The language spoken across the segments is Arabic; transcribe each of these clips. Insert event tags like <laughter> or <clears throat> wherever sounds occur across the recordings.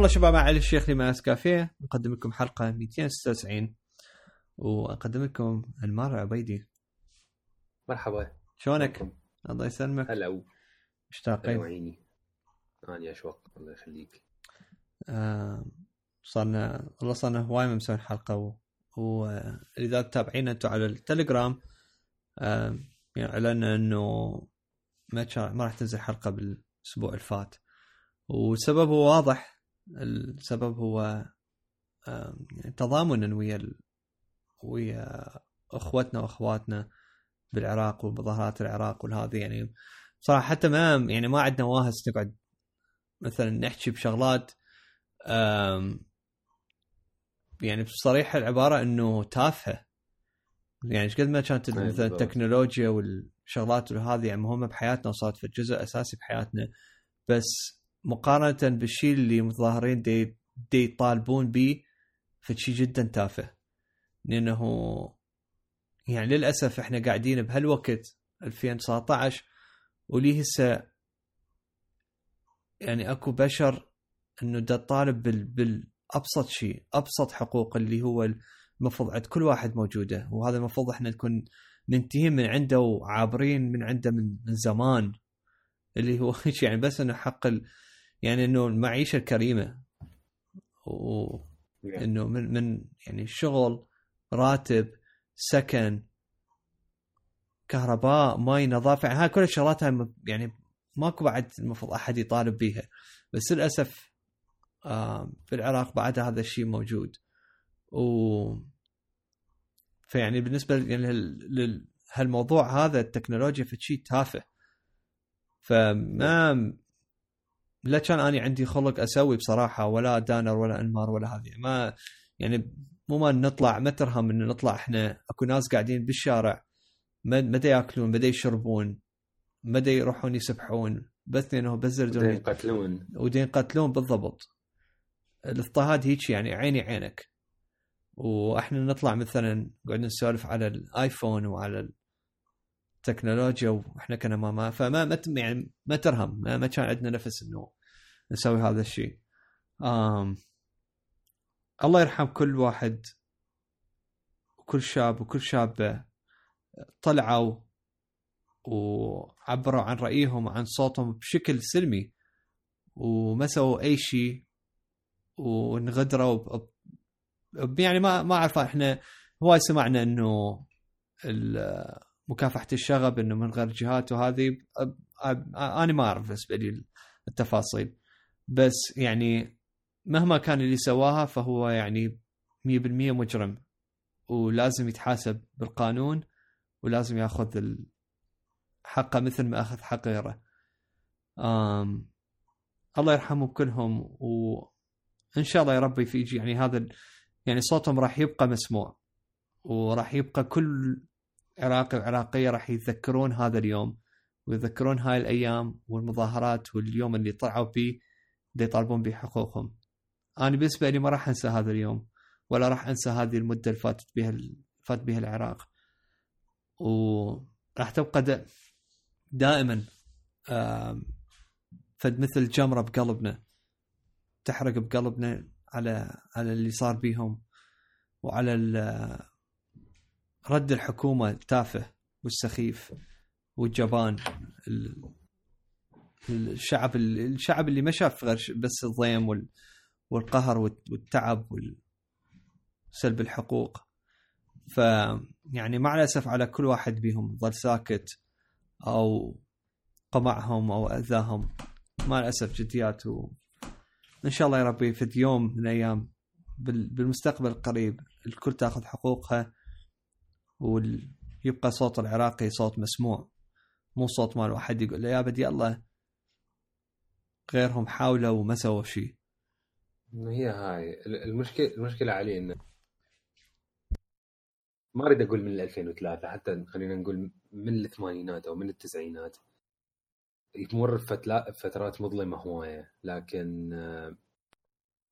حياكم الله شباب علي الشيخ لماس كافيه نقدم لكم حلقة 296 وأقدم لكم انمار عبيدي. مرحبا. شلونك؟ الله يسلمك. هلا. مشتاقين عيني اني اشواق الله يخليك. آه صرنا والله صرنا هواي ما مسوين حلقة و... وإذا تتابعينا أنتم على التليجرام آه يعني إعلنا إنه ما ما راح تنزل حلقة بالأسبوع اللي فات. والسبب هو واضح. السبب هو يعني تضامنا ويا ويا أخوتنا وأخواتنا بالعراق ومظاهرات العراق والهذه يعني صراحة حتى ما يعني ما عندنا واهس نقعد مثلا نحكي بشغلات يعني بصريح العبارة إنه تافهة يعني إيش قد ما كانت مثلا. التكنولوجيا والشغلات وهذه يعني مهمة بحياتنا وصارت في جزء أساسي بحياتنا بس مقارنة بالشيء اللي متظاهرين دي, دي يطالبون به فشي جدا تافه. لأنه يعني للأسف إحنا قاعدين بهالوقت 2019 وليه هسه يعني أكو بشر إنه دا طالب بال بالأبسط شيء أبسط حقوق اللي هو المفروض عند كل واحد موجودة. وهذا المفروض إحنا نكون منتهين من عنده وعابرين من عنده من, من زمان. اللي هو <laughs> يعني بس إنه حق يعني إنه المعيشة الكريمه وانه من من يعني شغل راتب سكن كهرباء ماي نظافة. يعني هاي كل الشغلات هاي يعني ماكو بعد المفروض أحد يطالب بيها. بس للأسف في العراق بعد هذا الشيء موجود. و فيعني بالنسبة يعني هالموضوع هذا التكنولوجيا في شيء تافه. فما لا كان اني عندي خلق أسوي بصراحة ولا دانر ولا أنمار ولا هذه. ما يعني مو ما نطلع ما ترهم انه نطلع إحنا. أكو ناس قاعدين بالشارع دا يأكلون ما دا يشربون ما دا يروحون يسبحون. بس لأنه بس يردون يقتلون. ودين يقتلون بالضبط. الاضطهاد هيك يعني عيني عينك. وإحنا نطلع مثلا قاعدين نسولف على الآيفون وعلى التكنولوجيا وإحنا كنا ما ما فما ما يعني ما ترهم ما, ما كان عندنا نفس انه نسوي هذا الشيء. آم الله يرحم كل واحد وكل شاب وكل شابة. طلعوا وعبروا عن رأيهم وعن صوتهم بشكل سلمي وما سووا أي شيء وانغدروا يعني ما ما أعرف إحنا هواي سمعنا إنه مكافحة الشغب إنه من غير جهات وهذه أنا ما أعرف بالنسبة لي التفاصيل. بس يعني مهما كان اللي سواها فهو يعني 100% مجرم. ولازم يتحاسب بالقانون ولازم ياخذ حقه مثل ما أخذ حق غيره. آم الله يرحمهم كلهم وإن شاء الله يا ربي في يجي يعني هذا يعني صوتهم راح يبقى مسموع. وراح يبقى كل عراقي وعراقيه راح يتذكرون هذا اليوم ويذكرون هاي الأيام والمظاهرات واليوم اللي طلعوا فيه اللي يطالبون بحقوقهم. أنا بالنسبة لي ما راح أنسى هذا اليوم ولا راح أنسى هذه المدة اللي فاتت بها فات بها العراق. وراح تبقى دا دائما فد مثل جمرة بقلبنا تحرق بقلبنا على على اللي صار بيهم وعلى رد الحكومة التافه والسخيف والجبان. ال- الشعب الشعب اللي ما شاف غير بس الضيم وال- والقهر والت- والتعب وسلب الحقوق. ف يعني مع الأسف على كل واحد بيهم ظل ساكت أو قمعهم أو أذاهم. مع الأسف جديات و... إن شاء الله يا ربي في يوم من الأيام بال... بالمستقبل القريب الكل تاخذ حقوقها. ويبقى صوت العراقي صوت مسموع مو صوت مال واحد يقول له يا بدي الله غيرهم حاولوا وما سووا شيء هي هاي. المشكلة المشكلة علي إنه ما أريد أقول من 2003 حتى خلينا نقول من الثمانينات أو من التسعينات. يمر بفتلا- فترات مظلمة هواية لكن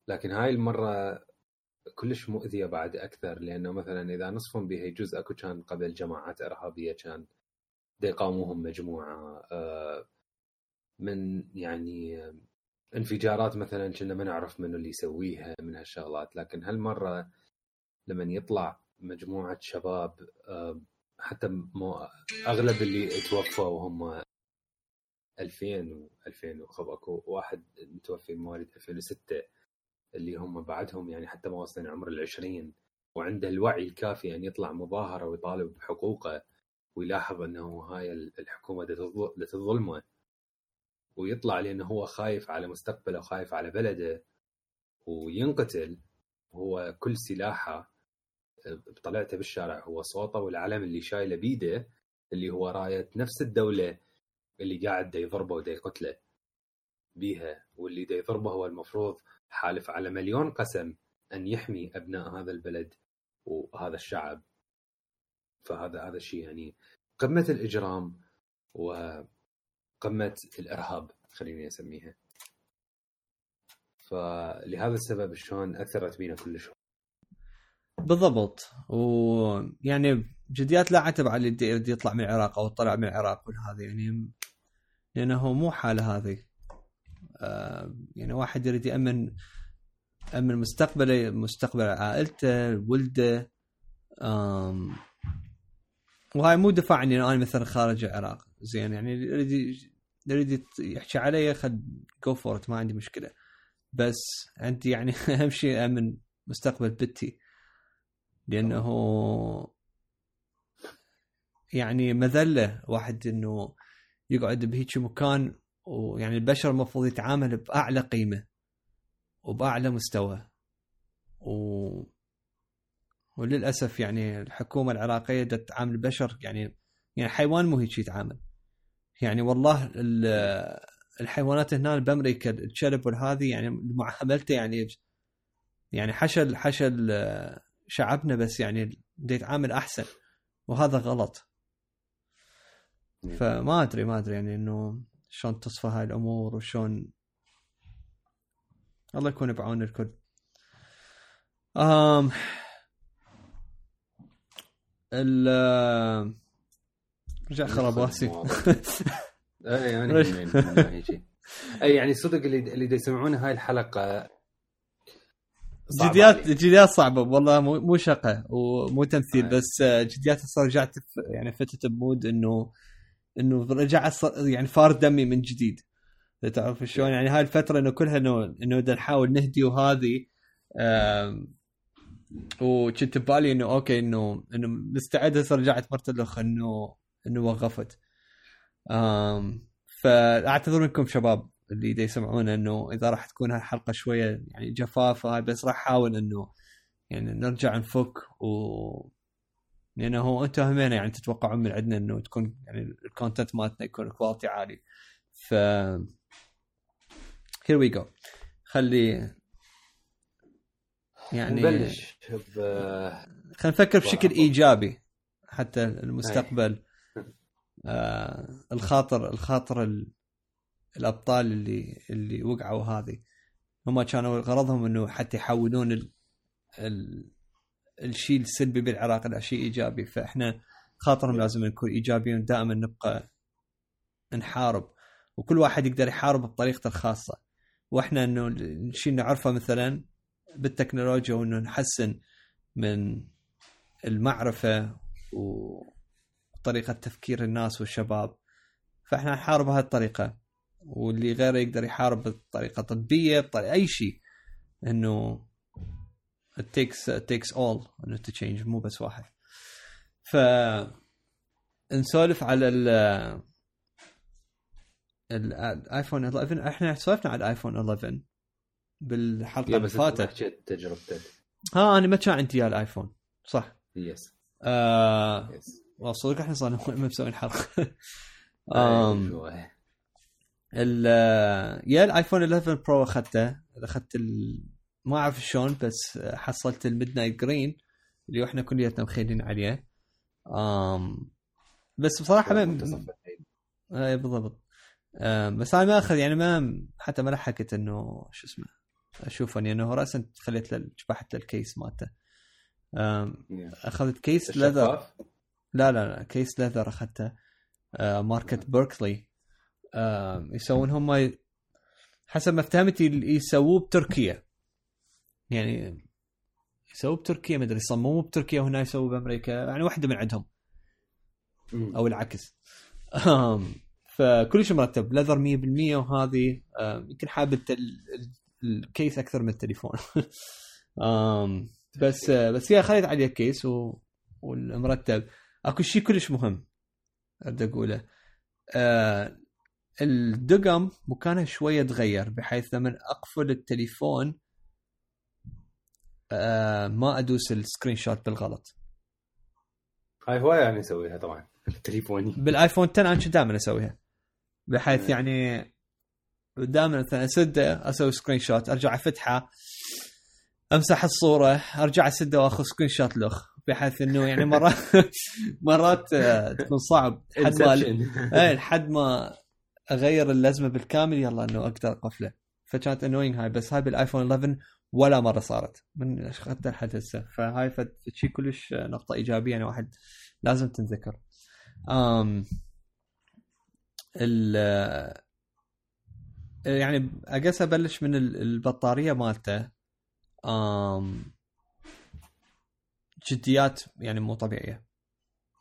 لكن هاي المرة كلش مؤذية بعد أكثر لأنه مثلا إذا نصفهم بها جزء أكو كان قبل جماعات إرهابية كان يقاوموهم مجموعة. آه، من يعني انفجارات مثلا كنا ما نعرف منو اللي يسويها من هالشغلات. لكن هالمرة لما يطلع مجموعة شباب آه، حتى مو أغلب اللي توفوا هم 2000 و 2000 أكو واحد متوفي مواليد 2006 اللي هم بعدهم يعني حتى ما وصلين عمر العشرين وعنده الوعي الكافي ان يطلع مظاهرة ويطالب بحقوقه ويلاحظ أنه هاي الحكومة تظلمه. ويطلع لأنه هو خايف على مستقبله وخايف على بلده. وينقتل هو كل سلاحه طلعته بالشارع. هو صوته والعلم اللي شايله بيده اللي هو راية نفس الدولة اللي قاعد يضربه ودا يقتله. بيها واللي دا يضربه هو المفروض حالف على مليون قسم أن يحمي أبناء هذا البلد وهذا الشعب. فهذا هذا الشيء يعني قمة الإجرام وقمة الإرهاب خليني أسميها. فلهذا السبب شلون أثرت بينا كلش. بالضبط. ويعني جديات لا عتب على اللي يطلع من العراق أو طلع من العراق هذا يعني لأنه مو حالة هذه. يعني واحد يريد يأمن امن مستقبله مستقبل عائلته ولده. آم وهاي مو دفاع عني أنا مثلا خارج العراق. زين يعني يريد يريد يحكي علي خد جو فور ما عندي مشكلة. بس عندي يعني <laughs> أهم شيء أمن مستقبل بنتي. لأنه يعني مذلة واحد إنه يقعد بهيك مكان ويعني البشر المفروض يتعامل بأعلى قيمة وبأعلى مستوى. و وللأسف يعني الحكومة العراقية تتعامل البشر يعني يعني حيوان مو هيك يتعامل. يعني والله الحيوانات هنا بأمريكا الكلب والهذه يعني معاملته يعني يعني حشل حشل شعبنا بس يعني يتعامل أحسن وهذا غلط. فما أدري ما أدري يعني إنه شلون تصفى هاي الأمور وشلون الله يكون بعون الكل. آم ال رجع خرب راسي. <laughs> أي يعني أي يعني صدق اللي اللي يسمعون هاي الحلقة جديات جديات صعبة والله مو مو شقة ومو تمثيل آه. بس جديات صار رجعت يعني فتت ب mood إنه إنه رجع يعني فار دمي من جديد. تعرف شلون؟ يعني هاي الفترة إنه كلها إنه إنه نحاول نهدي وهذه وكنت ببالي إنه okay إنه إنه مستعد هسه رجعت مرة الأخ إنه إنه وقفت. فأعتذر منكم شباب اللي دا يسمعون إنه إذا راح تكون هالحلقة شوية يعني جفافة بس راح أحاول إنه يعني نرجع نفك و لأنه هو أنتم همين يعني تتوقعون من عندنا إنه تكون يعني ال content مالتنا يكون quality عالي. ف here we go خلي يعني نبلش. ب خلينا نفكر بشكل إيجابي حتى المستقبل. آه الخاطر الخاطر ال... الأبطال اللي اللي وقعوا هذه. هم كانوا غرضهم إنه حتى يحولون ال... ال... الشيء السلبي بالعراق إلى شيء إيجابي. فإحنا خاطرهم لازم نكون ايجابيين دائما نبقى نحارب. وكل واحد يقدر يحارب بطريقته الخاصة. وإحنا إنه الشيء نعرفه مثلا بالتكنولوجيا وإنه نحسن من المعرفة وطريقه تفكير الناس والشباب. فإحنا نحارب بهذه الطريقة واللي غيره يقدر يحارب بطريقة طبية بطريقة أي شيء. إنه it takes it takes all انه change. مو بس واحد. ف نسولف على ال ال iPhone 11 إحنا سولفنا على ال iPhone 11 بالحلقة اللي فاتت حكيت تجربتك ها أنا ما كان عندي ال iPhone صح. yes آه yes صدق إحنا صار مسوين حلقة. <laughs> آم ال يا الايفون 11 Pro أخذته. أخذت ال... ما أعرف شلون بس حصلت ال Midnight Green اللي إحنا كلياتنا مخيلين عليه. آم بس بصراحة ما اي بالضبط. بس أنا ما أخذ يعني ما حتى ما لحقت إنه شو اسمه أشوفه لأنه راسا خليت له ال case مالته. أخذت case leather. لا لا لا case leather أخذته. ماركت بيركلي يسوون هم حسب ما فهمت يسووه بتركيا. يعني يسووه بتركيا ما أدري يصمموه بتركيا وهنا يسووه بأمريكا يعني واحدة من عندهم. أو العكس. أم، فكلش مرتب leather 100% وهذه يمكن حاب الت- ال- ال- ال case أكثر من التليفون. <laughs> بس بس هي خليت عليه case و... والمرتب. أكو شيء كلش مهم اريد أقوله. آه الدقم مكانها شوية تغير بحيث لما أقفل التليفون ما أدوس ال screenshot بالغلط. هاي هواية يعني أسويها طبعا. <laughs> تليفوني. بالآيفون 10 أنا كنت دائما أسويها. بحيث مم. يعني دائما مثلا اسده أسوي screenshot أرجع أفتحه أمسح الصورة أرجع اسده وأخذ screenshot لخ بحيث إنه يعني <laughs> مرات مرات آه، تكون صعب. لحد ما. إيه لحد ما أغير اللزمة بالكامل يلا إنه أقدر أقفله. فكانت annoying هاي بس هاي بالآيفون 11 ولا مرة صارت. من اخذت لحد هسه. فهاي شيء كلش نقطة إيجابية يعني واحد لازم تنذكر. امم ال يعني اقص أبلش من ال- البطارية مالته. امم جديات يعني مو طبيعية.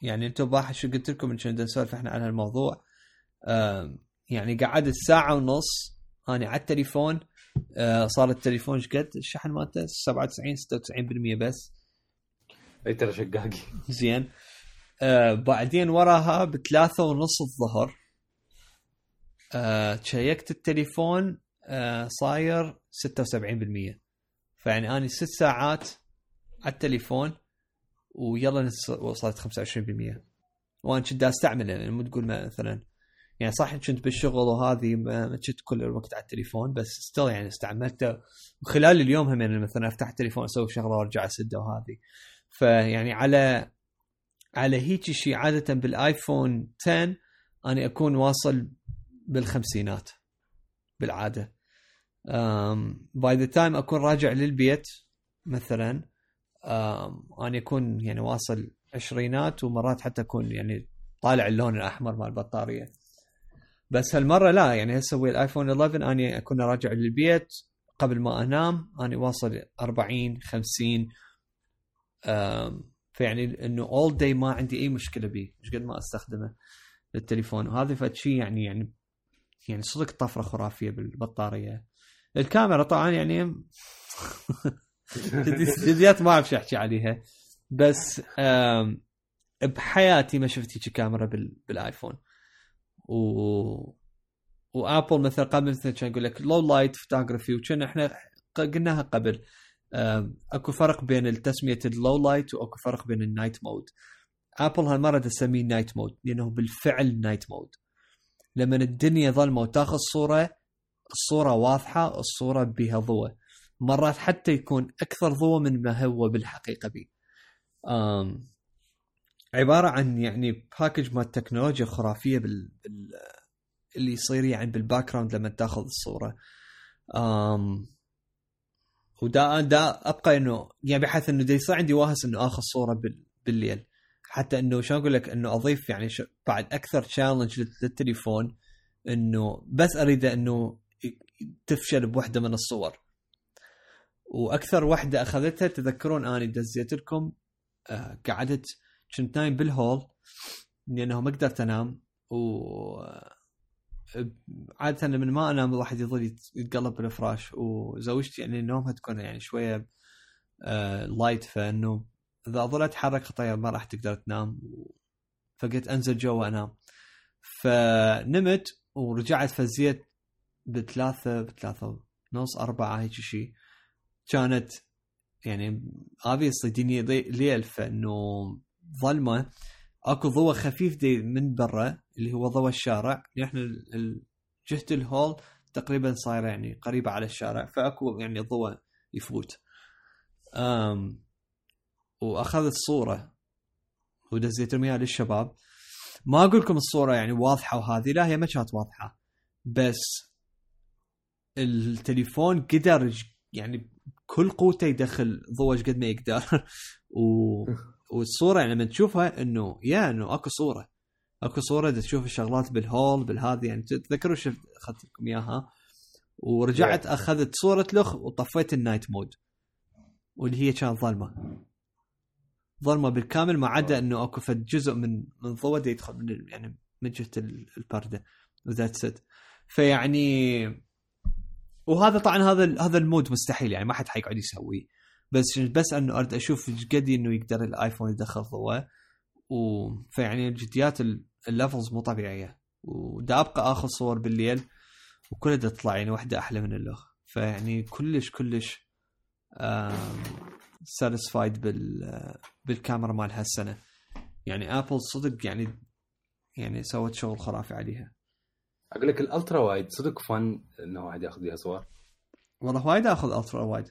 يعني أنتم باح شو قلت لكم إن كنا نسولف إحنا عن هالموضوع. يعني قعدت ساعة ونص أنا على التليفون صار التليفون قد؟ الشحن مالته 97 96% بس. أي ترى شقاقي زين. آه بعدين وراها بثلاثة ونص الظهر آه شيكت التليفون آه صاير 76% فيعني أني ست ساعات على التليفون ويلا وصلت 25% وأنا كنت أستعمله يعني مو تقول مثلا يعني صح كنت بالشغل وهذه ما كنت كل الوقت على التليفون بس still يعني استعملته. وخلال اليوم هم يعني مثلا أفتح التليفون أسوي شغلة وأرجع أسده وهذه. فيعني على على هيك شيء عادة بالآيفون 10 أنا أكون واصل بالخمسينات بالعادة. by the time أكون راجع للبيت مثلا أنا أكون يعني واصل عشرينات ومرات حتى أكون يعني طالع اللون الأحمر مال البطارية. بس هالمرة لا يعني هسه ويا الآيفون 11 أني اكون راجع للبيت قبل ما أنام أني واصل 40 50 أم، فيعني إنه اول داي ما عندي أي مشكلة به مش قد ما أستخدمه للتليفون. وهذا فد شيء يعني يعني يعني صدق طفرة خرافية بالبطارية. الكاميرا طبعا يعني <laughs> جدي- جديات ما أعرف شو أحكي عليها. بس بحياتي ما شفت هيك كاميرا بال... بالآيفون. و وأبل مثلا قبل مثلا كان يقول لك low light photography وكنا إحنا قلناها قبل اكو فرق بين تسميه ال low light واكو فرق بين ال night mode ابل هالمره تسميه night mode لأنه بالفعل night mode لما الدنيا ظلمه وتاخذ صوره الصورة واضحه الصورة بها ضوء مرات حتى يكون أكثر ضوء من ما هو بالحقيقة به عبارة عن يعني package مال تكنولوجيا خرافية بال, بال اللي يصير يعني بال background لما تاخذ الصورة. أم ودا دا أبقى إنه يعني بحيث إنه يصير عندي واهس إنه آخذ صورة بال بالليل. حتى إنه شلون أقول لك إنه أضيف يعني ش... بعد أكثر challenge للتليفون إنه بس اريده إنه تفشل بوحدة من الصور. وأكثر وحدة أخذتها تذكرون أني دزيت لكم آه قعدت كنت نايم بالهول لأنه ما قدرت أنام و عادة من ما أنام الواحد يظل يت- يتقلب بالفراش وزوجتي يعني نومها تكون يعني شوية آه لايت فإنه إذا اظل اتحرك خطايا ما راح تقدر تنام فقلت أنزل جوا انام فنمت ورجعت فزيت بثلاثة بثلاثة ونص أربعة هيك شيء كانت يعني obviously دنيا ليل فإنه ظلمة. اكو ضوء خفيف دي من برا اللي هو ضوء الشارع. نحن جهة الهول تقريبا صايرة يعني قريبة على الشارع فاكو يعني ضوء يفوت. أم واخذت صوره ودزيت اياها للشباب. ما أقول لكم الصورة يعني واضحة وهذه لا هي ما كانت واضحة. بس التليفون قدر يعني كل قوته يدخل ضوء قد ما يقدر. <laughs> و... <laughs> والصورة يعني لما تشوفها إنه يا إنه أكو صورة. أكو صورة تشوف الشغلات بالهول بالهذه يعني تذكروا شفت اخذت لكم إياها؟ ورجعت. أخذت صورة لخ وطفيت ال night mode واللي هي كانت ظلمة. ظلمة بالكامل ما عدا إنه أكو فد جزء من من ضوء يدخل من يعني من جهه ال- البردة و that's it فيعني وهذا طبعا هذا هذا ال mode مستحيل يعني ما حد حيقعد يسويه. بس بس أنه اريد أشوف قد إنه يقدر الآيفون يدخل ضوء و فيعني الجديات ال- ال levels مو طبيعية. ودا أبقى آخذ صور بالليل وكلها تطلع يعني واحدة أحلى من الاخ فيعني كلش كلش satisfied بال بالكاميرا مال هالسنة. يعني آبل صدق يعني يعني سوت شغل خرافي عليها. أقول لك ال ultra wide صدق fun إنه واحد ياخذ فيها صور. والله وايد آخذ ultra wide.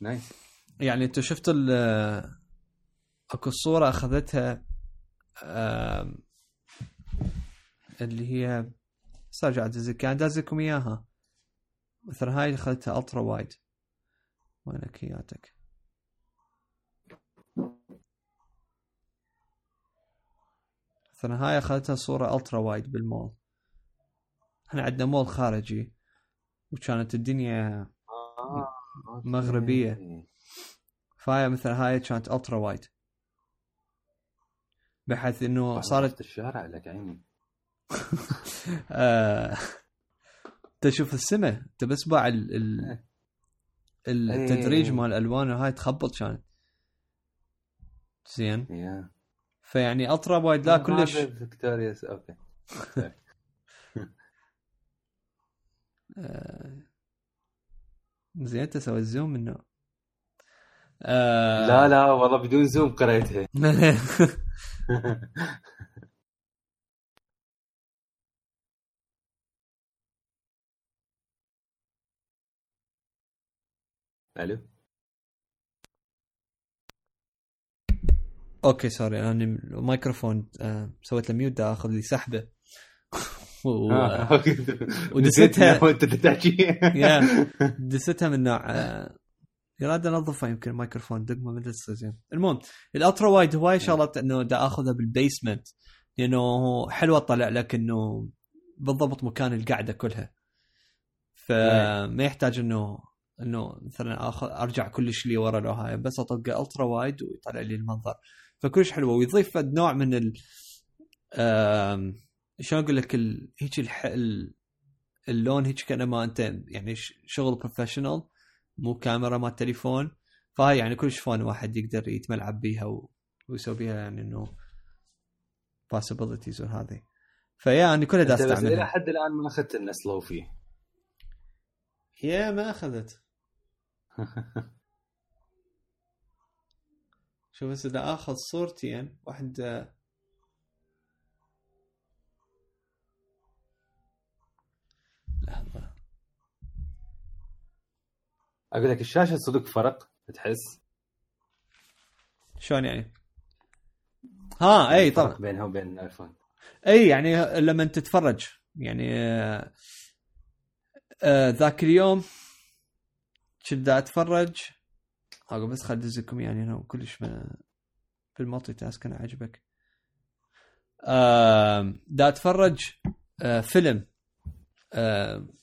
nice يعني انت شفت ال اكو صورة اخذتها اللي هي بس ارجع ادزك كان دازكم إياها. مثلا هاي اخذتها ultra wide وينك اياتك مثلا هاي اخذتها صورة ultra wide بالمول. إحنا عندنا مول خارجي وكانت الدنيا آه، okay. مغربية. فهاي مثلا هاي كانت ultra wide بحيث إنه صارت الشارع لك عيني. <laughs> آه... تشوف السماء أنت بس باع ال... ال... <laughs> التدريج إيه. مال الالوان وهاي تخبط كانت. زين. فيعني ultra wide لا كلش. فيكتوريا okay. <laughs> آه... زين انت سويت zoom منه. آه... لا لا والله بدون zoom قريتها. <laughs> ألو؟ okay sorry أنا الميكروفون آه... سويت له mute أخذ لي سحبة. و... آه،. <laughs> ودستها- <laughs> وانت تحكي. دستها من نوع آه، يراد انظفها يمكن الميكروفون دقمه ما تصير زين المهم ال ultra wide هواي شغلات إنه دا أخذها بال basement لأنه حلوة طلع لك إنه بالضبط مكان القعدة كلها. فما يحتاج إنه إنه مثلا اخذ أرجع كلش لي ورا لو هاي بس اطق ultra wide ويطلع لي المنظر. فكلش حلوة ويضيف نوع من ال شلون أقول لك ال... هيك الح... ال... اللون هيك كانما أنت يعني شغل professional مو كاميرا مال تليفون. فهاي يعني كلش fun واحد يقدر يتملعب بيها و... ويسوي بيها يعني إنه possibilities وهذه فيا اني كلها دا بس إلى استعملها حد الآن ما أخذت الناس لو فيه. يا ما أخذت. <laughs> شوف هسه دا آخذ صورتين واحدة لحظة أقول لك الشاشة صدق فرق تحس؟ شلون يعني؟ ها إي فرق طبعا بينها وبين الايفون إي يعني لما تتفرج يعني آه، آه، ذاك اليوم كنت أتفرج. أقول بس خل أدزكم يعني أنا كلش في ال multitask أنا عجبك آه، دا أتفرج آه، فيلم.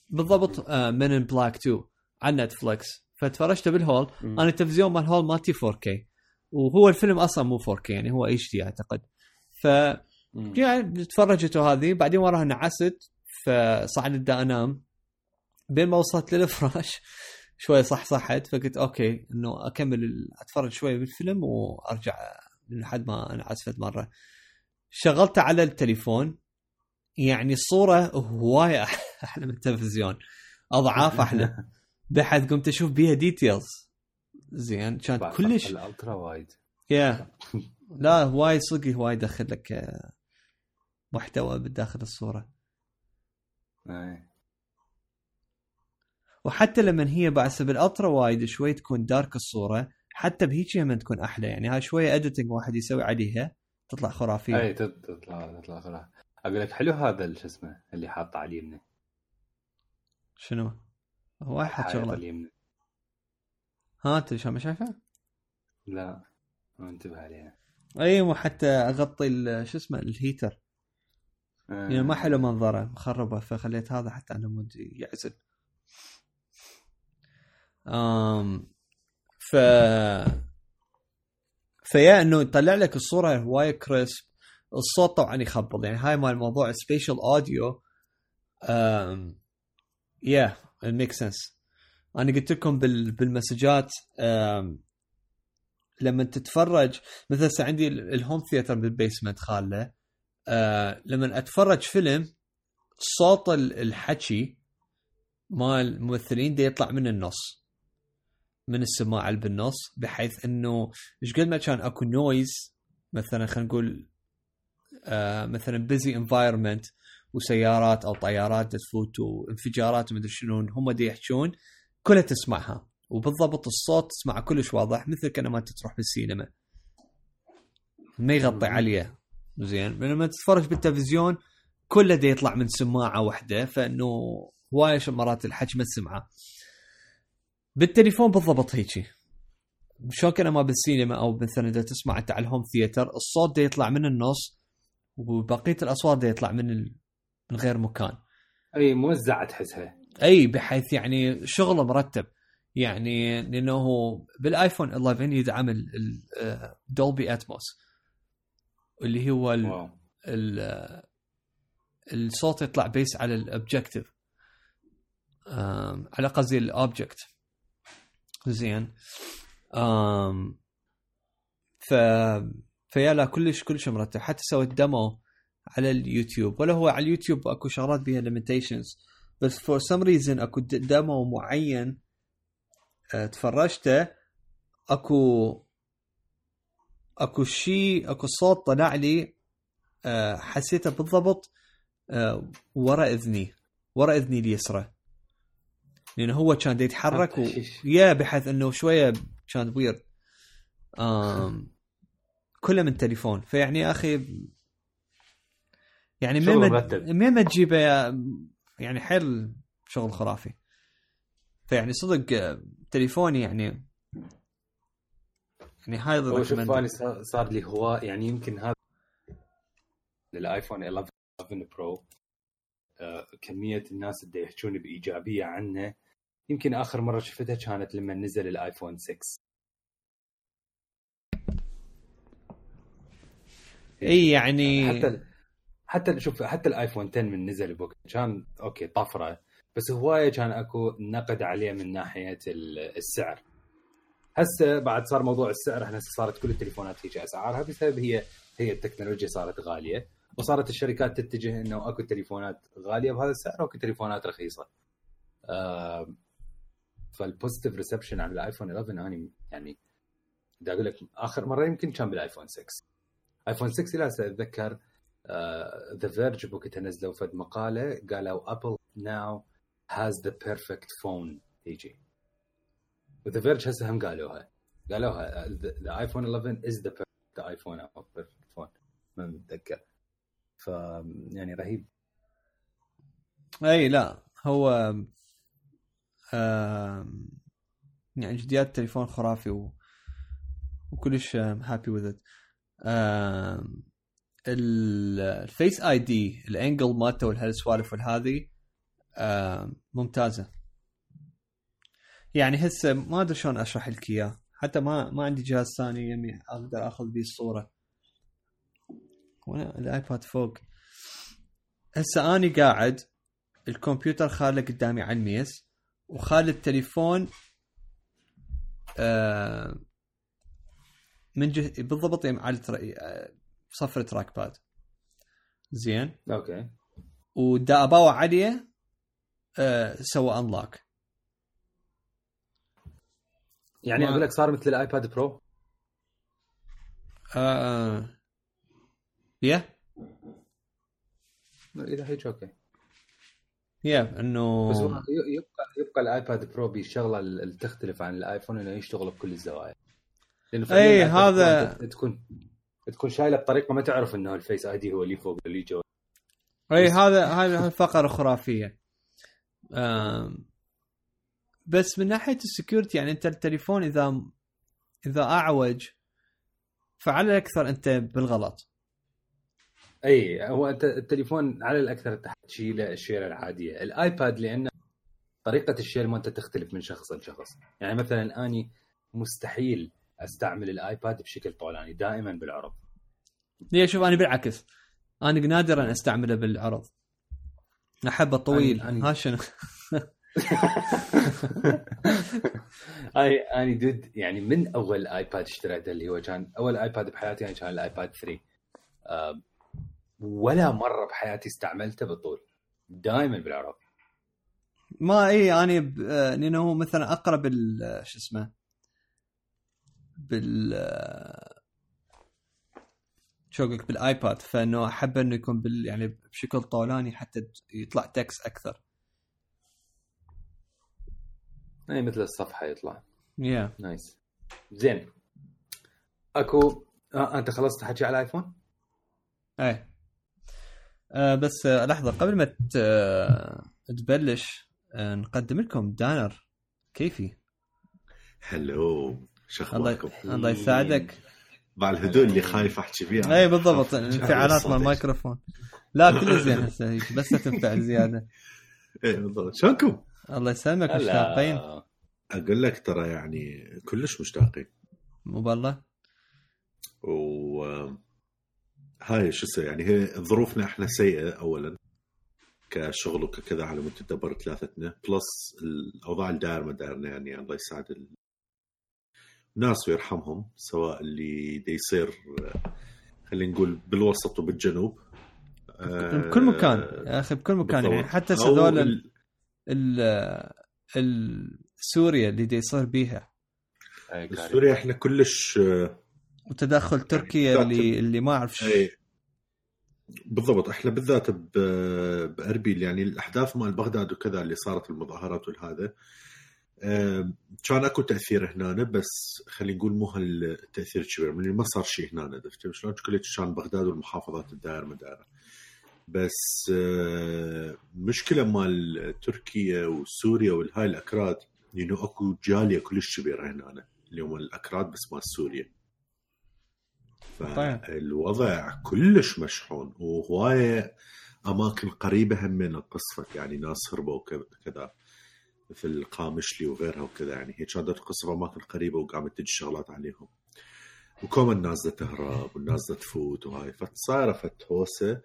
بالضبط Men in Black 2 على نتفلكس فتفرجته بال hall. مم. أنا التلفزيون مال hall مالتي 4K وهو الفيلم أصلا مو 4K يعني هو HD أعتقد. ف. يعني تفرجت وهذه بعدين وراها نعست فصعدت دا انام بين ما وصلت للفراش <laughs> شوي صح صحت. فقلت okay إنه أكمل أتفرج شوي بالفيلم وأرجع لحد ما انعسفت مرة. شغلته على التليفون. يعني الصورة هواية <laughs> أحلى من التلفزيون. أضعاف أحلى. <laughs> بحيث قمت أشوف بيها details زين كانت بعد كلش ال ultra wide. yeah <laughs> لا هواي صدق هواي يدخل لك آه، محتوى بداخل الصورة. إيه. وحتى لما هي بعد بال ultra wide شوي تكون dark الصورة حتى بهيك هم تكون أحلى. يعني هاي شوية editing واحد يسوي عليها تطلع خرافية. اي تط- تطلع تطلع خلاص أقول لك حلو هذا شو اسمه اللي حاطه على اليمنى. شنو؟ هو واحد الحائط شغلة. اليمنى. ها أنت شو ما شايفه؟ لا ما انتبه عليها. أي وحتى أغطي ال- شو اسمه ال heater. يعني ما حلو منظره مخربه فخليت هذا حتى أنا مودي يعزل. أم ف ف yeah إنه يطلع لك الصورة هوايه crisp الصوت طبعا يخبط. يعني هاي مال موضوع spatial audio yeah make sense أنا قلت لكم بال بالمسجات لما تتفرج مثلا عندي ال home theater بال basement خاله أه لما أتفرج فيلم صوت الحكي مال الممثلين دي يطلع من النص من السماعة اللي بالنص بحيث إنه إيش قد ما كان أكو noise مثلا خلينا نقول آه مثلا busy environment وسيارات أو طيارات تفوت وانفجارات ومدري شنو هم دي يحجون كلها تسمعها. وبالضبط الصوت تسمعه كلش واضح مثل كانما انت تروح بالسينما. ما يغطي عليه. زين. لما تتفرج بالتلفزيون كله دي يطلع من سماعة واحدة فإنه هواية مرات الحكي ما تسمعه. بالتليفون بالضبط هيجي. شلون كان ما بالسينما أو مثلا إذا تسمع أنت على ال home theater الصوت ده يطلع من النص وبقية الأصوات ده يطلع من ال... من غير مكان. أي موزعة تحسها. أي بحيث يعني شغله مرتب. يعني لأنه بالآيفون 11 يدعم ال Dolby Atmos اللي هو ال ال الصوت يطلع based على ال objective على قصدي ال object زين. آم ف ف yeah لا كلش كلش مرتب. حتى سويت demo على اليوتيوب. ولا هو على اليوتيوب أكو شغلات بيها limitations بس for some reason أكو demo معين آه تفرجته اكو أكو شيء أكو صوت طلع لي آه حسيته بالضبط آه ورا إذني. ورا إذني اليسرى. لأنه هو كان يتحرك و... يا بحيث إنه شوية كان ويرد. كله من تليفون فيعني يا أخي يعني مين ما تجيبه يعني حيل شغل خرافي. فيعني صدق تليفوني يعني يعني هاي هو شوف اني صار لي هواء يعني يمكن هذا للآيفون 11 برو آه كمية الناس اللي يحجون بإيجابية عنه. يمكن آخر مرة شفتها كانت لما نزل الآيفون 6 اي يعني حتى حتى شوف حتى الآيفون 10 من نزل بوقت كان okay طفرة بس هواية كان أكو نقد عليه من ناحية السعر. هسه بعد صار موضوع السعر إحنا صارت كل التليفونات هيك اسعارها بسبب هي هي التكنولوجيا صارت غالية وصارت الشركات تتجه إنه أكو تليفونات غالية بهذا السعر وأكو تليفونات رخيصة. آه فال positive reception على الآيفون 11 أنا يعني بدي أقول لك آخر مرة يمكن كان بالآيفون 6 آيفون 6 لا اتذكر The Verge بوقتها نزلوا فد مقالة قالوا Apple now has the perfect phone يجي و The Verge هسه هم قالوها. قالوها the iPhone 11 is the perfect iPhone أو perfect phone ما متذكر. ف يعني رهيب. أي لا هو يعني جديات التليفون خرافي و... وكلش happy with ال Face ID ال angle مالته والهالسوالف والهذه ممتازة. يعني هسه ما أدري شلون أشرح لك إياه. حتى ما ما عندي جهاز ثاني يمي أقدر أخذ به الصورة. وأنا الآيباد فوق. هسه أني قاعد الكمبيوتر خالة قدامي على الميز وخالي التليفون آه من جه بالضبط على آه، صفر تراك pad زين. أوكي. ودا اباوع عليه آه سوى unlock يعني ما... أقول لك صار مثل الآيباد برو؟ آه... yeah إذا هيك أوكي. yeah إنه بس يبقى يبقى الآيباد برو بالشغله اللي تختلف عن الآيفون إنه يشتغل بكل الزوايا. اي هذا تكون تكون شايلة بطريقة ما تعرف إنه ال Face ID هو اللي فوق اللي جوا. اي هذا هذا فقرة خرافيه بس من ناحية ال security يعني أنت التليفون إذا إذا أعوج فعلى الأكثر أنت بالغلط. إي هو أنت التليفون على الأكثر تشيله الشيله العادية. الآيباد لأنه طريقة الشيل مالته تختلف من شخص لشخص. يعني مثلا أني مستحيل أستعمل الآيباد بشكل طولاني دائما بالعرض. ليه شوف أنا بالعكس. أنا نادرا أستعمله بالعرض. أحبه طويل أنا- أنا- ها شنو؟ <laughs> أي اني دود يعني من أول آيباد اشتريته اللي هو كان أول آيباد بحياتي يعني كان الآيباد 3 آه، ولا مرة بحياتي استعملته بالطول. دائما بالعرض. ما اي أنا ب... آه، لأنه مثلا أقرب. آه، شو اسمه بال شو أقول بالآيباد فإنه أحب إنه يكون بال يعني بشكل طولاني حتى يطلع تكس أكثر. اي مثل الصفحة يطلع. yeah nice زين. أكو آه أنت خلصت حكي على الآيفون؟ إيه. آه بس آه لحظة قبل ما ت... آه تبلش آه نقدم لكم دانر. كيفي؟ هلو شو الله يساعدك مع الهدوء اللي خايف أحكي فيها. اي بالضبط. <laughs> الانفعالات مال الميكروفون. لا كله زين هسه هيك بس تنفعل زيادة. اي بالضبط. شلونكم؟ الله يسلمك. مشتاقين أقول لك ترى يعني كلش مشتاقين. مو بالله؟ و هاي شو يعني هي ظروفنا إحنا سيئة اولا. كشغل وكذا على مود تدبر ثلاثتنا. plus الأوضاع الدائره ما دارنا يعني الله يساعد الناس ويرحمهم سواء اللي دي يصير خلينا نقول بالوسط وبالجنوب بكل مكان يا أخي بكل مكان يعني. حتى هذول ال... ال-. سوريا اللي دي يصير بيها. بسوريا إحنا كلش وتدخل تركيا بالذات- اللي اللي ما اعرف بالضبط إحنا بالذات ب- بأربيل يعني الأحداث مال بغداد وكذا اللي صارت المظاهرات والهذا كان أكو تأثير هنا بس خلينا نقول مو هالتأثير الكبير من ما صار شيء هنا عرفت؟ شلون كل كان بغداد والمحافظات الدائرة مدائره بس مشكلة مال تركيا وسوريا والهاي الأكراد انه أكو جالية كلش كبيرة هنا اللي هم الأكراد بس مال سوريا. طيب. فالوضع كلش مشحون وهواية أماكن قريبة هم من القصفت يعني ناس هربوا وكذا كذا. مثل قامشلي وغيرها وكذا يعني هي كانت تقصف اماكن قريبة وقامت تجي شغلات عليهم. وكوما الناس دا تهرب والناس دا تفوت وهاي فصايرة فتهوسه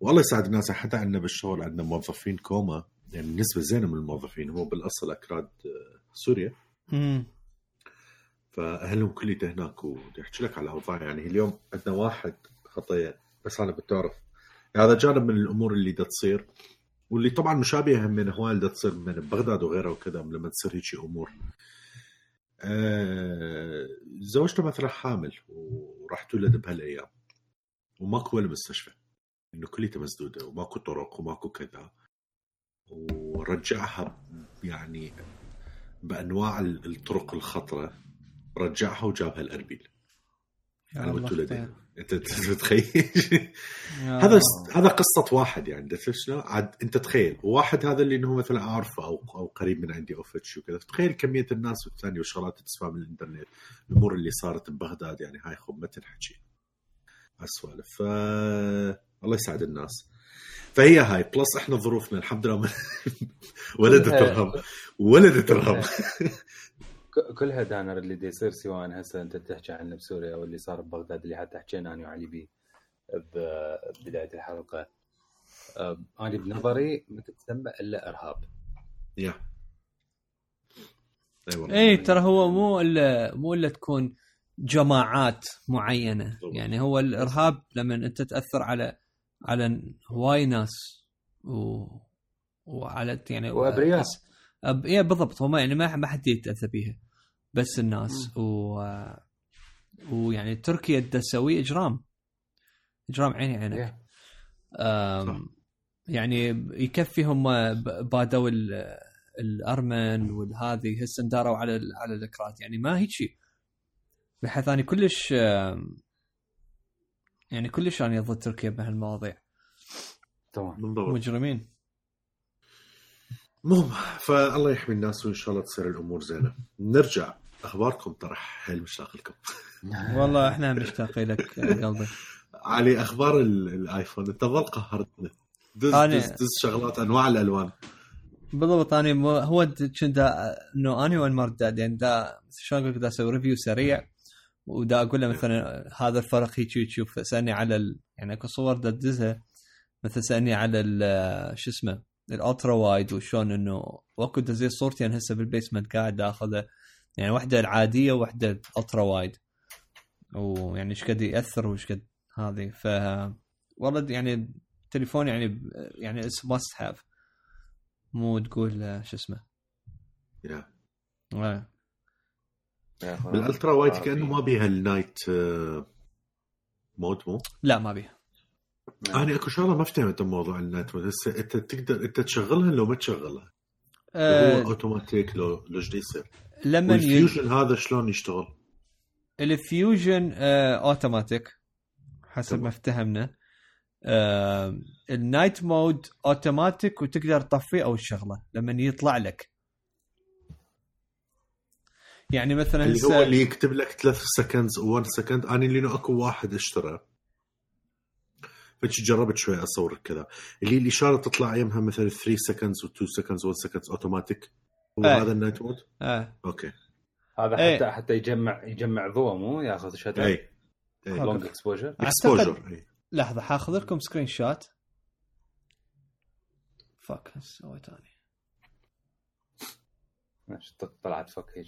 والله يساعد الناس حتى عندنا بالشغل عندنا موظفين كوما يعني نسبة زينة من الموظفين هم بالأصل أكراد آه، سوريا. مم. فأهلهم كليته هناك ويحكي لك على الأوضاع يعني اليوم عندنا واحد خطيه بس أنا بتعرف. هذا جانب من الأمور اللي دا تصير. واللي طبعا مشابهه من هواي اللي تصير من بغداد وغيرها وكذا لما تصير هيك أمور. آه زوجته مثلا حامل وراح تولد بهالأيام. وماكو ولا مستشفى. إنه كليته مسدوده وماكو طرق وماكو كذا. ورجعها يعني بأنواع الطرق الخطرة. رجعها وجابها الأربيل. تولد خير. <laughs> أنت تتخيل. يا هذا. هذا قصة واحد يعني عرفت شلون؟ عاد أنت تخيل واحد هذا اللي إنه مثلا أعرفه أو أو قريب من عندي أو فتش وكذا تخيل كمية الناس والثانية والشغلات اللي تسمع من الإنترنت الأمور اللي صارت ببغداد يعني هاي خب ما تنحكي. هالسوالف. ف الله يساعد الناس. فهي هاي plus إحنا ظروفنا الحمد لله. <laughs> ولدت ارهب ولدت ارهب ك- <laughs> كلها دانر اللي دي يصير سواء هسه انت تحكي عنه بسوريا أو اللي صار ببغداد اللي حتى حكينا أنا وعلي بيه ببدايه الحلقة. أنا بنظري ما تتسمى إلا إرهاب. yeah. أي والله. اي ترى هو مو الا مو إلا تكون جماعات معينة. يعني هو الإرهاب لما أنت تأثر على على هواي ناس و وعلى يعني وأبرياء. أب... إيه بالضبط. هو يعني ما ما حد يتأذى بيها. بس الناس. و ويعني تركيا دا تسوي إجرام. إجرام عيني عينك. Yeah. أم... يعني يكفي هم ب- بادوا ال- الأرمن والهذه هسه انداروا على ال- على الأكراد. يعني ما هيك شيء. بحيث اني كلش يعني كلش أنا ضد تركيا بهالمواضيع. تمام. بالضبط. مجرمين. المهم فالله يحمي الناس وإن شاء الله تصير الأمور زينة. نرجع. أخباركم؟ ترى حيل مشتاق لكم <laughs> والله إحنا مشتاقين لك قلبي. علي أخبار ال- الآيفون. أنت ظل قهرتنا دز أنا- دز, دز شغلات أنواع الألوان. بالضبط أنا مو- هو كنت انه أنا وين مرد دا يعني دا شلون أقول لك؟ دا أسوي review سريع. ودا أقول له مثلا هذا الفرق هيك تشوف سالني على ال... يعني أكو صور دا تدزها. مثلا سألني على ال... شو اسمه؟ ال ultra wide وشلون إنه وأكو زي صورتي أنا هسه بال basement قاعد آخذه. يعني واحدة العادية وواحده ال ultra wide. ويعني إيش قد يأثر وإيش قد هذه. ف والله يعني تليفون يعني يعني it's must have مو تقول شو اسمه. yeah. يا أخوان. بال ultra wide كأنه ما بيها ال night آه، mode مو؟ لا ما بيه أنا اكو شغله ما فهمت موضوع ال night mode هسه أنت تقدر أنت تشغلها لو ما تشغلها. هو آه اوتوماتيك لو لو يصير. لما يج... وال fusion هذا شلون يشتغل؟ ال fusion آه اوتوماتيك حسب تمام. ما افتهمنا. آه ال night mode automatic وتقدر تطفيه أو تشغله لما يطلع لك. يعني مثلا اللي هو اللي يكتب لك 3 seconds و1 second أنا اللي أكو واحد اشترى. فشي جربت شوي اصور كذا. اللي الاشاره تطلع يمها مثلا 3 seconds و2 seconds 1 seconds automatic هو آه. هذا ال night mode آه. okay. هذا إيه. حتى حتى يجمع يجمع ضوء مو ياخذ shutter اي اي لونج اكسبوجر اكسبوجر اي لحظة حاخذ لكم سكرين شوت فك سويت أنا طلعت فك هيك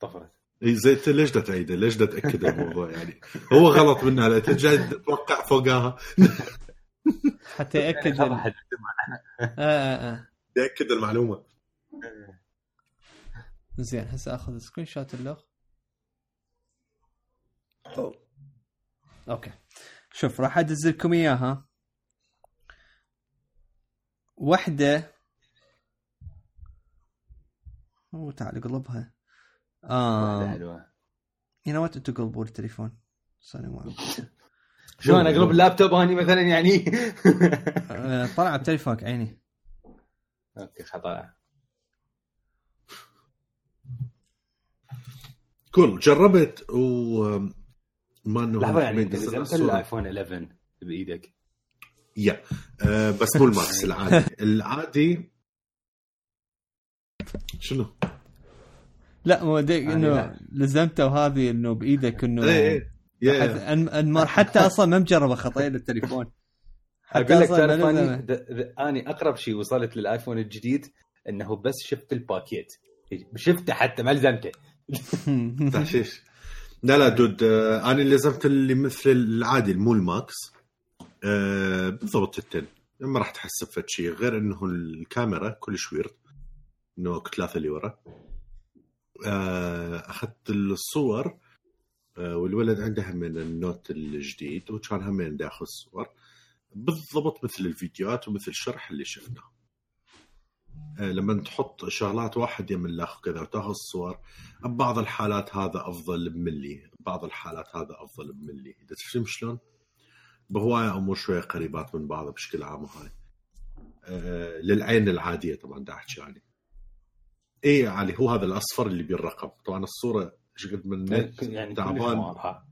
طفرت. زي انت ليش دا تعيده؟ ليش دا تأكد الموضوع يعني؟ هو غلط منها لا إنت جاي تتوقع فوقها. حتى يأكد ال... آه آه آه. ياكد المعلومة. زين هسه آخذ screenshot اللغ okay. شوف راح أدز لكم إياها. واحدة أوه تعال آه حلوة. you what أنتوا قلبوا التليفون صار معكم شلون أقلب اللابتوب اني مثلا يعني؟ <laughs> آه، طلع بتليفونك عيني. okay خطأ. كول جربت و ما إنه لحظة يعني إنت نزل لزمت الصورة. الآيفون 11 بإيدك. yeah آه بس مو ال Max <laughs> العادي. العادي شنو؟ لا مو يعني إنه. لزمته وهذه إنه بإيدك إنه إيه إيه. yeah. حتى- <laughs> أصلا ما مجرب خطيه التليفون. أقول لك تعرف أني أقرب شيء وصلت للآيفون الجديد إنه بس شفت الباكيت. شفته حتى ما لزمته. <laughs> تحشيش. لا لا dude آه أنا اللي لزمت اللي مثل العادي مو ال Max. آه بالضبط أنت ما راح تحس بفد شيء غير إنه الكاميرا كلش weird إنه ثلاثة اللي ورا. أخذت الصور آه والولد عنده هم من النوت الجديد وكان هم داخل صور بالضبط مثل الفيديوهات ومثل الشرح اللي شفناه. آه، لما تحط شغلات واحد يم الأخ كذا وتاخذ صور ببعض الحالات هذا أفضل بملي ببعض الحالات هذا أفضل بملي. إذا تفهم شلون؟ بهواية امور شوية قريبات من بعض بشكل عام هاي آه للعين العادية طبعا دا احكي يعني. اي علي هو هذا الأصفر اللي بالرقم. طبعا الصورة إيش قد من النت يعني تعبان. واضحة.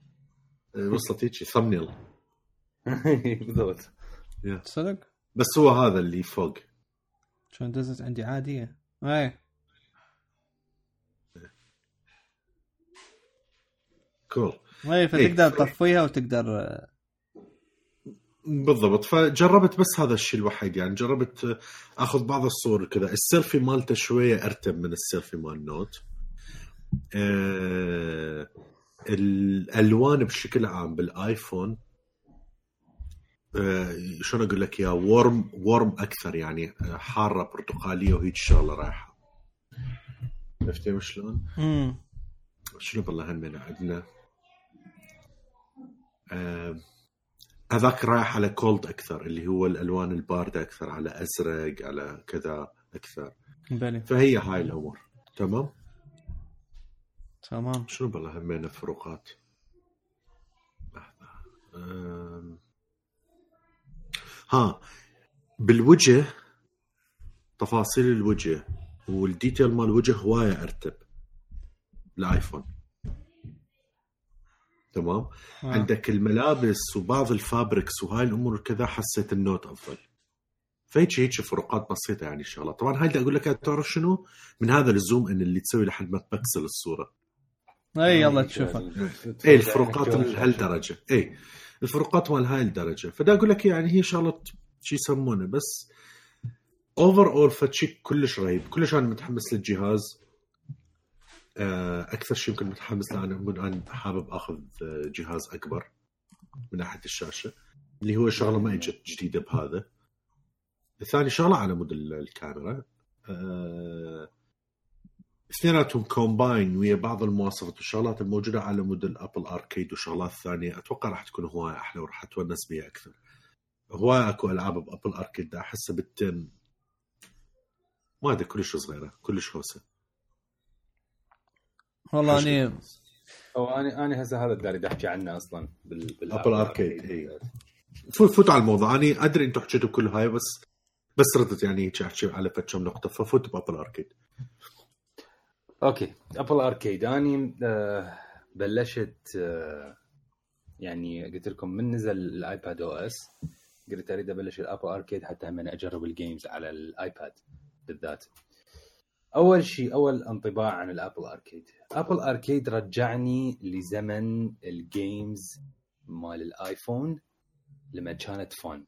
وصلت هيك ثمنيل. <laughs> بالضبط. صدق؟ بس هو هذا اللي فوق. شلون دزت عندي عادية؟ اي كول اي فتقدر تطفيها وتقدر آه، بالضبط. فجربت بس هذا الشيء الوحيد يعني جربت آخذ بعض الصور كذا. السيلفي مالته شوية أرتب من السيلفي مال Note. آه الألوان بشكل عام بالآيفون آه شلون أقول لك yeah warm warm أكثر يعني حارة برتقالية وهيك شغلة رايحة. عرفتي شلون؟ شنو بالله همنا عندنا؟ آه، هذاك رايح على كولد أكثر اللي هو الألوان الباردة أكثر على أزرق على كذا أكثر. بلي فهي هاي الأمور. تمام؟ تمام. شنو بالله همنا فروقات؟ ها بالوجه تفاصيل الوجه والديتيل مال الوجه هواية أرتب. الآيفون. تمام؟ آه. عندك الملابس وبعض ال fabrics وهاي الأمور كذا حسيت ال Note أفضل. فهيك هيك فروقات بسيطة يعني الشغلات طبعا هاي بدي أقول لك تعرف شنو؟ من هذا ال zoom إن اللي تسوي لحد ما تبكسل الصورة. أي يلا تشوفها. اي الفروقات لهالدرجه اي الفروقات مال هاي الدرجة. فدا أقول لك يعني هي شغلة شو يسمونه. بس overall فشي كلش رهيب. كلش أنا متحمس للجهاز. آه، أكثر شيء يمكن متحمس له أنا أنا حابب أخذ آه، جهاز أكبر من ناحية الشاشة اللي هو شغلة ما إجت جديدة بهذا. الثاني شغلة على مود ال- الكاميرا. آه، اثنيناتهم combined ويا بعض المواصفات والشغلات الموجودة على مود ال Apple Arcade وشغلات ثانية. أتوقع راح تكون هواية أحلى وراح اتونس بيها أكثر. هواية أكو ألعاب ب Apple Arcade أحسها بالتم ما أدري كلش صغيرة كلش هوسة. والله. اني أو أنا أنا هسه هذا اللي احكي عنه أصلا بال بال Apple Arcade، إي. فوت فوت على الموضوع. أنا أدري أنتم حكيتوا كل هاي بس بس ردت يعني هيك أحكي على فد كم نقطة. ففوت ب Apple Arcade. okay. Apple Arcade. أني آه بلشت آه يعني قلت لكم من نزل ال iPadOS قلت أريد أبلش ال Apple Arcade حتى هم أجرب ال games على الآيباد بالذات. أول شيء أول انطباع عن ال Apple Arcade. Apple Arcade رجعني لزمن ال games مال الآيفون لما كانت fun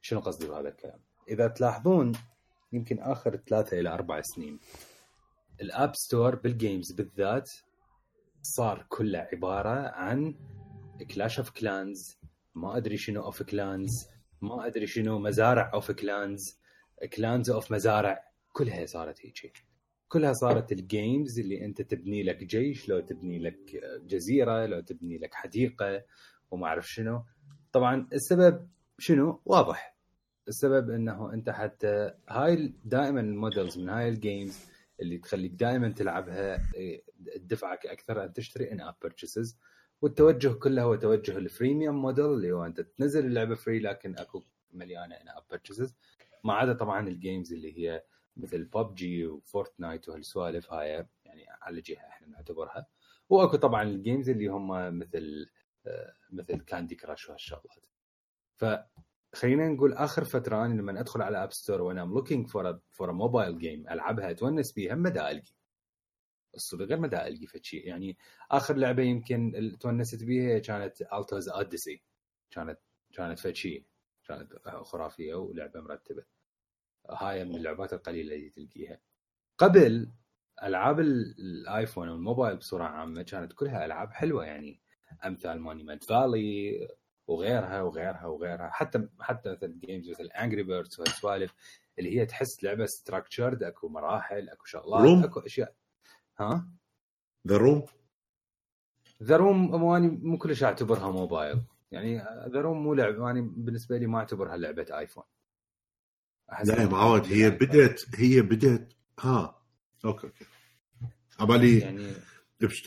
شنو قصدي بهذا الكلام؟ إذا تلاحظون يمكن آخر ثلاثة إلى أربع سنين ال App Store بال games بالذات صار كله عبارة عن Clash of Clans ما أدري شنو of Clans ما أدري شنو مزارع of Clans Clans of مزارع كلها صارت هيك. كلها صارت ال games اللي أنت تبني لك جيش لو تبني لك جزيرة لو تبني لك حديقة وما أعرف شنو. طبعا السبب شنو؟ واضح. السبب إنه أنت حتى هاي دائما ال models من هاي ال games اللي تخليك دائما تلعبها إيه، تدفعك أكثر أن تشتري in-app purchases والتوجه كله هو توجه ال freemium model اللي هو أنت تنزل اللعبة free لكن أكو مليانة in-app purchases ما عدا طبعا ال games اللي هي مثل PUBG و Fortnite وهالسوالف هاي يعني على جهة إحنا نعتبرها. وأكو طبعا ال games اللي هم مثل آه، مثل Candy Crush وهالشغلات. فخلينا نقول آخر فترة أنا لما أدخل على App Store وأنا looking for for mobile game ألعبها أتونس بيها ما دا ألقي. الصدق غير ما دا ألقي فشي يعني آخر لعبة يمكن تونست بيها كانت Alto's Odyssey كانت كانت فشي كانت خرافية ولعبة مرتبة. هاي من اللعبات القليلة اللي تلقيها. قبل ألعاب ال- الآيفون والموبايل بصورة عامة كانت كلها ألعاب حلوة يعني. أمثال Monument Valley وغيرها وغيرها وغيرها. حتى حتى مثل games مثل Angry Birds وهالسوالف اللي هي تحس لعبة structured أكو مراحل أكو شغلات روم. أكو أشياء. ها؟ The Room The Room اني مو كلش اعتبرها موبايل. يعني The Room مو لعبه اني بالنسبة لي ما اعتبرها لعبة آيفون. لا يا معود هي لعبة بدت هي بدت ها okay okay. عبالي يعني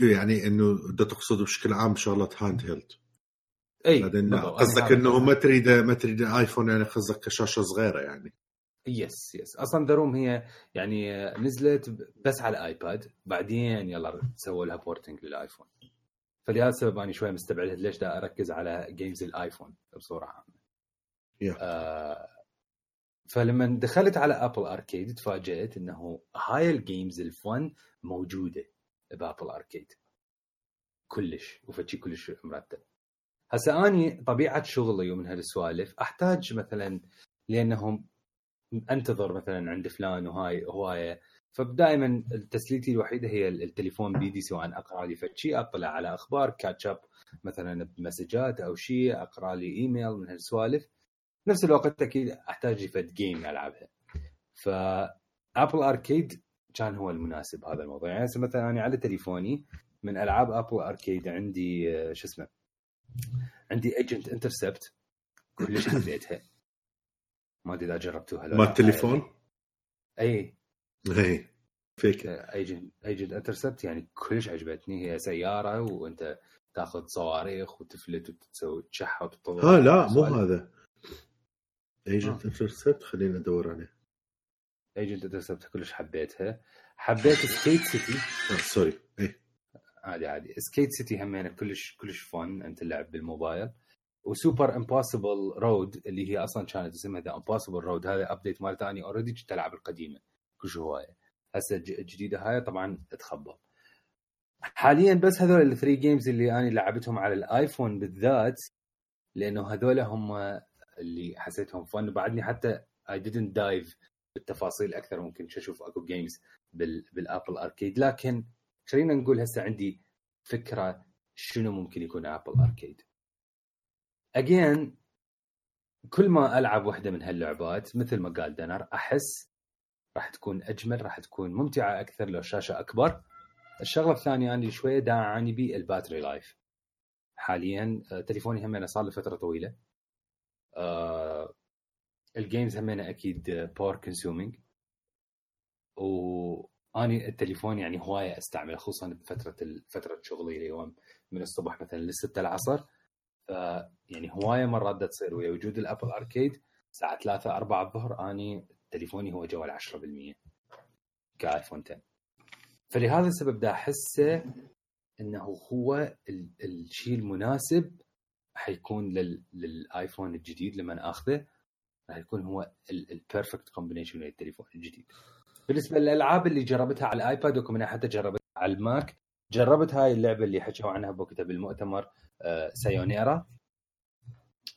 يعني إنه بدها تقصد بشكل عام شغله handheld إي. قصدك إنه ما تريد ما تريد iPhone يعني قصدك كشاشة صغيرة يعني. yes yes أصلا The Room هي يعني نزلت بس على iPad بعدين يلا سووا لها porting لل iPhone فلهذا السبب أنا شوي مستبعد ليش دا أركز على games ال iPhone بصورة عامة. Yeah. آه فلما دخلت على Apple Arcade تفاجأت إنه هاي ال games ال fun موجودة ب Apple Arcade كلش وفشي كلش مرتب. هسه أني طبيعة شغلي ومن هالسوالف أحتاج مثلا لأنهم أنتظر مثلا عند فلان وهاي هواية. فدائما تسليتي الوحيدة هي التليفون بيدي سواء أقرأ لي فد شيء أطلع على أخبار catch up مثلا بمسجات أو شيء أقرأ لي ايميل من هالسوالف. نفس الوقت أكيد أحتاج فد game ألعبها. ف Apple Arcade كان هو المناسب هذا الموضوع. يعني هسه مثلا أنا على تليفوني من ألعاب Apple Arcade عندي شو اسمه عندي Agent Intercept كلش حبيتها. ما أدري إذا جربتوها ما. التليفون إي. إي فيك. Agent Agent Intercept يعني كلش عجبتني. هي سيارة وأنت تاخذ صواريخ وتفلت وتسوي تشحط ها لا مو. هذا. Agent Intercept خلينا ندور عليه. Agent Intercept كلش حبيتها. حبيت Skate City آه sorry عادي عادي. Skate City همينه كلش كلش fun أنت اللعب بالموبايل. و Super Impossible Road اللي هي أصلا كانت اسمها The Impossible Road هذا update مال ثاني already كنت ألعب القديمة. كلش هواية. هسه الجديده هاي طبعا تخبط. حاليا بس هذول ال three games اللي أنا لعبتهم على ال iPhone بالذات لأنه هذول هم اللي حسيتهم fun وبعدني حتى I didn't dive بالتفاصيل أكثر. ممكن أشوف أكو games بال Apple Arcade لكن خلينا نقول هسه عندي فكرة شنو ممكن يكون Apple Arcade again كل ما ألعب واحدة من هاللعبات مثل ما قال دنر أحس راح تكون أجمل راح تكون ممتعة أكثر لو الشاشه أكبر. الشغلة الثانية أنا شوية دا اعاني بي ال battery life حاليا آه، تليفوني همينه صار له فترة طويلة. ال games همينه أكيد power consuming واني التليفون يعني هواية أستعمله خصوصا بفترة فترة شغلي اللي من الصبح مثلا للستة العصر ف يعني هواية مرات تصير ويا وجود ال Apple Arcade الساعة 3 4 الظهر أني تليفوني هو جوا ال 10% ك iPhone 10 فلهذا السبب دا أحسه إنه هو الشيء المناسب حيكون لل... لل iPhone الجديد لما آخذه راح يكون هو ال perfect combination للتليفون الجديد. بالنسبة للألعاب اللي جربتها على ال iPad وكمان حتى جربتها على ال Mac جربت هاي اللعبة اللي حكوا عنها بوقتها بالمؤتمر آه Sayonara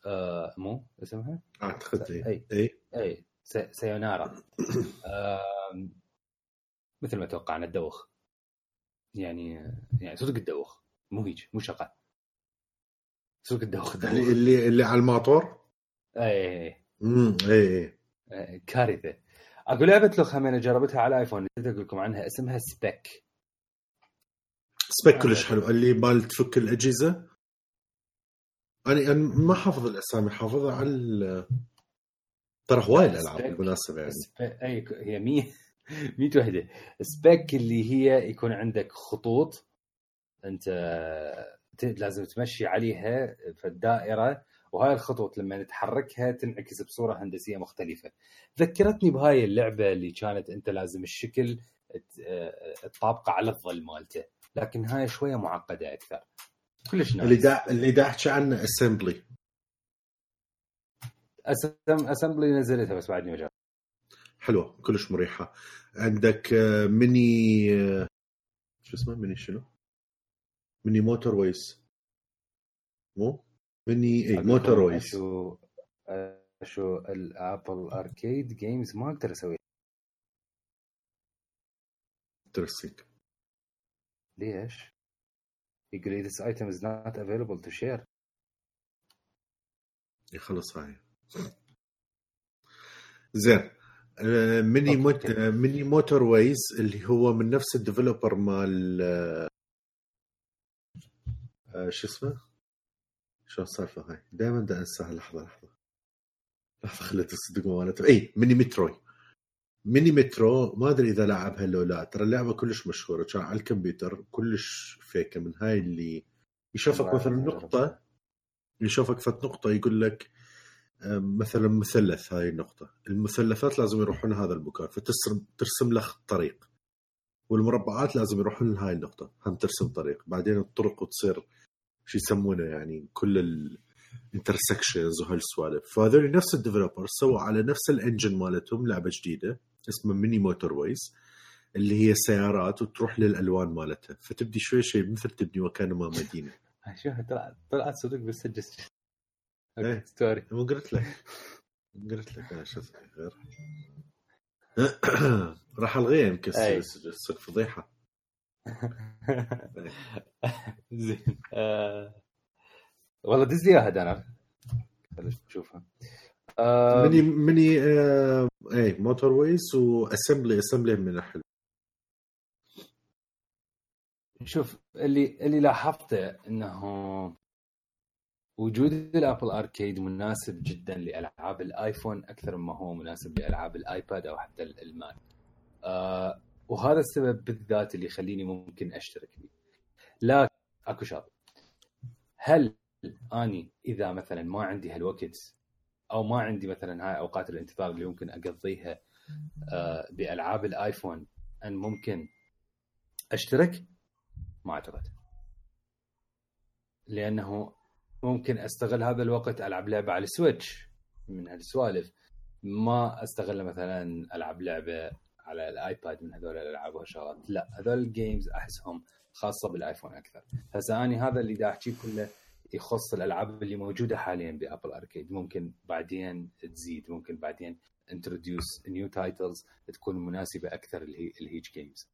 آه مو اسمها؟ أعتقد اي اي, أي. سايونارا آه مثل ما توقعنا الدوخ. يعني يعني صدق الدوخ. مو هيك مو شغال. صدق الدوخ, الدوخ. اللي اللي على الماطور؟ اي امم اي اي كارثة. أقول لعبة لو خمينه جربتها على ايفون نسيت أقول لكم عنها اسمها سبيك سبيك كلش حلو. اللي مال تفك الأجهزة. أنا أنا ما حافظ الأسامي حافظها على ترى هواي الألعاب بالمناسبة يعني. أي هي 100 100 <laughs> وحدة. سبيك اللي هي يكون عندك خطوط. أنت لازم تمشي عليها في الدائرة وهاي الخطوط لما نتحركها تنعكس بصورة هندسية مختلفة. ذكرتني بهاي اللعبة اللي كانت أنت لازم الشكل تطابقه على الظل مالته لكن هاي شوية معقدة أكثر. كلش nice. اللي دا اللي دا أحكي عنه Assemble Assemble نزلتها بس بعدني ما حلوة كلش مريحة. عندك ميني شو اسمه؟ ميني شنو؟ Mini Motorways مو؟ ميني اي Motorways شو شو ال Apple Arcade games ما أقدر أسوي. interesting ليش؟ يقول لي this item is not available to share. يخلص هاي. زين. Mini Mot... Mini Motorways اللي هو من نفس ال developer مال آه، شو اسمه؟ شو السالفه هاي؟ دائما بدي أنساها. لحظة لحظة. لحظه خليت الصدق مالته اي Mini Metro. Mini Metro. ما أدري إذا لعبها لو لا. ترى اللعبة كلش مشهورة. كان على الكمبيوتر. كلش فيكه من هاي اللي يشوفك مثلا نقطة يشوفك فت نقطة يقول لك مثلا مثلث. هاي النقطة. المثلثات لازم يروحون هذا المكان. فترسم ترسم له طريق. والمربعات لازم يروحون لهاي النقطة. هم ترسم طريق. بعدين الطرق وتصير شو يسمونه يعني كل ال intersections وهالسوالف فهذول نفس ال developer سووا على نفس ال engine مالتهم لعبة جديدة اسمها Mini Motorways اللي هي سيارات وتروح للألوان مالتها. فتبدي شوي شوي مثل تبني وكانما مدينة. <laughs> شوف طلعت صدق بس story مو قلت لك. قلت لك أنا شو غير. <clears throat> راح الغيه يمكن تصير فضيحة. <laughs> زين. آه، والله دز لي اياها دانر نشوفها. Mini Mini آه اي Motorways و Assembly Assembly من حلو شوف اللي اللي لاحظته إنه وجود ال Apple Arcade مناسب جدا لألعاب ال iPhone أكثر مما هو مناسب لألعاب ال iPad أو حتى ال Mac. آه وهذا السبب بالذات اللي يخليني ممكن أشترك فيه. لكن أكو شغلة. هل أني إذا مثلا ما عندي هالوقت أو ما عندي مثلا هاي أوقات الانتظار اللي ممكن أقضيها آه بألعاب الآيفون أن ممكن أشترك؟ ما أعتقد. لأنه ممكن أستغل هذا الوقت ألعب لعبة على السويتش من هالسوالف. ما أستغل مثلا ألعب لعبة على ال iPad من هذول الالعاب والشغلات لا هذول ال games أحسهم خاصة بال iPhone أكثر. هسه اني هذا اللي دا أحكي كله يخص الألعاب اللي موجودة حاليا ب Apple Arcade. ممكن بعدين تزيد ممكن بعدين introduce new titles تكون مناسبة أكثر لهيج games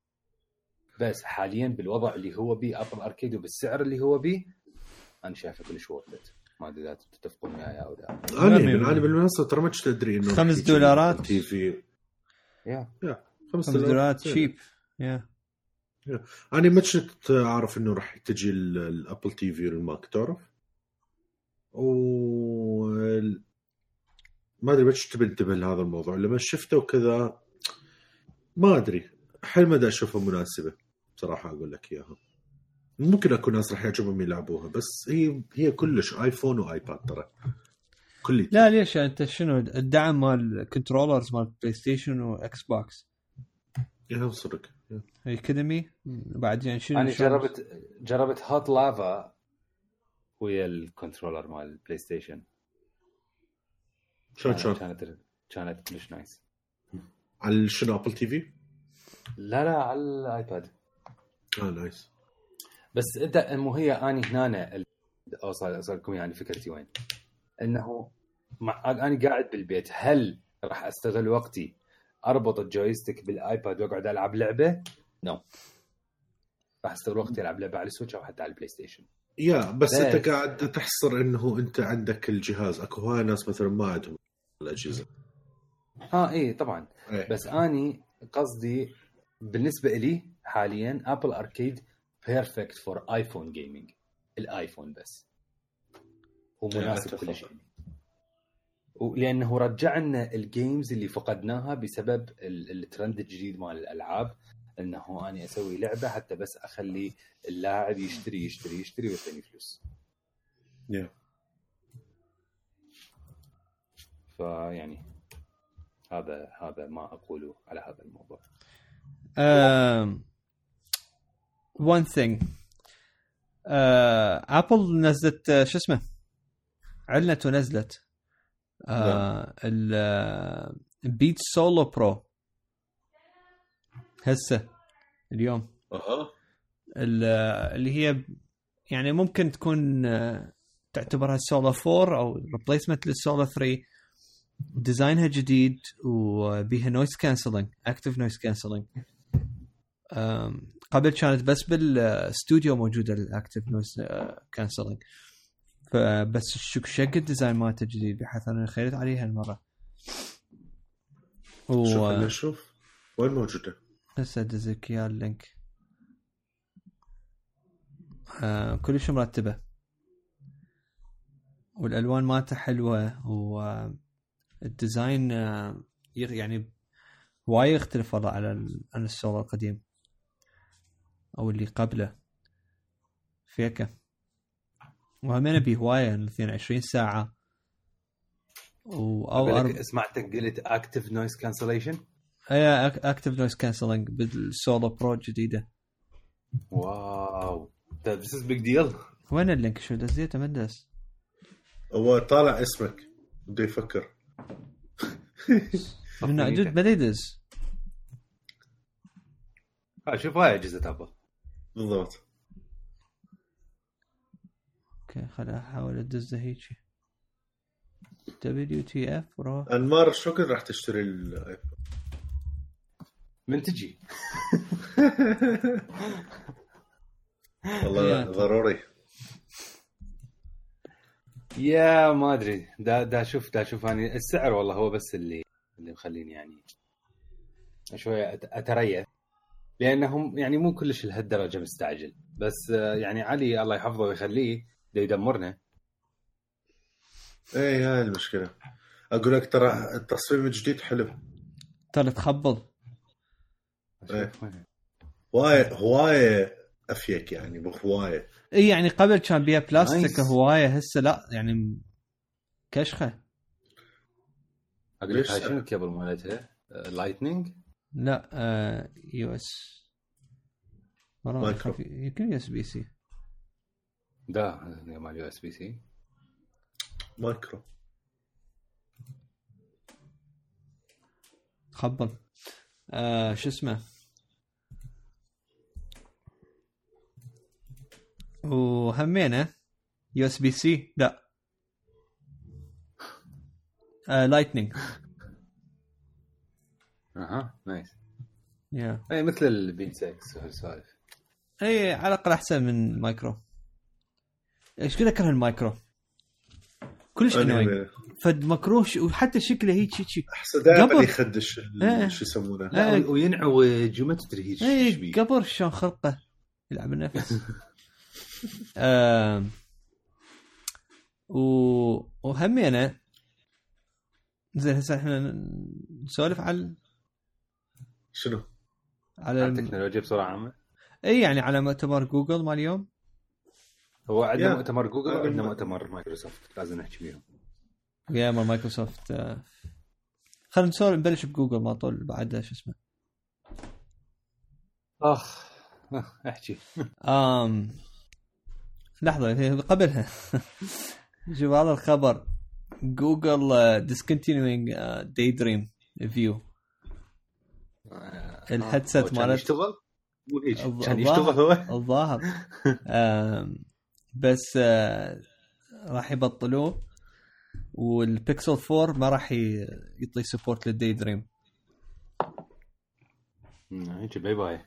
بس حاليا بالوضع اللي هو بيه Apple Arcade وبالسعر اللي هو بيه أنا شايفه كلش worth ما أدري إذا تتفقون معي أو لا. أنا أنا بالمنصة ترى ما كنت أدري إنه خمس دولارات. TV yeah خمس دولارات cheap yeah أنا ما كنت أعرف إنه راح تجي ال Apple TV وال Mac تعرف؟ و ما أدري بس تنتبه لهذا الموضوع. لما شفته وكذا ما أدري. حل ما أشوفها مناسبة. بصراحة أقول لك إياها. ممكن اكو ناس راح يعجبهم يلعبوها بس هي هي كلش iPhone و iPad ترى. كل لا ليش؟ انت شنو الدعم مال ال controllers مال PlayStation و Xbox yeah صدق. اكاديمي بعدين يعني شنو أنا جربت جربت Hot Lava ويا ال controller مال ال PlayStation شلون شلون؟ كانت كانت كلش nice على شنو Apple TV؟ لا لا على الايباد آه nice بس انت مو هي اني هنا اوصل اوصلكم يعني فكرتي وين؟ إنه مع أنا قاعد بالبيت هل راح أستغل وقتي أربط ال joystick بال iPad وأقعد ألعب لعبة؟ no no. راح أستغل وقتي ألعب لعبة على ال Switch أو حتى على ال PlayStation yeah بس ده. أنت قاعد تحصر إنه أنت عندك الجهاز أكو هواي ناس مثلا ما عندهم الأجهزة آه اي طبعا إيه. بس أني قصدي بالنسبة لي حاليا Apple Arcade perfect for iPhone gaming ال iPhone بس ومناسب كل شيء ولأنه رجع لنا ال games اللي فقدناها بسبب الترند الجديد مال الألعاب إنه أني أسوي لعبة حتى بس أخلي اللاعب يشتري يشتري يشتري ويعطيني فلوس. yeah. فيعني هذا هذا ما أقوله على هذا الموضوع. um, one thing Apple نزلت uh, شو اسمه علنت ونزلت ال Beats Solo Pro هسه اليوم. أها. اللي هي يعني ممكن تكون آه، تعتبرها سولو 4 أو replacement لل Solo 3 design ها جديد وبيها noise cancelling active noise cancelling قبل كانت بس بالاستوديو موجودة ال active noise cancelling فبس شق ال design مالته جديد بحيث أنا خيرت عليها المره و... شوف نشوف. وين موجوده؟ هسه ادزك اياه ال link. آه كلش مرتبة. والألوان مالته حلوة وال design آه يعني وايد يختلف والله على عن السولو القديم أو اللي قبله. فيكه. وهمين بهواية 22 ساعة. و أو أرب... سمعتك قلت active noise cancellation اي active noise cancelling بال Solo Pro الجديده wow. this is big deal وين ال link؟ شو دزيته؟ ما دز. هو طالع اسمك. بده يفكر. <laughs> من جد بدا يدز ها شوف هاي أجهزة Apple. بالضبط. okay خليني أحاول ادزه هيجي. WTF bro أنمار شو كنت راح تشتري ال iPhone؟ من تجي. والله ضروري. يا ما أدري. دا دا أشوف دا أشوف اني السعر والله هو بس اللي اللي مخليني يعني شوية أتريث. لأنهم يعني مو كلش لهالدرجة مستعجل. بس يعني علي الله يحفظه ويخليه. دا يدمرنا. إيه هاي المشكلة. أقول لك ترى التصميم الجديد حلو. ترى تخبل إيه. هواية هواية أفيك يعني بهوايه اي يعني قبل كان بيها بلاستيك هواية هسه لا يعني كشخة. أقول لك شنو الكيبل مالتها؟ Lightning؟ لا آه US يمكن USB-C ده مال يو اس بي سي مايكرو خبل آه شو اسمه وهمينا يو اس بي سي لا آه لايتنينج أها نايس يا اي مثل البين 6 وهالسوالف اي على الأقل أحسن من المايكرو إيش كذا اكره المايكرو؟ كلش انوينج فد مكروه وحتى شكله هيك هيك احسن دائما قبل. يخدش ال- إيه. شو يسمونه؟ إيه. وينعوج وما تدري هيك إيش اي بيه قبر شلون خلقه يلعب النفس. <laughs> آم، و... وهمينا زين هسه إحنا نسولف على شنو؟ على التكنولوجيا بصورة عامة. اي يعني على مؤتمر جوجل مال اليوم. هو عندنا. مؤتمر جوجل وعندنا مؤتمر مايكروسوفت. لازم نحكي بيهم. يا مال مايكروسوفت آه. خلينا نسولف نبلش بجوجل ما طول بعد شو اسمه. أخ احكي. آم لحظة هي قبلها. <laughs> شوف هذا الخبر. جوجل discontinuing uh, daydream view. ال headset مالت- يشتغل؟ مو هيك. الظ- كان الظاهر- يشتغل هو؟ الظاهر. <laughs> بس آه، راح يبطلوه والبيكسل 4 ما راح يعطي support لل Daydream هيك bye bye.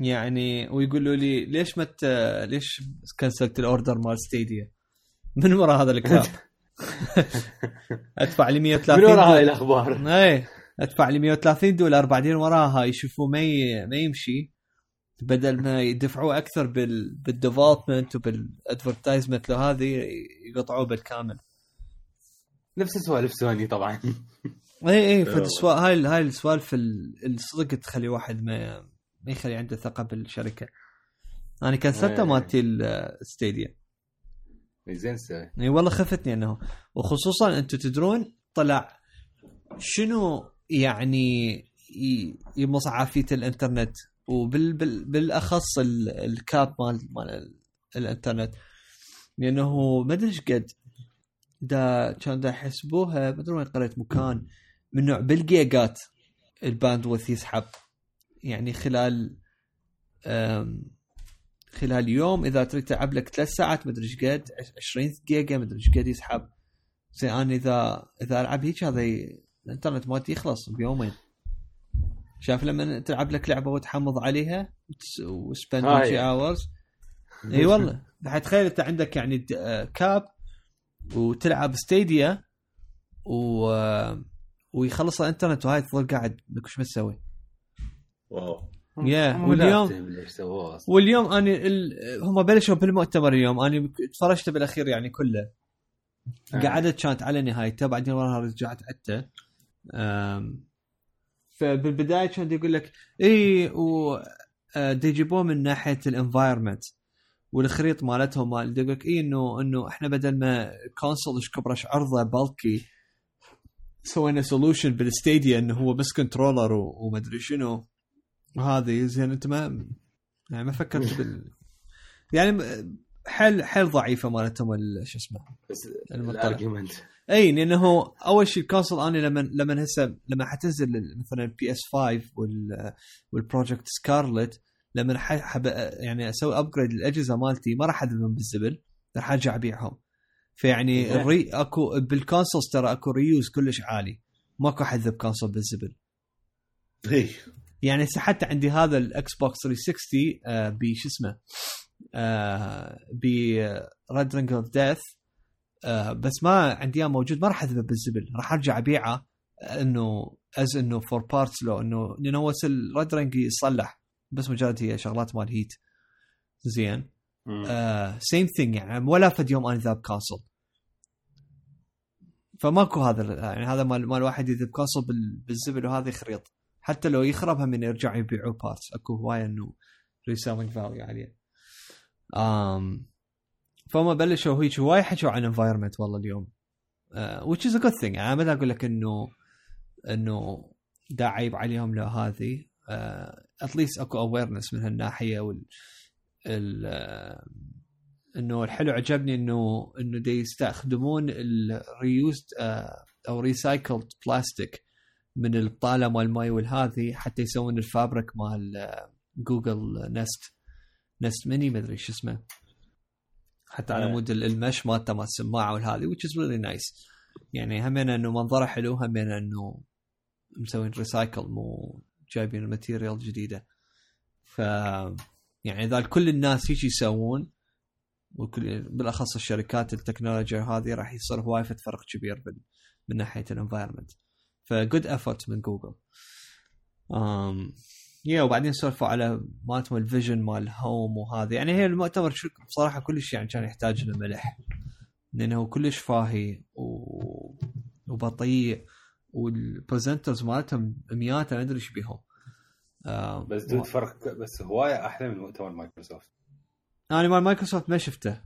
يعني ويقولوا لي ليش ما ت... ليش كنسلت ال order مال Stadia من وراء هذا الكلام <laughs> ادفع لي 130 من وراء هاي الأخبار. اي ادفع لي 130 دولار بعدين وراها يشوفوا ما ي... ما يمشي. بدل ما يدفعوا أكثر بال... بال development وبال advertisement لو هذه يقطعوه بالكامل. نفس سوالف سوني طبعا. إي إي. <laughs> فالسوا... هاي هاي السوالف ال- الصدق تخلي واحد ما ما يخلي عنده ثقة بالشركة. أنا كنسلته إيه. مالتي ال Stadia زين سوي إي والله خفتني أنه وخصوصا أنتم تدرون طلع شنو يعني ي- يمص عافية الإنترنت؟ وبال بال بالأخص ال- ال cap مال مال ال- الإنترنت. لأنه ما أدري إيش قد دا كان دا يحسبوها ما أدري وين قريت مكان من نوع بالجيجات ال bandwidth يسحب. يعني خلال خلال يوم إذا تريد تلعب لك ثلاث ساعات مدري إيش قد 20 جيجا مدري إيش قد يسحب. زين أنا إذا إذا ألعب هيك هذا الإنترنت مالتي يخلص بيومين. شايف لما تلعب لك لعبة وتحمض عليها و spend هاي. 20 اورز إي والله. بعد تخيل أنت عندك يعني آه، cap وتلعب Stadia و آه، ويخلص الانترنت وهاي تظل قاعد لك وش بتسوي wow. yeah، مو واليوم-. واليوم أنا ال... هم بلشوا بالمؤتمر اليوم. أنا تفرجت بالأخير يعني كله. آه. قعدت كانت على نهايته بعدين وراها رجعت عدته أم، فبالبداية كان يقول لك اي و آه، دي يجيبوه من ناحية ال environment والخريط مالتهم مال يقول لك اي إنه إنه إحنا بدل ما console إيش كبره إيش عرضه بالكي سوينا solution بال Stadia إنه هو بس controller ومدري شنو. وهذه زين أنت ما يعني ما فكرت بال يعني حل حل ضعيفة مالتهم ال- شو اسمه بس. ال argument إي لأنه أول شيء ال console أنا لما لما هسه لما حتنزل مثلا ال PS 5 وال وال Project Scarlett لما حب يعني أسوي upgrade للأجهزة مالتي ما راح اذبهم بالزبل راح أرجع أبيعهم. فيعني زين. ال re أكو بال consoles ترى أكو reuse كلش عالي. ماكو حد ذب console بالزبل. إي. يعني هسه حتى عندي هذا ال Xbox 360 آه بشو اسمه آه ب red ring of death بس ما عندي إياه موجود ما راح اذبه بالزبل. راح أرجع أبيعه آه، إنه as إنه for parts لو إنه لأنه هو ال red ring يصلح بس مجرد هي شغلات مال heat زين. same thing يعني ولا فد يوم أنا ذاب console فماكو هذا يعني هذا مال مال واحد يذب بال- بالزبل وهذا يخريط. حتى لو يخربها من يرجع يبيعوا parts أكو هواية إنه reselling value عاليه um, فهم بلشوا هيك هواي حكوا عن environment والله اليوم. uh, which is a good thing. يعني أنا ما أقول لك إنه إنه دا عيب عليهم لو هذه at least أكو awareness من هالناحية وال ال آه، إنه الحلو عجبني إنه إنه دي يستخدمون ال reused أو recycled plastic من البطاله مال الماي والهذه حتى يسوون ال fabric مال آه، جوجل Nest Nest Mini ما أدري شو اسمه. حتى على إيه. مود ال- ال mesh مالته مال السماعة والهذه which is really nice. يعني همين إنه منظره حلو همين إنه مسوين recycle مو جايبين ال material جديدة. ف يعني اذا كل الناس هيك يسوون وكل بالأخص الشركات التكنولوجيا هذه راح يصير هواي فرق كبير بال... من ناحية ال environment ف good effort من جوجل yeah وبعدين سولفوا على مالتهم ال vision مال home وهذا يعني هي المؤتمر بصراحة كلش يعني كان يحتاج له ملح. لأنه كلش فاهي و... وبطيء وال presenters مالتهم مئات ما أدري إيش بيهم. آه، بس دود فرق بس هواية أحلى من مؤتمر مايكروسوفت. أنا مال مايكروسوفت ما شفته.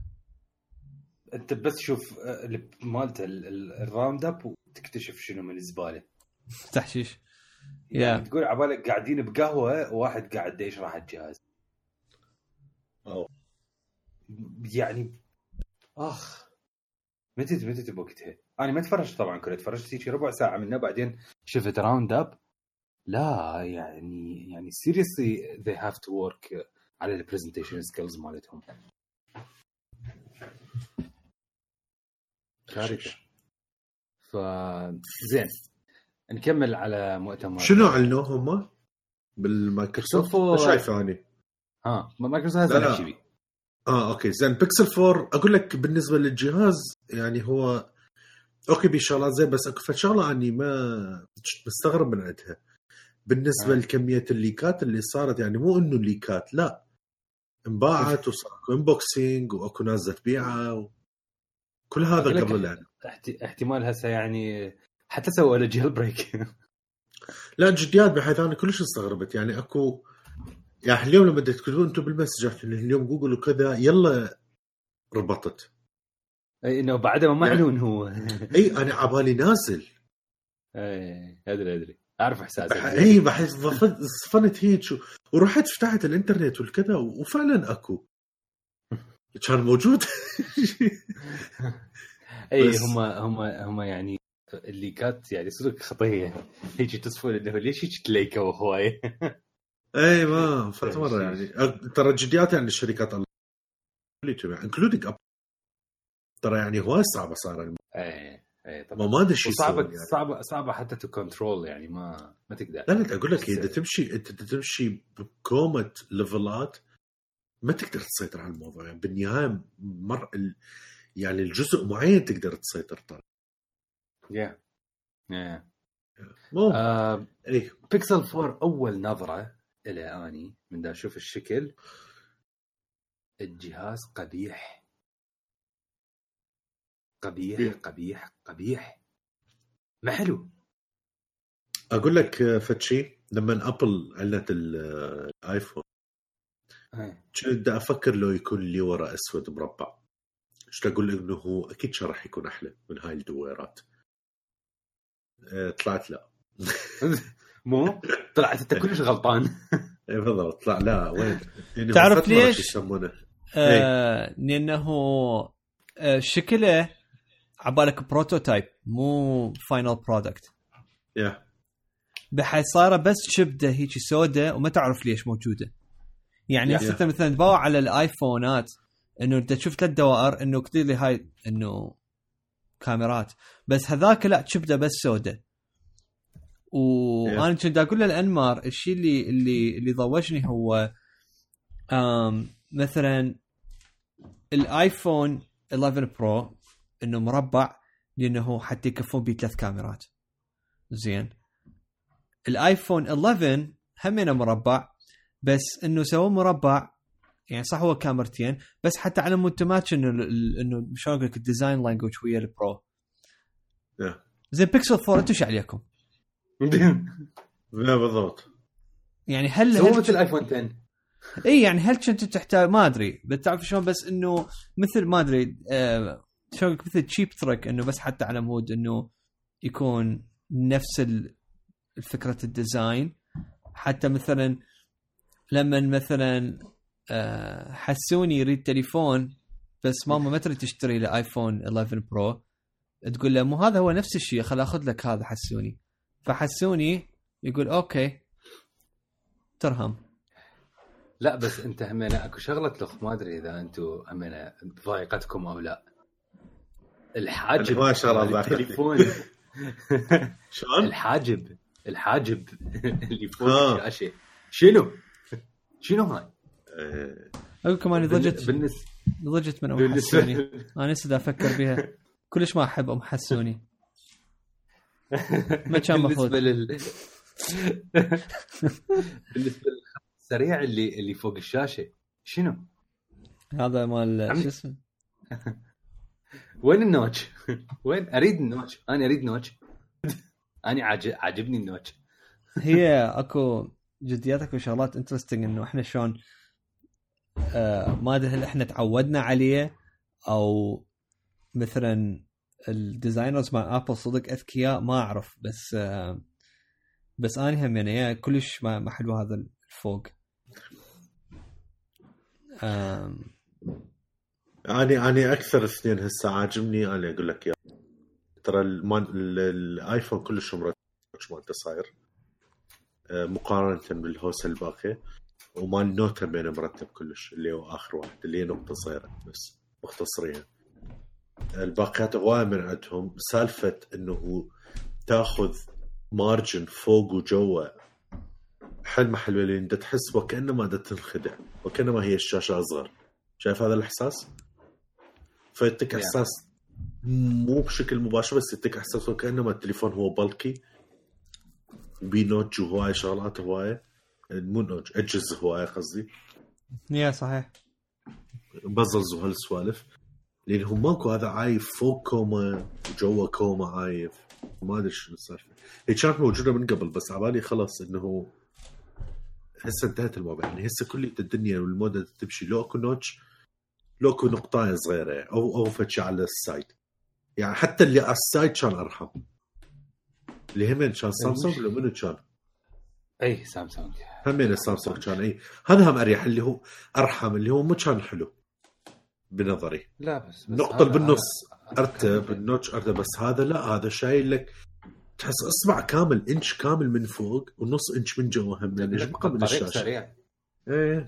أنت بس شوف آه، مالته ال- ال- ال round up وتكتشف شنو من الزباله <laughs> تحشيش. يعني Yeah. تقول عبالك قاعدين بقهوة وواحد قاعد يشرح الجهاز؟ أوه. يعني آخ متى متى بوقتها أنا ما تفرجت طبعا كله تفرجت هيك ربع ساعة منه بعدين شفت round up لا يعني يعني seriously they have to work على ال presentation skills مالتهم. كارثه ف زين. نكمل على مؤتمر. شنو اعلنوه هم؟ بالمايكروسوفت؟ ما شايفه اني ها ما مايكروسوفت لا، لا. هذا شيء آه okay زين بيكسل 4 أقول لك بالنسبة للجهاز يعني هو okay بشغلات زين بس اكو شغله أني ما مستغرب من عندها. بالنسبة آه. لكمية ال leakات اللي صارت يعني مو إنه leakات لا. انباعت وصار اكو unboxing وأكو ناس تبيعها و... كل هذا قبل احت- احتمال هسه يعني حتى سووا له jailbreak <laughs> لا جديات بحيث أنا كلش استغربت. يعني أكو يعني اليوم لما تكتبون أنتم بالمسجات اليوم جوجل وكذا يلا ربطت. أي إنه بعده ما يعني- معلون هو. <laughs> أي أنا عبالي نازل. أي أدري أدري. أعرف إحساسك. بح- أي بحس صفنت هيك ورحت فتحت الإنترنت والكذا وفعلا أكو. <laughs> كان موجود. أي هم هم هم يعني اللي كانت يعني صدق خطيه هيك تصفون إنه ليش هيك تleakوا هوايه اي ما <laughs> فات مرة يعني. <laughs> ترى جديات يعني الشركات including ترى يعني هواي صعبة صار اي اي ما طبعا. ما أدري شو يسوون يعني. صعبه صعبة حتى to control يعني ما ما تقدر. لا لا أقول لك إذا تمشي انت تمشي بكومة levelات ما تقدر تسيطر على الموضوع يعني. بالنهاية مر ال- يعني الجزء معين تقدر تسيطر طبعا. yeah yeah مو آه، اي بيكسل 4 أول نظرة إلى أني من دا أشوف الشكل الجهاز قبيح. قبيح إيه. قبيح قبيح. ما حلو. أقول لك شيء لما Apple علت آه، ال iPhone إيه. كنت أفكر لو يكون اللي ورا أسود مربع. إيش أقول إنه هو؟ أكيد راح يكون أحلى من هاي الدويرات. طلعت لا. <laughs> مو؟ طلعت أنت كلش غلطان. <laughs> اي بالضبط طلع لا وين؟ يعني تعرف ليش؟ يسمونه. آه لأنه آه شكله عبالك prototype مو final product yeah. بحيث صايره بس شبده هيك سوداء وما تعرف ليش موجوده. يعني Yeah. حتى مثلا تباوع على الآيفونات إنه انت تشوف ثلاث دوائر إنه كتير لي هاي إنه كاميرات. بس هذاك لا شبده بس سوداء. وأنا كنت أقول للأنمار الشيء اللي اللي اللي ضوجني هو آم مثلا الآيفون 11 برو إنه مربع لأنه حتى يكفون به ثلاث كاميرات. زين. ال iPhone 11 همينه مربع بس إنه سووه مربع يعني صح هو كاميرتين بس حتى على مود تmatch إنه ال- ال- إنه شلون أقول لك ال design language ويا ال Pro Yeah. زين بيكسل 4 أنتم إيش عليكم؟ <laughs> لا بالضبط. يعني هل هل مثل ال iPhone 10 إي يعني هل كنت تحتاج ما أدري بتعرف شلون؟ بس إنه مثل ما أدري آه شلون مثل cheap trick إنه بس حتى على مود إنه يكون نفس ال- فكرة ال design حتى مثلا لما مثلا حسوني يريد تليفون بس ماما ما تريد تشتري له iPhone 11 Pro تقول له مو هذا هو نفس الشيء خل آخذ لك هذا حسوني فحسوني يقول okay ترهم لا بس أنت همينة أكو شغلة لخ ما أدري إذا أنتم همينة ضايقتكم أو لا الحاجب ما شاء الله مال ضايقتني. التليفون شلون؟ الحاجب الحاجب اللي فوق آه. الشاشه شنو؟ شنو هاي؟ أقول لكم أنا ضجت ضجت من ام حسوني <laughs> أنا لسه أفكر بها كلش ما أحب أم حسوني <laughs> ما كان مفروض. بالنسبة لل <laughs> بالنسبة للخد السريع اللي اللي فوق الشاشة شنو؟ هذا مال. شو اسمه وين ال notch؟ وين أريد ال notch أنا أريد notch أنا عاج- عاجبني ال notch هي أكو جديات أكو شغلات interesting إنه إحنا شلون ما أدري هل إحنا تعودنا عليه أو مثلا ال designers مال Apple صدق أذكياء ما أعرف بس آه بس أنا هم يعني كلش ما حلو هذا الفوق. أني أني أكثر اثنين هسه عاجبني أنا أقول لك يا ترى الآيفون كلش مرتب مالته صاير. آه، مقارنة بالهوسه الباقيه ومال النوت هم بينه مرتب كلش اللي هو آخر واحد اللي هي نقطة صغيرة بس مختصرين الباقيات هواي من عندهم سالفه إنه تاخذ margin فوق وجوا حلمه حلوة اللي أنت تحس وكأنما دا تنخدع وكأنما هي الشاشة أصغر شايف هذا الإحساس؟ فيعطيك. إحساس مو بشكل مباشر بس يعطيك إحساس وكأنما التليفون هو بلكي بي notch وهواي شغلات هواية مو notch اجهزه هوايه قصدي. yeah صحيح. bezels وهالسوالف لأن هم ماكو هذا عايف فوق كوما وجوا كوما عايف ما أدري شنو السالفة. هي كانت موجودة من قبل بس عبالي خلاص إنه هسه انتهت الموضوع. يعني هسه كل الدنيا والموضه تمشي. لو أكو notch لو أكو نقطايه صغيرة أو أو فتشي على ال side يعني حتى اللي على ال side كان أرحم. اللي همين كان سامسونج ولا منو كان؟ اي سامسونج. همين السامسونج كان اي هذا هم أريح اللي هو أرحم اللي هو مو كان حلو. بنظري. لا بس, بس النقطة هذا- اللي بالنص أرتب ال notch أرتب بس هذا لا هذا شايل لك تحس أصبع كامل إنش كامل من فوق ونص إنش من جوا هم يعني إيش بقى من طريق الشاشة؟ سريع. إيه.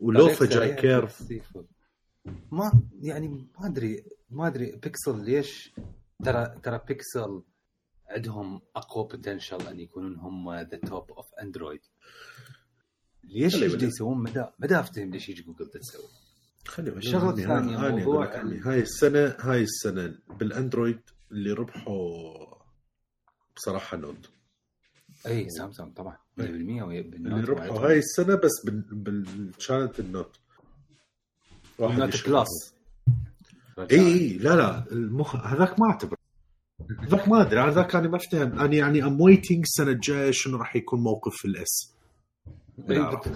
ولوفة جاي curve. ما يعني ما أدري ما أدري بيكسل ليش ترى ترى بيكسل عندهم أقوى potential أن يكونون هم the top of Android ليش يجي. يسوون؟ مدى مدى افتهم ليش يجي جوجل تسوي؟ خلي الثانية هاني موضوع هاي السنة هاي السنة بالأندرويد اللي ربحوا بصراحة نوت اي سامسونج طبعا. 100% ويا- اللي ربحوا. هاي السنة بس بال... بال... كانت النوت واحد النوت. كلاس اي اي لا لا المخ هذاك ما اعتبر ذاك ما أدري أنا ذاك أنا ما افتهم أنا يعني ام ويتنج السنة الجاية شنو راح يكون موقف في الاس إي، بالعربي.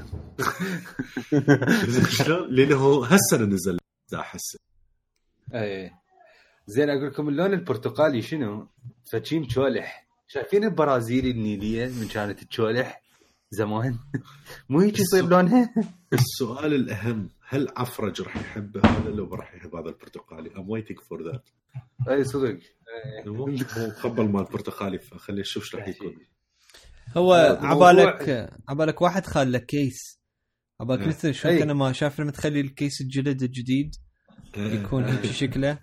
شلون؟ لأنه هالسنة نزل أحس. إيه. زين أقول لكم اللون البرتقالي شنو؟ فشي مشولح شايفين البرازيلي النيلية من كانت تشولح؟ زمان. مو هيك يصير لونها؟ السؤال الأهم هل عفرج راح يحب هذا لو راح يحب هذا البرتقالي؟ ام ويتنج فور ذات أي صدق. مو مقبل مال البرتقالي فخلي نشوف إيش راح يكون. هو عبالك عبالك واحد خال لك case. عبالك إيه. مثل شو أي. كان ما شاف لما تخلي ال case الجلد الجديد يكون هيك شكله.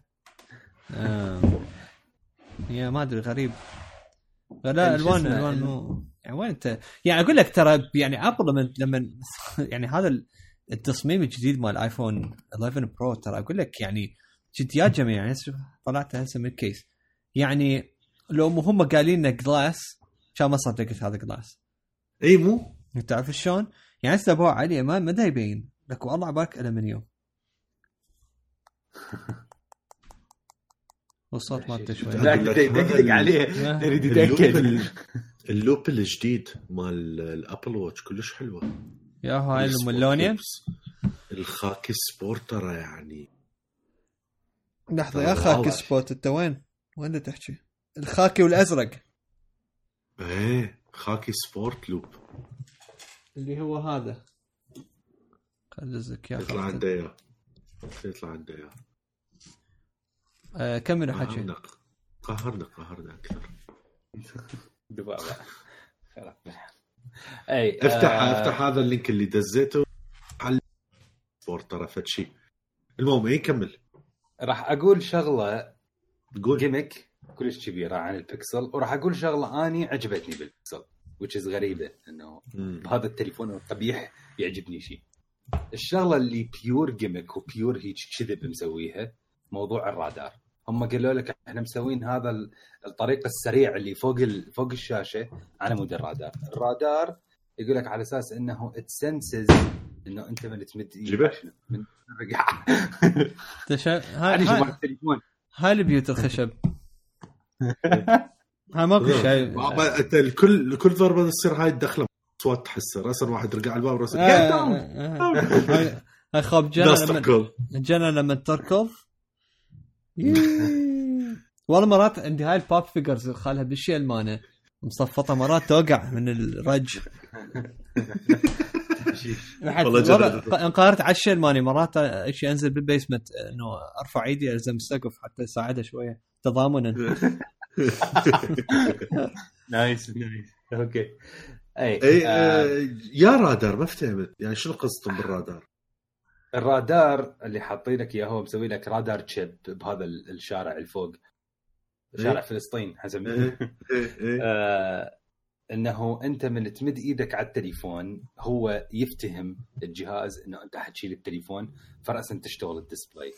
آه. يا ما أدري غريب. لا الوان؟ ألوان مو يعني وين أنت؟ يعني أقول لك ترى يعني Apple لما لما يعني هذا التصميم الجديد مال iPhone 11 Pro ترى أقول لك يعني جديات جميله يعني طلعتها هسه من ال case يعني لو مو هم قايلين لنا glass كان ما صدقت هذا glass إي مو؟ تعرف شلون؟ يعني هسه أبوه عليه ما ما يبين. لك والله عبالك المنيوم <laughs> والصوت مالته شوي. هذا عليه. يريد ال loop يتاكد ال- ال loop الجديد مال ال Apple Watch كلش حلوة. يا هاي loops. الخاكي sport ترى يعني. لحظة يا. خاكي sport انت وين؟ وين تحكي؟ الخاكي والأزرق. إيه خاكي sport loop. اللي هو هذا. خلزك يا يطلع. عنده اياه يطلع عنده اياه آه كملوا حكي؟ قهرنا قهرنا أكثر. <laughs> دبابة. خلاص أي افتح آه، افتح هذا ال link اللي دزيته. على sport ترى فد شيء. المهم اي كمل. راح أقول شغلة قول. gimmick كلش كبيرة عن البكسل وراح أقول شغلة آني عجبتني بال Pixel which is غريبة إنه. بهذا التليفون القبيح يعجبني شيء. الشغلة اللي pure gimmick و pure هيك كذب مسويها موضوع الرادار. هم قالوا لك إحنا مسوين هذا ال- الطريق السريع اللي فوق ال... فوق الشاشة على مود الرادار. الرادار يقول لك على أساس إنه اتسنسز إنه أنت من تمد؟ من <laughs> هاي هاي, البيوت الخشب. <laughs> هاي ماكو شيء. أنت الكل كل ضربة تصير هاي الدخلة. أصوات تحسها راسا واحد رقع الباب راسا آه،! آه، آه. هاي- خواب جنى لما جنى لما تركض. والله مرات عندي هاي الباب فيجرز خالها بالشيء المانه مصفطة مرات توقع من الرج. <laughs> <laughs> انقهرت على الشيء الماني مرات أشي أنزل بالبيسمنت إنه أرفع إيدي ألزم السقف حتى اساعدها شوية. تضامنا. نايس نايس أوكي أي أي آه آه، يا رادار ما فهمت يعني شنو قصتهم بالرادار؟ الرادار اللي حاطين لك إياه هو مسوي لك رادار تشيب بهذا ال- الشارع الفوق. شارع إيه. فلسطين حسب. إيه، إيه. <laughs> آه إنه أنت من تمد إيدك على التليفون هو يفتهم الجهاز إنه أنت حتشيل التليفون فراسا تشتغل ال display.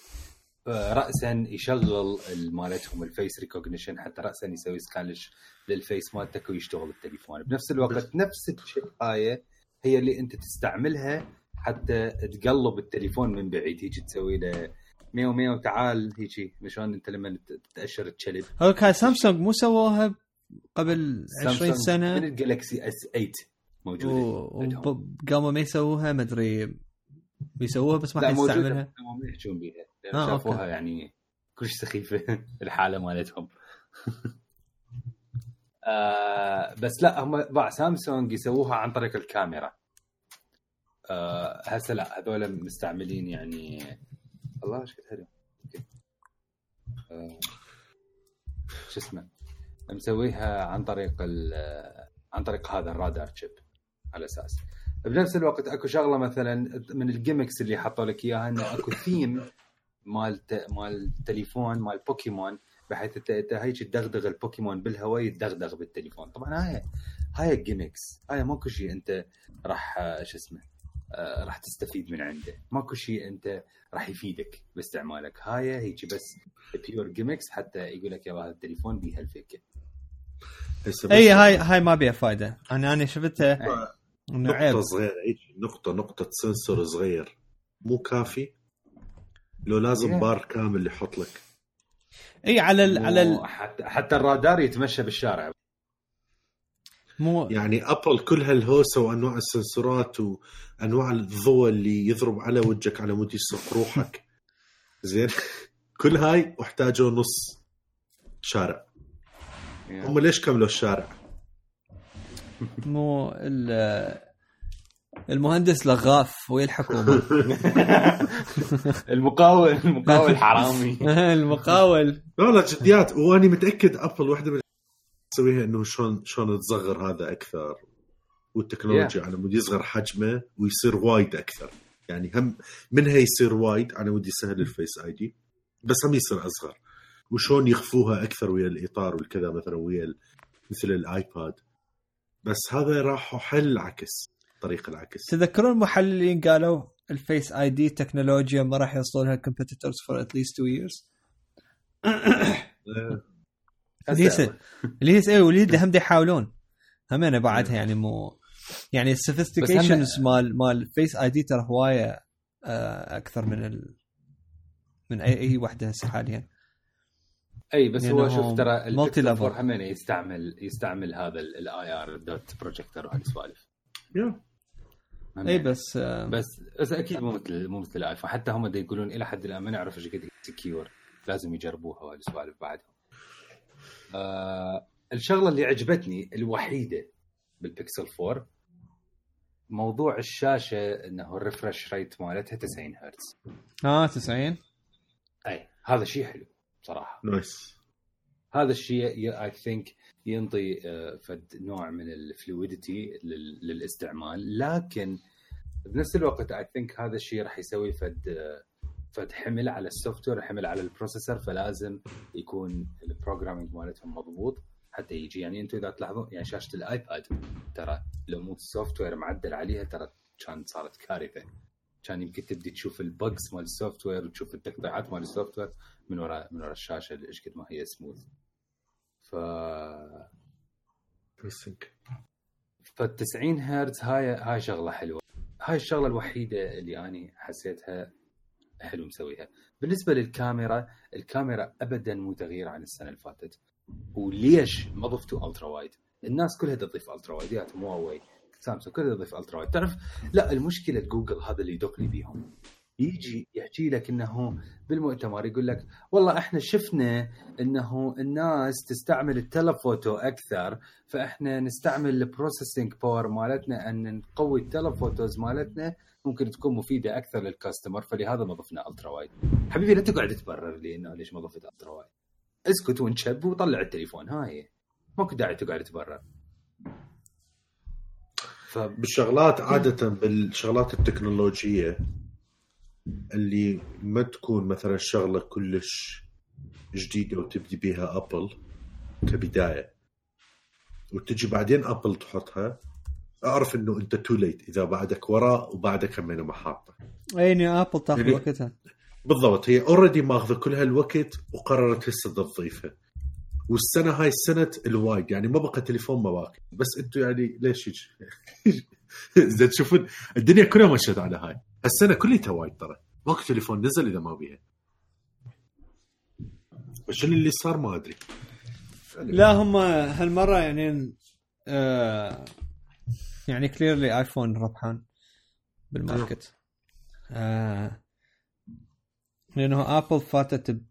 آه، راسا يشغل ال- مالتهم ال face recognition حتى راسا يسوي scan لل face مالتك ويشتغل التليفون. بنفس الوقت نفس الشيء هاي هي اللي أنت تستعملها حتى تقلب التليفون من بعيد. هيك تسوي له ميو ميو تعال هيك شلون أنت لما تاشر الكلب هوك هاي سامسونج مو سووها قبل 20 سامسونج من سنه ال Galaxy S 8 موجودة. وقاموا ما يسووها ما أدري بيسووها بس ما حد يستعملها. ما يحجون بيها. آه، شافوها okay. يعني كلش سخيفة <laughs> الحالة مالتهم. <laughs> آه بس لا هم بعد سامسونج يسووها عن طريق الكاميرا. آه هسه لا هذول مستعملين يعني. الله إيش قد حلو. آه شو اسمه؟ مسويها عن طريق عن طريق هذا ال radar chip على أساس. بنفس الوقت أكو شغلة مثلا من ال gimmicks اللي حطوا لك إياها إنه أكو ثيم مال مال التليفون مال بوكيمون بحيث انت هيك تدغدغ البوكيمون بالهواء يتدغدغ بالتليفون. طبعا هاي هاي ال gimmicks هاي ماكو شيء أنت راح شو اسمه آه، راح تستفيد من عنده. ماكو شيء أنت راح يفيدك باستعمالك. هاي هيك بس pure gimmicks حتى يقول لك يا هذا التليفون بيه الفكه اي هاي هاي ما بيها فايدة. أنا أنا شفتها انه عيب نقطة صغيرة هيك نقطة نقطة sensor صغير. مو كافي؟ لو لازم. بار كامل يحط لك. اي على ال على ال حتى, حتى الرادار يتمشى بالشارع. مو يعني Apple كل هالهوسة وأنواع السنسورات وأنواع الضوء اللي يضرب على وجهك على مود يسرق روحك. زين؟ <laughs> كل هاي واحتاجوا نص شارع. هم ليش كملوا الشارع؟ مو ال- المهندس لغاف ويا الحكومة. <laughs> المقاول المقاول حرامي. <laughs> المقاول. لا لا جديات. وأني متأكد Apple واحدة من تسويها إنه شلون شلون تصغر هذا أكثر. والتكنولوجيا على مود يصغر حجمه ويصير wide أكثر. يعني هم منها يصير wide. على مود يسهل ال Face ID بس هم يصير أصغر. وشلون يخفوها أكثر ويا الإطار والكذا مثلا ويا مثل ال iPad. بس هذا راحوا حل عكس طريق العكس. تذكرون المحللين قالوا ال Face ID تكنولوجيا ما راح يوصلوا لها competitors for at least 2 years اللي هي اللي هي إيه واللي هم يحاولون. همينه بعدها يعني مو يعني ال sophistications مال مال Face ID ترى هواية آه، أكثر من ال... من اي أي وحدة هسه حاليا. أي بس يعني هو شوف ترى Pixel 4 همين يستعمل يستعمل هذا ال IR dot projector وهالسوالف. أي بس آه، بس بس أكيد مو مثل مو مثل ال iPhone حتى هم دا يقولون إلى حد الآن ما نعرف إيش قد secure لازم يجربوها وهالسوالف بعدهم. آه الشغلة اللي عجبتني الوحيدة بالبيكسل 4 موضوع الشاشة إنه ال refresh rate مالتها 90 هرتز آه 90 أي هذا شيء حلو. صراحة nice هذا الشيء I think ينطي آه، فد نوع من ال fluidity للاستعمال. لكن بنفس الوقت I think هذا الشيء راح يسوي فد آه، فد حمل على ال software حمل على ال processor فلازم يكون ال programming مالتهم مضبوط حتى يجي. يعني أنتم إذا تلاحظون يعني شاشة ال iPad ترى لو مو ال software معدل عليها ترى كان صارت كارثة. كان يمكن تبدي تشوف ال bugs مال ال software وتشوف التقطيعات مال ال software من وراء من وراء الشاشة إيش قد ما هي سموث ف فال 90 هرتز هاي هاي شغلة حلوة. هاي الشغلة الوحيدة اللي أني حسيتها حلو مسويها. بالنسبة للكاميرا الكاميرا ابدا مو تغيير عن السنة اللي فاتت. وليش ما ضفتوا ultra wide الناس كلها تضيف ultra wide يا Huawei Samsung كلها تضيف ultra wide. تعرف لا المشكلة جوجل هذا اللي يدقني بيهم. يجي يحكي لك إنه بالمؤتمر يقول لك والله إحنا شفنا إنه الناس تستعمل ال telephoto أكثر فإحنا نستعمل ال processing power مالتنا أن نقوي ال telephotos مالتنا ممكن تكون مفيدة أكثر لل customer فلهذا ما ضفنا ultra wide. حبيبي لا تقعد تبرر لي إنه ليش ما ضفت ultra wide. اسكت وانشب وطلع التليفون هاي. ماكو داعي تقعد تبرر. ف... بالشغلات عادة بالشغلات التكنولوجية اللي ما تكون مثلا شغلة كلش جديدة وتبدي بيها Apple كبداية. وتجي بعدين Apple تحطها. أعرف إنه أنت too late إذا بعدك وراء وبعدك همين ما حاطه اي Apple تأخذ يعني وقتها. بالضبط هي already ماخذة كل هالوقت وقررت هسه تضيفها. والسنة هاي سنه ال wide يعني ما بقى تليفون ما باقي بس أنتم يعني ليش اذا تشوفون <laughs> الدنيا كلها مشت على هاي. السنة كلها wide ترى ماكو تليفون نزل إذا ما بيها. شنو اللي صار ما أدري. لا هم هالمرة يعني آه يعني clearly iPhone ربحان بال market. آه لأنه Apple فاتت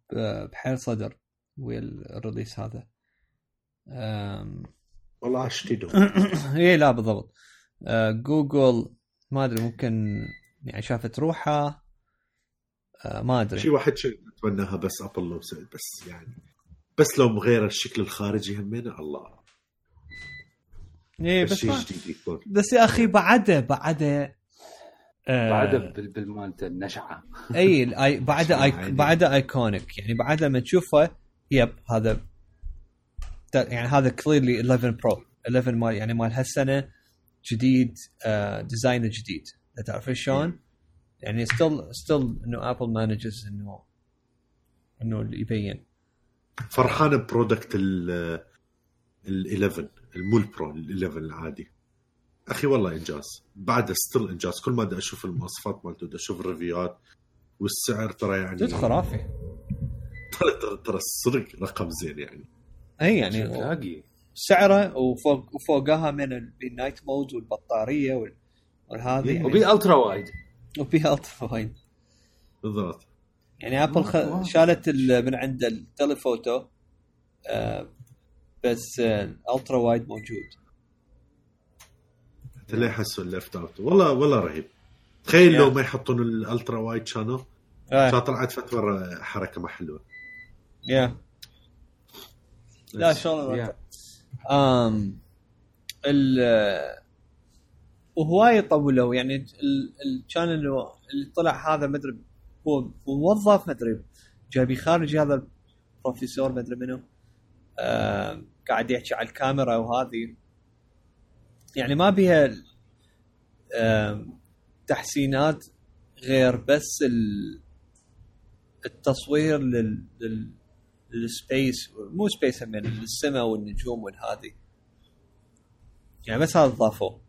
بحيل صدر. ويا ال release هذا والله اشتدوا <coughs> اي لا بالضبط. آه جوجل ما أدري ممكن يعني شافت روحها. آه ما أدري. شيء واحد شيء أتمناها بس Apple لو بس يعني بس لو مغير الشكل الخارجي همينه الله. إيه بس شيء جديد يكون؟ بس يا أخي بعده بعده آه بعده بالمالته النشعة. اي. <laughs> بعده أي... بعده iconic يعني بعد لما تشوفه yep هذا يعني هذا clearly 11 Pro 11 مال يعني مال هالسنة جديد آه design جديد. تعرف شلون؟ يعني still still إنه Apple manages انه إنه يبين. فرحان ب product ال 11 المو ال Pro ال 11 العادي. أخي والله إنجاز. بعد still إنجاز. كل ما بدي أشوف المواصفات مالته بدي أشوف الريفيوات والسعر ترى يعني جد خرافي. ترى ترى ترى الصدق رقم زين يعني. اي يعني سعره وفوق وفوقها من ال night mode والبطارية والهذه يعني. وبي ultra wide وبي ultra wide بالضبط. يعني Apple خ... شالت من عند ال telephoto آه بس آه ultra wide موجود. أنت ليه حسوا ال left out والله والله رهيب. تخيل لو ما يحطون الالترا وايد كانوا آه. طلعت فترة حركة ما حلوة. يا لا شلون امم ال وهواي طولوا يعني كان اللي طلع هذا ما أدري هو موظف ما أدري جايبي خارجي هذا البروفيسور ما أدري منو آه قاعد يحكي على الكاميرا وهذه. يعني ما بيها آه تحسينات غير بس التصوير لل, لل لل space مو space من للسماء والنجوم والهذه يعني بس هذا ضافوه.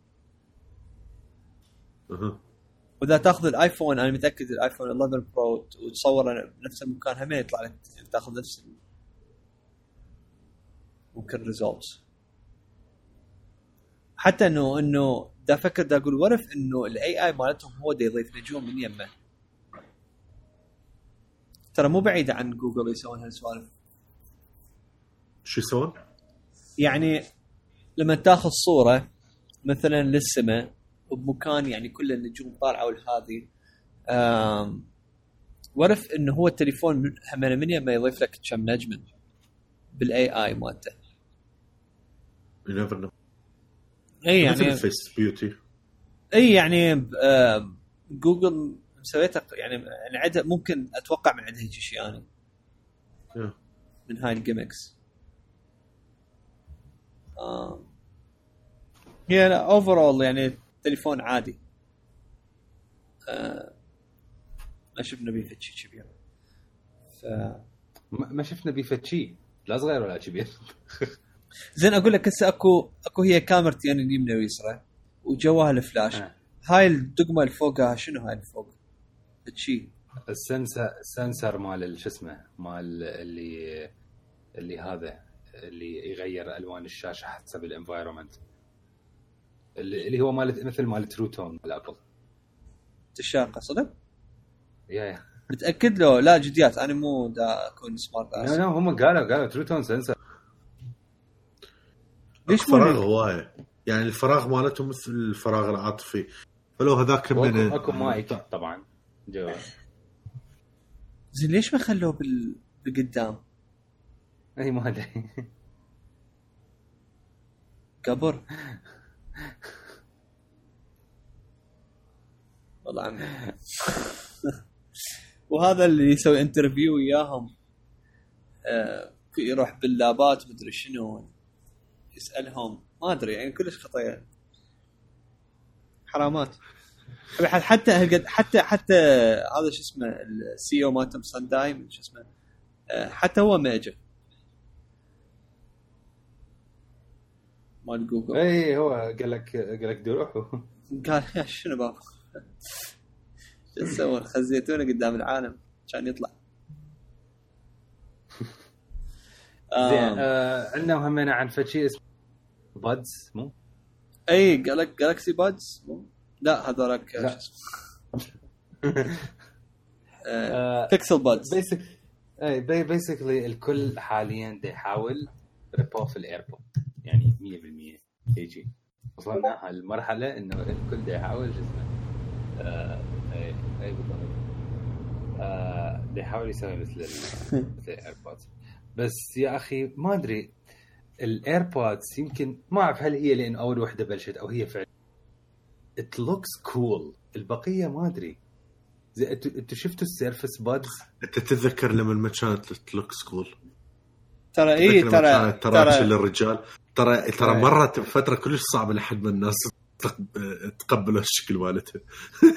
وإذا تأخذ الآيفون أنا متأكد الآيفون 11 Pro وتصور بنفس المكان هم يطلع لك تأخذ نفس ممكن results حتى انه إنه دا أفكر دا أقول or if إنه ال AI مالتهم هو دا يضيف نجوم من يمه؟ ترى مو بعيدة عن جوجل يسوون هالسوالف شو يسوون؟ يعني لما تاخذ صورة مثلا للسماء بمكان يعني كل النجوم طالعة آم، or if انه هو التليفون من من يما يضيف لك كم نجمة بال AI مالته. اي مثل يعني ال face beauty اي يعني جوجل مسويته يعني يعني عندها ممكن أتوقع من عندها هيك شيء يعني Yeah. من هاي ال gimmicks آه. هي لا overall يعني تليفون عادي آه. ما شفنا بيه فد شيء كبير ف ما شفنا بيه فد شيء لا صغير ولا كبير <laughs> زين أقول لك هسه اكو أكو هي كاميرتين اليمنى ويسرى وجواها الفلاش آه. هاي الدقمة اللي فوقها شنو هاي اللي فوق؟ شيء ال sensor ال sensor مال ال- شو اسمه مال اللي اللي هذا اللي يغير ألوان الشاشة حسب ال environment اللي هو مال مثل مال True Tone مال ابل تشاقة صدق؟ يا يا. متأكد له لا جديات أنا مو دا أكون سمارت لا لا هم قالوا قالوا ترو تون سنسر ليش فراغ هوايه يعني الفراغ مالته مثل الفراغ العاطفي. فلو هذاك من أكو مايك طبعا. جوا زين ليش ما خلوه بال... بالقدام؟ أي ما أدري. قبر. والله عمي. وهذا اللي يسوي انترفيو وياهم آه يروح باللابات مدري شنو يسألهم. ما أدري يعني كلش خطايا حرامات. حتى حتى حتى حتى هذا شو اسمه السي أو مالتهم سانداي شو اسمه آه، حتى هو ما اجى مال جوجل اي هو قال لك قال لك دي روحوا <laughs> قال شنو بابا؟ <laughs> شو تسوون؟ خزيتونا قدام العالم. كان يطلع. <laughs> زين آه عندنا همنا عن فد شيء اسمه buds مو؟ اي جالك Galaxy Buds لا هذولك لا. <laughs> آه، آه Pixel Buds basic اي basically الكل حاليا دا يحاول rip off ال AirPod يعني 100% هيجي وصلنا هالمرحلة إنه الكل دا يحاول شو اسمه؟ آه، اي اي بالضبط. آه، يحاول يسوي مثل <laughs> مثل ال AirPods بس يا أخي ما أدري ال AirPods يمكن ما أعرف هل هي لأن أول وحدة بلشت أو هي فعلا it looks cool البقية ما أدري. زي أنتوا أنتوا شفتوا ال Surface Buds؟ أنت تتذكر لما ما كانت لوك سكول ترى اي ترى ترى ترى للرجال. ترى ترى إيه. مرت بفتره كلش صعبه لحد ما الناس تق- تقبلوا الشكل مالته.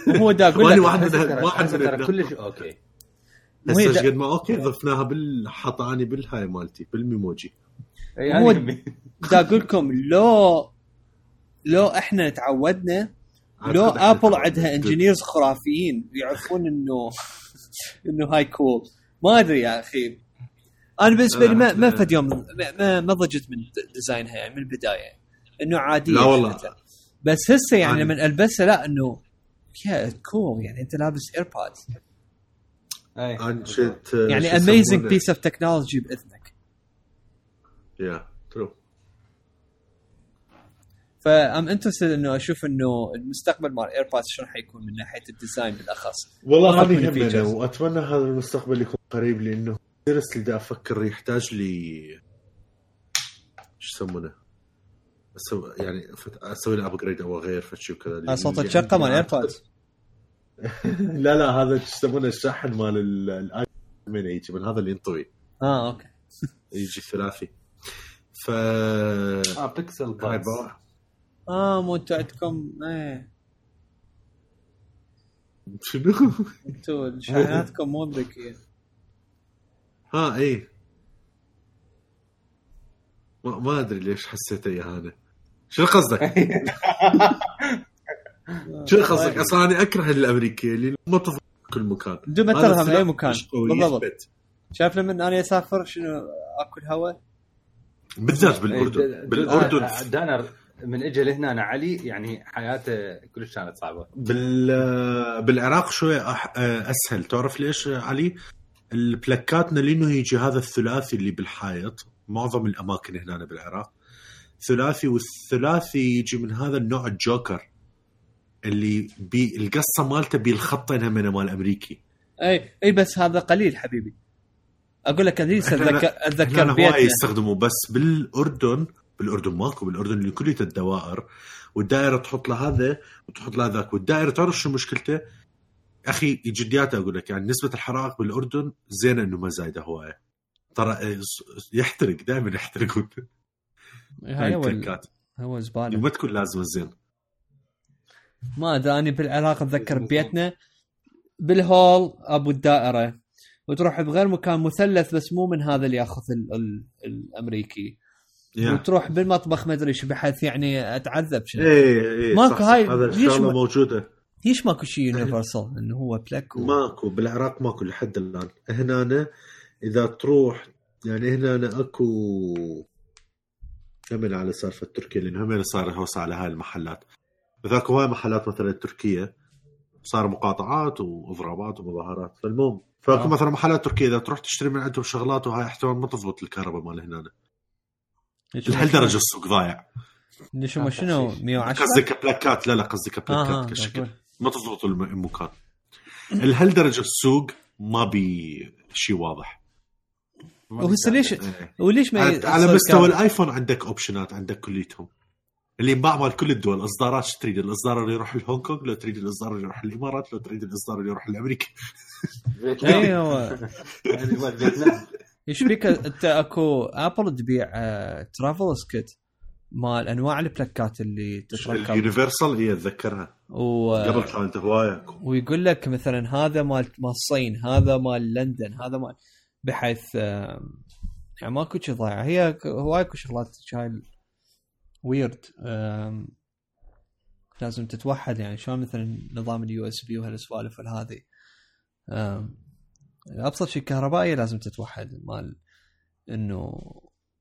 هو دا <laughs> أقول لك واحد من واحد من. كلش أوكي. هسه دا- قد ما أوكي ضفناها بالحطاني بالهاي مالتي بالميموجي. اي هو-. دا أقول لكم لو لو إحنا تعودنا لو ابل. عندها engineers خرافيين يعرفون إنه إنه هاي cool ما أدري يا أخي. أنا بالنسبة لي ما ما فد يوم ما- ما ما ضجت من design ها يعني من البداية. إنه عادية لا والله. بس هسه يعني أنا- لما ألبسها لا إنه yeah cool يعني. أنت لابس AirPods يعني اميزنج بيس اوف تكنولوجي بإذنك. yeah فأم انترستد إنه أشوف إنه المستقبل مال ايربودز شلون حيكون من ناحية الديزاين بالأخص؟ والله هذه. همنا واتمنى هذا المستقبل يكون قريب لأنه سيريسلي دا أفكر يحتاج لي شو يسمونه؟ أسوي يعني أسوي له ابجريد أو أغير فشي وكذا. صوت الشقة مال ايربودز <laughs> لا لا هذا شو يسمونه؟ الشاحن مال ال- الاي من يجي من هذا اللي ينطوي. آه أوكي. يجي ثلاثي ف آه بيكسل بروح. آه مو أنتوا عندكم إيه. شنو؟ أنتوا شحناتكم مو ذكية. ها اي ما, ما أدري ليش حسيت يا هذا. شنو قصدك؟ <laughs> شنو قصدك؟ أصلا أنا أكره الأمريكية اللي ما تظهر كل مكان. بدون ما ترهم اي مكان. بالضبط. شايف لما أنا أسافر شنو؟ أكل هواء بالذات إيه، بالأردن. بالاردن آه، دانر من اجى لهنا أنا علي يعني حياته كلش كانت صعبة. بال بالعراق شوي أح... أسهل. تعرف ليش علي؟ البلاكاتنا لأنه يجي هذا الثلاثي اللي بالحائط معظم الأماكن هنا بالعراق. ثلاثي والثلاثي يجي من هذا النوع الجوكر اللي بي القصة مالته بالخطين هم مال أمريكي. أي أي بس هذا قليل حبيبي. أقول لك ادريس اتذكر أتذكر هواي بيتنا. يستخدموا بس بالأردن بالأردن ماكو بالأردن اللي كلها الدوائر والدائرة تحط له هذا وتحط له ذاك والدائرة تعرف شو مشكلته؟ أخي جديات أقول لك يعني نسبة الحرائق بالأردن زينة إنه ما زايدة هواية. ترى إيه، يحترق دائما يحترق. هاي التركات هو زبالة. ما تكون لازمه زين ما أدري اني بالعراق أتذكر بيتنا بالهول أبو الدائرة وتروح بغير مكان مثلث بس مو من هذا اللي ياخذ ال ال الأمريكي. يا. وتروح بالمطبخ ما أدري إيش بحيث يعني أتعذب شنو. إيه إيه ماكو صح، صح، هاي- هذا ليش الشغلة ما- موجودة. ليش ماكو شيء يونيفرسال إنه هو بلاك و... ماكو بالعراق ماكو لحد الآن. هنا إذا تروح يعني هنا اكو كمل على سالفة تركيا؟ لأن هم صار هوس على هاي المحلات. ذاك هواي محلات مثلا تركيه صار مقاطعات وإضرابات ومظاهرات. فالمهم فأكو آه. مثلا محلات تركية إذا تروح تشتري من عندهم شغلات وهاي احتمال ما تضبط الكهرباء مال هنا لهالدرجة السوق ضايع. ليش هم شنو 110 قصدي كبلاكات لا لا قصدي ك plug ات آه كشكل. آه ما تضبط الم- المكان. لهالدرجة السوق ما بي شيء واضح. وهسه ليش إيه. وليش ما على, مستوى الآيفون عندك option ات عندك كليتهم. اللي ينباع مال كل الدول اصدارات شو تريد؟ الإصدار اللي يروح لهونغ كونغ؟ لو تريد الإصدار اللي يروح الامارات لو تريد الإصدار اللي يروح لأمريكا. <laughs> فيتنام. إيش بيك؟ انت اكو ابل تبيع آه travel socket مال انواع البلاكات اللي تتركب. ال universal هي اتذكرها و... قبل كانت هواية ويقول لك مثلا هذا مال مال الصين هذا مال لندن هذا مال بحيث يعني ماكو شيء ضايع. هي هواي اكو شغلات هاي ويرد لازم تتوحد يعني شلون مثلا نظام ال USB وهالسوالف هذه أبسط شيء كهربائية لازم تتوحد مال إنه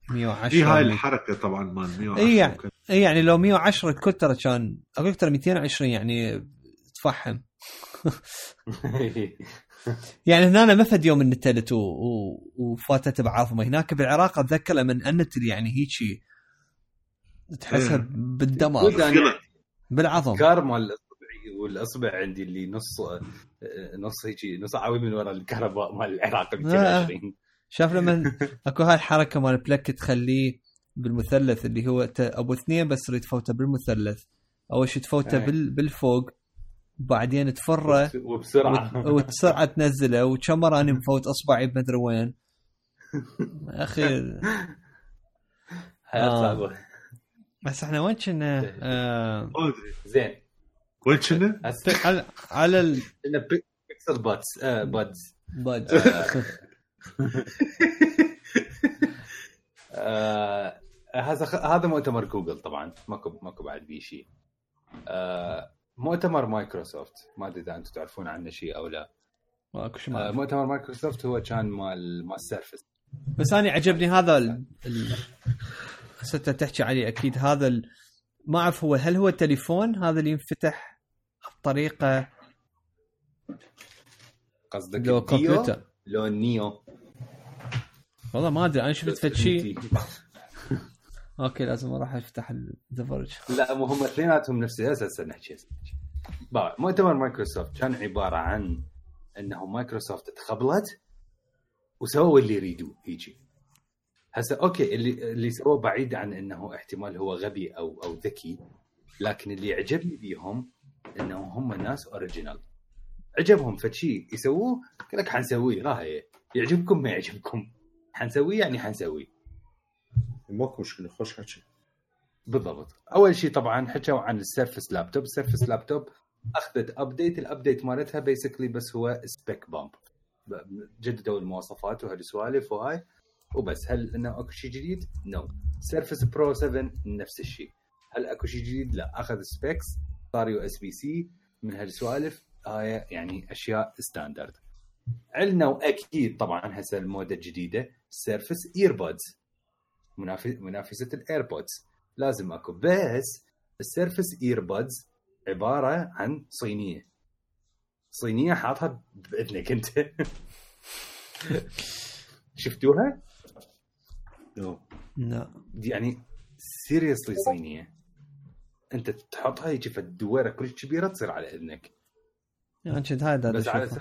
110 هي هاي الحركة طبعا مال 110 إي يعني. اي يعني لو 110 الكل ترى كان أقول لك ترى 220 يعني تفحم <laughs> يعني هنا ما فد يوم النتلت و... و... وفاتت بعظمه هناك بالعراق أتذكر لما النتل يعني هيجي تحسها إيه. بالدمار بالعظم كار مال الاصبعي والأصبع عندي اللي نص نص هيجي نص عاوي من ورا الكهرباء مال العراق 220 شاف لما <laughs> أكو هاي الحركة مال بلاك تخليه بالمثلث اللي هو أبو اثنين بس تريد تفوته بالمثلث. أول شيء تفوته إيه. بال... بالفوق بعدين تفرة وبسرعة. وتسرعه تنزله وكم مرة أنا مفوت أصبعي بمدري وين. أخي. <laughs> حياة آه. صعبة. بس إحنا وين كنا؟ آه. ما ادري زين. كنا؟ هسه على على ال بي- Pixel Buds آه Buds Bud. آه، هذا خ- هذا مؤتمر جوجل طبعا. ماكو ماكو بعد بيه شيء. آه، مؤتمر مايكروسوفت. ما أدري إذا أنتم تعرفون عنه شيء أو لا. ماكو شي آه، ما مؤتمر مايكروسوفت هو كان مال مال Surface بس أنا عجبني هذا ال... ال... تحكي عليه أكيد. هذا ال... ما أعرف هو هل هو تليفون هذا اللي ينفتح؟ بطريقه قصدك لو كمبيوتر. لو ال Neo. والله ما أدري أنا شفت فد شيء <laughs> أوكي لازم أروح أفتح الدفرج لا مو هم اثنيناتهم نفس هسه نحكي مؤتمر مايكروسوفت كان عبارة عن إنه مايكروسوفت تخبلت وسووا اللي يريدوه هيجي. هسه أوكي اللي اللي سووه بعيد عن إنه احتمال هو غبي أو أو ذكي لكن اللي يعجبني بيهم انه هم ناس original عجبهم فشي يسووه قال لك حنسويه. ها هي يعجبكم ما يعجبكم. حنسويه يعني حنسويه. ماكو مشكلة خوش حكي. بالضبط. أول شيء طبعا حكوا عن ال Surface Laptop. ال Surface Laptop أخذت update ال update مالتها basically بس هو spec bump جددوا المواصفات وهالسوالف وهاي. وبس هل إنه أكو شيء جديد؟ no Surface Pro 7 نفس الشيء هل أكو شيء جديد؟ لا. أخذ specs صار USB-C من هالسوالف هاي يعني أشياء standard عندنا وأكيد طبعا هسه المودة الجديدة Surface Earbuds منافسة ال AirPods لازم أكو. بس ال Surface Earbuds عبارة عن صينية. صينية حاطها بإذنك أنت. <laughs> شفتوها؟ لا. دي يعني seriously صينية. أنت تحطها يجي فالدويره كلش كبيرة تصير على إذنك. يعني كنت هذا بس على. أساس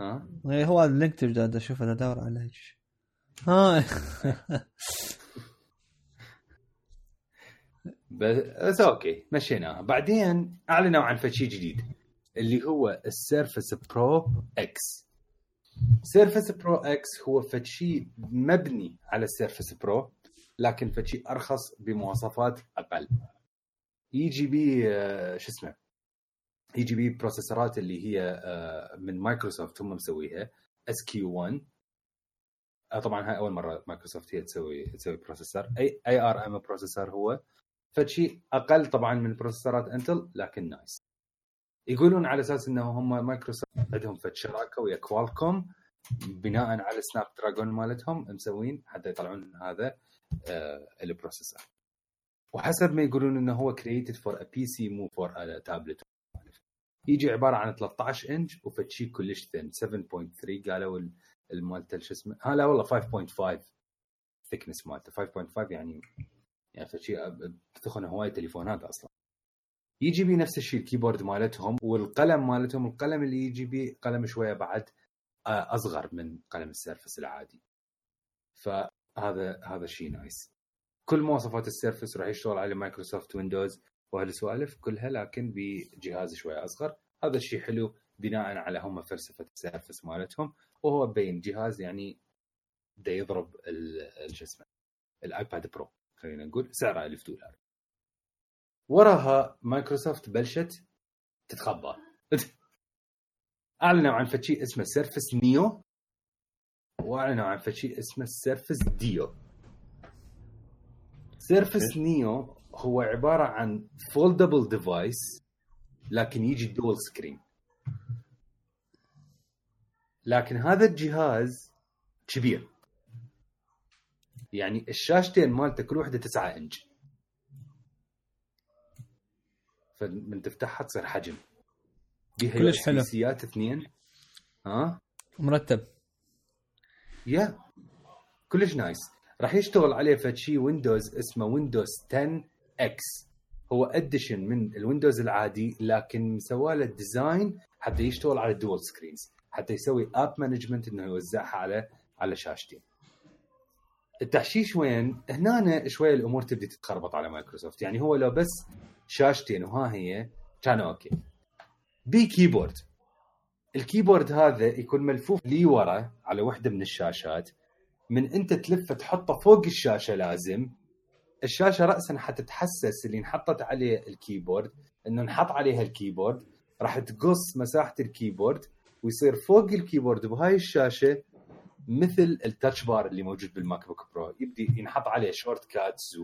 ها؟ إيه، هو ال link تبدا اشوفه ادور عليه. ها. <laughs> بس, بس أوكي مشيناها بعدين أعلنوا عن فشي جديد اللي هو ال Surface Pro X Surface Pro X هو فشي مبني على ال Surface Pro لكن فشي أرخص بمواصفات أقل. يجي بي آه، شو اسمه؟ يجي بي processor ات اللي هي آه، من مايكروسوفت هم مسويها SQ1 آه، طبعا هاي أول مرة مايكروسوفت هي تسوي تسوي processor اي ARM processor هو. فشي أقل طبعا من processor ات انتل لكن nice يقولون على أساس إنه هم مايكروسوفت عندهم فد شراكة ويا كوالكوم بناء على Snapdragon مالتهم مسوين حتى يطلعون هذا آه ال processor. وحسب ما يقولون إنه هو created for a PC مو for tablet يجي عبارة عن 13 انش وفتشي كلش thin 7.3 قالوا ال- المالته شو اسمه؟ ها لا والله 5.5 thickness مالته. 5.5 يعني يعني فشي بتخن هواي تليفونات أصلا. يجي بي نفس الشيء ال keyboard مالتهم والقلم مالتهم. القلم اللي يجي بي قلم شوية بعد آه، أصغر من قلم ال Surface العادي. فهذا هذا شيء nice كل مواصفات ال Surface راح يشتغل على مايكروسوفت Windows وهالسوالف كلها لكن بجهاز شوية أصغر. هذا الشيء حلو بناء على هم فلسفة ال Surface مالتهم وهو بين جهاز يعني دا يضرب شو اسمه ال iPad Pro خلينا نقول سعره 1000 دولار. وراها مايكروسوفت بلشت تتخبى. <laughs> أعلنوا عن فشي اسمه Surface Neo وأعلنوا عن فشي اسمه Surface Duo. Surface Neo هو عبارة عن foldable device لكن يجي dual screen لكن هذا الجهاز كبير. يعني الشاشتين مالته كل واحدة 9 إنش. فمن تفتحها تصير حجم. بيها كلش حلو. سيات اثنين. ها؟ مرتب. يا كلش nice. راح يشتغل عليه فد شيء Windows اسمه Windows 10 X هو edition من ال Windows العادي لكن مسوى له design حتى يشتغل على ال dual screens حتى يسوي app management إنه يوزعها على على شاشتين التحشيش وين؟ هنا شوية الأمور تبدي تتخربط على مايكروسوفت يعني هو لو بس شاشتين وها هي كان okay. بي keyboard ال keyboard هذا يكون ملفوف لي ورا على وحده من الشاشات. من انت تلفه تحطه فوق الشاشة لازم. الشاشة راسا حتتحسس اللي انحطت عليه ال keyboard إنه انحط عليها الكيبورد راح تقص مساحة ال keyboard ويصير فوق ال keyboard بهاي الشاشة مثل ال Touch Bar اللي موجود بال MacBook Pro يبدي ينحط عليه shortcuts.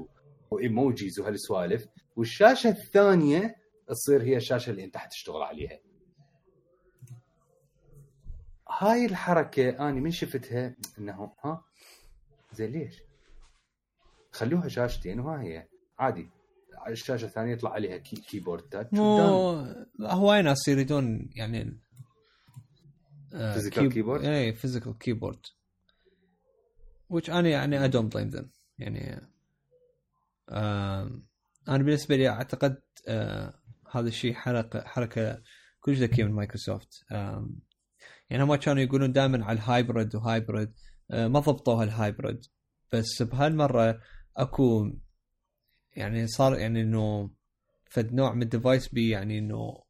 و emojis وهالسوالف. والشاشة الثانية تصير هي الشاشة اللي انت حتشتغل عليها. هاي الحركة أنا من شفتها إنه ها زين ليش؟ خلوها شاشتين وها هي. عادي. الشاشة الثانية يطلع عليها كي keyboard touch مو هواي ناس يريدون يعني آه، Physical keyb- keyboard؟ اي physical keyboard which أنا يعني I don't blame them. يعني أنا بالنسبة لي أعتقد آه هذا الشيء حركه حركة كلش ذكية من مايكروسوفت. يعني هم كانوا يقولون دائما على ال hybrid و hybrid. ما ضبطوها ال hybrid بس بهالمره اكو يعني صار يعني انه فد نوع من ال device بي يعني انه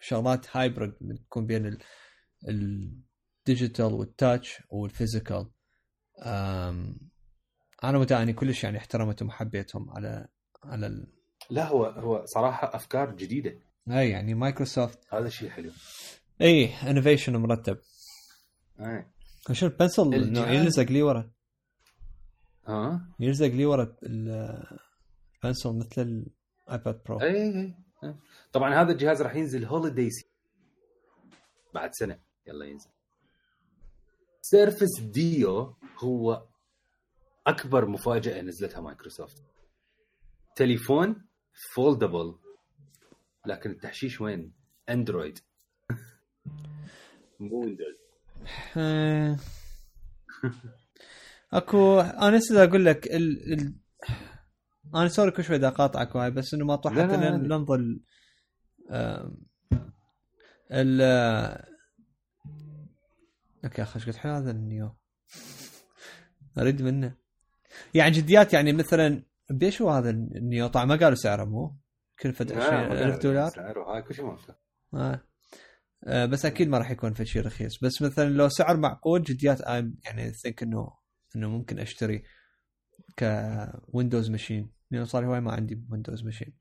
شغلات hybrid تكون بين ال- ال digital وال touch وال physical أنا متعني كلش يعني احترمتهم وحبيتهم على على ال... لا هو هو صراحة أفكار جديدة. اي يعني مايكروسوفت هذا شيء حلو. اي innovation مرتب. اي شوف ال pencil الجهاز- يلزق لي ورا. ها؟ يلزق لي ورا ال- ال pencil مثل ال iPad Pro اي اي إي. طبعا هذا الجهاز راح ينزل holiday بعد سنة. يلا ينزل. Surface Duo هو أكبر مفاجأة نزلتها مايكروسوفت. تليفون foldable لكن التحشيش وين؟ Android <laughs> مو Windows. <laughs> اكو أنا لسه أقول لك؟ ال... ال... أنا سوري كل شوي أقاطعك وهاي بس إنه ما طلع حتى. ننظر آم، ال أوكي أخي إيش قلت؟ حلو هذا النيو. أريد منه. يعني جديات يعني مثلا بيش هو هذا النيو؟ طبعا ما قالوا سعره مو؟ كلفة لا، 20000 دولار؟ سعره هاي كل شيء ما. آه. آه بس أكيد ما راح يكون في شيء رخيص. بس مثلا لو سعر معقول جديات I'm يعني ثينك إنه إنه ممكن أشتري ك Windows machine لأنه صار هواي ما عندي Windows machine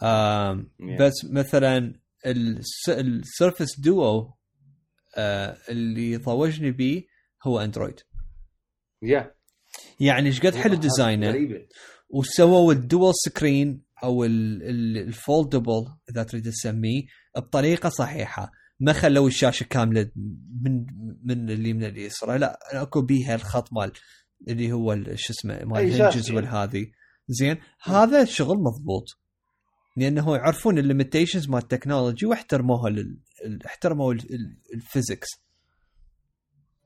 Yeah. بس مثلا ال S- ال Surface Duo آه اللي طوجني بيه هو Android yeah يعني إيش قد حلو ديزاينه وسووا ال dual screen أو ال foldable إذا تريد تسميه بطريقة صحيحة. ما خلوا الشاشة كاملة من من اليمين لليسرى لا أكو بيها الخط مال اللي هو شو اسمه مال ال hinges. والهذه زين؟ هذا شغل مضبوط. لأنه يعرفون ال limitations مال ال technology واحترموها لل... ال- احترموا ال- ال- ال physics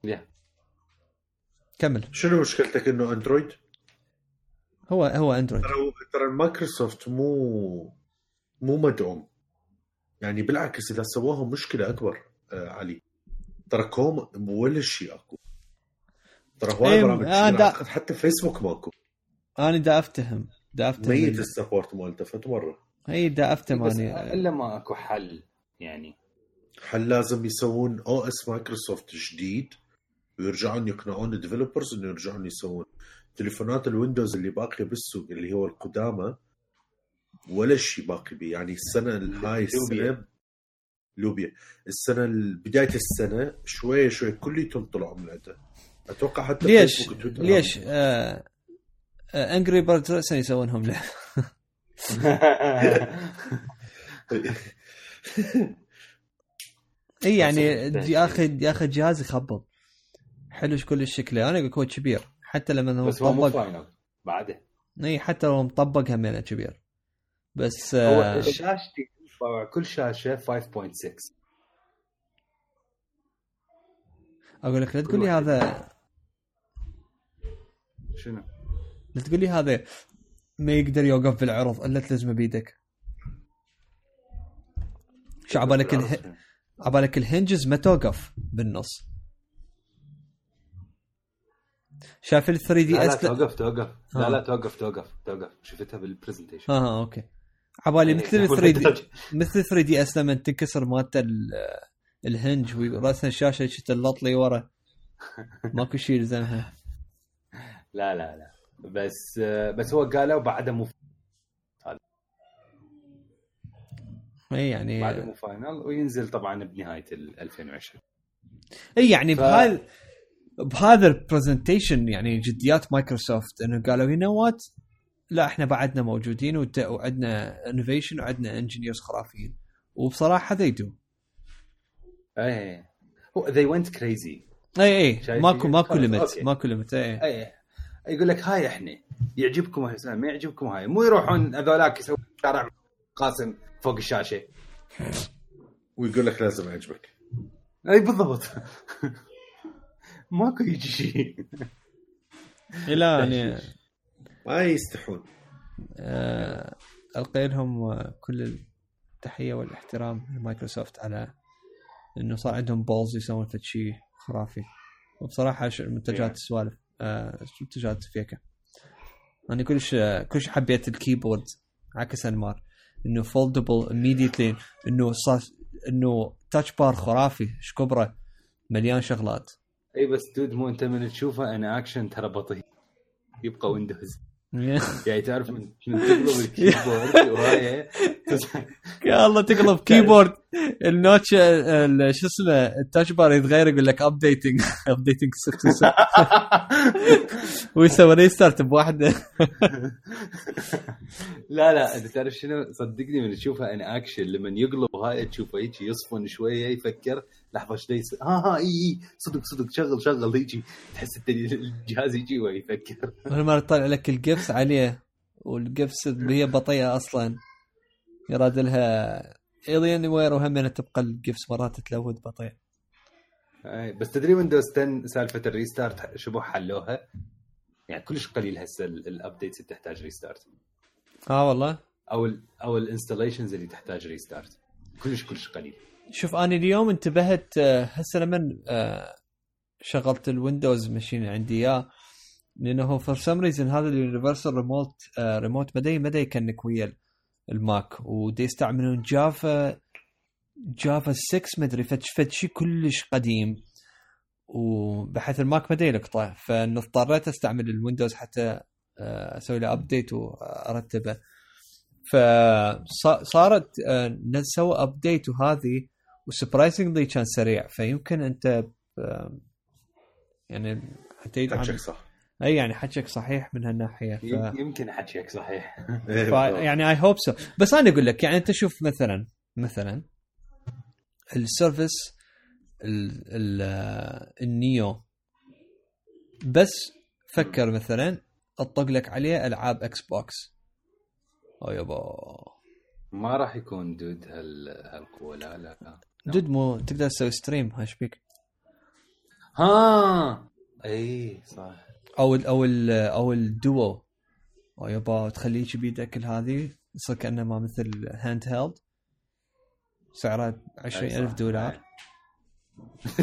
يا كمل. شنو مشكلتك إنه Android؟ هو هو Android ترى ترى مايكروسوفت مو مو مدعوم. يعني بالعكس إذا سووها مشكلة أكبر آه علي. ترى كوم ولا شيء أكو. ترى هواي إيه، برامج آه،. دا- حتى فيسبوك ماكو. أنا دا أفتهم. دا أفتهم ميت السبورت مالته فت مرة. اي دا أفتهم بس اني إلا ما أكو حل يعني. هل لازم يسوون أو إس مايكروسوفت جديد ويرجعون يقنعون الديفلوبرز إنه يرجعون يسوون تليفونات الويندوز اللي باقية بالسوق اللي هو القدامى ولا شيء باقي بيه. يعني السنة لوبيا. السنة لوبيا. السنة ال- بداية السنة شوي شوي كليتهم طلعوا من عندها. أتوقع حتى ليش؟ ليش؟ آه انجري بيرد رأسا يسوونهم له؟ <laughs> إي يعني ياخذ ياخذ جهاز يخبط. حلو كل شكله أنا أقول هو كبير. حتى لما هو بس هو مو مطبق. final بعده. اي حتى لو مطبق همينه كبير. بس هو آه شاشتي كل شاشة 5.6 أقول لك لا تقول لي. هذا شنو؟ لا تقول لي هذا ما يقدر يوقف بالعرض إلا تلزمه بيدك. شو عبالك اله... عبالك ال hinges ما توقف بالنص. شايف ال 3D لا لا S توقف توقف. لا لا توقف توقف توقف. شفتها بال presentation آه ها okay. عبالي مثل ال 3 دي مثل 3 دي اس لما تنكسر مالته ال- ال hinge ورأسها الشاشه شت اللطلي ورا. <laughs> ماكو شيء يلزمها. لا لا لا. بس بس هو قالوا بعده مو اي يعني بعده مو final وينزل طبعا بنهاية ال 2020 اي يعني ف- بهذا بهذا ال presentation يعني جديات مايكروسوفت إنه قالوا هنا what لا إحنا بعدنا موجودين وعندنا innovation وعندنا engineers خرافيين. وبصراحة they do إيه. they went crazy. اي اي ماكو؟ ماكو limit. ماكو limit اي إيه. يقول لك هاي إحنا. يعجبكم هاي ما يعجبكم هاي. مو يروحون هذولاك يسوون شارع قاسم فوق الشاشة. ويقول لك لازم يعجبك. اي بالضبط. <laughs> ماكو يجي شيء. <laughs> لا يعني ما يستحون. آه، القي لهم كل التحية والاحترام لمايكروسوفت على إنه صار عندهم balls يسوون فد شيء خرافي. وبصراحة المنتجات Yeah. السوالف آه، منتجات فيكة. أنا كلش كلش حبيت ال keyboard عكس أنمار. إنه foldable immediately إنه صار إنه touch bar خرافي إيش كبره مليان شغلات. اي بس dude مو أنت من تشوفه in action ترى بطيء. يبقى Windows <laughs> يعني تعرف من تقلب ال keyboard وهاي <laughs> <laughs> يا الله تقلب <laughs> keyboard. ال notch ال- شو اسمه ال touch bar يتغير يقول لك updating updating ويسوي restart بواحده لا لا أنت تعرف شنو؟ صدقني من تشوفه in action لما يقلب هاي تشوفه هيك يصفن شوية يفكر لحظة إيش يصير ها ها إي إي صدق صدق شغل شغل هيجي تحس الجهاز يجي ويفكر ما يطلع لك ال GIFs عليه وال GIFs هي بطيئة أصلا. يراد لها Alienware وهم تبقى ال GIFs مرات ت load بطيء. بس تدري Windows 10 سالفة ال restart شبه حلوها؟ يعني كلش قليل هسه ال updates اللي تحتاج restart آه والله. أو ال أو ال installations اللي تحتاج restart كلش كلش قليل. شوف أنا اليوم انتبهت آه، هسه لما آه، شغلت ال Windows machine عندي إياه لأنه for some reason هذا ال universal remote remote مدى مدى ي connect ويا ال Mac ودي يستعملون Java Java 6 مدري فد شيء كلش قديم. وبحيث ال Mac مدى يلقطه فاضطريت أستعمل ال Windows حتى آه، أسوي له update وأرتبه. فصارت سووا update وهذه و surprisingly كان سريع. فيمكن أنت آه، يعني حتى حكيك صح. أي يعني حكيك صحيح من هالناحية ف... يمكن حكيك صحيح. <laughs> ف... يعني I hope so بس أنا أقول لك يعني أنت شوف مثلا مثلا ال Surface ال... ال... آه، ال Neo بس فكر مثلا أطق لك عليه ألعاب Xbox أو يابا ما راح يكون dude هال هالقوة لا لا. لا dude مو تقدر تسوي stream هاش بيك؟ ها! اي صح. أو ال أو ال أو الدوو. أو يابا تخليه بيدك هذه يصير كأنه ما مثل handheld سعره 20000 صح. دولار. <laughs>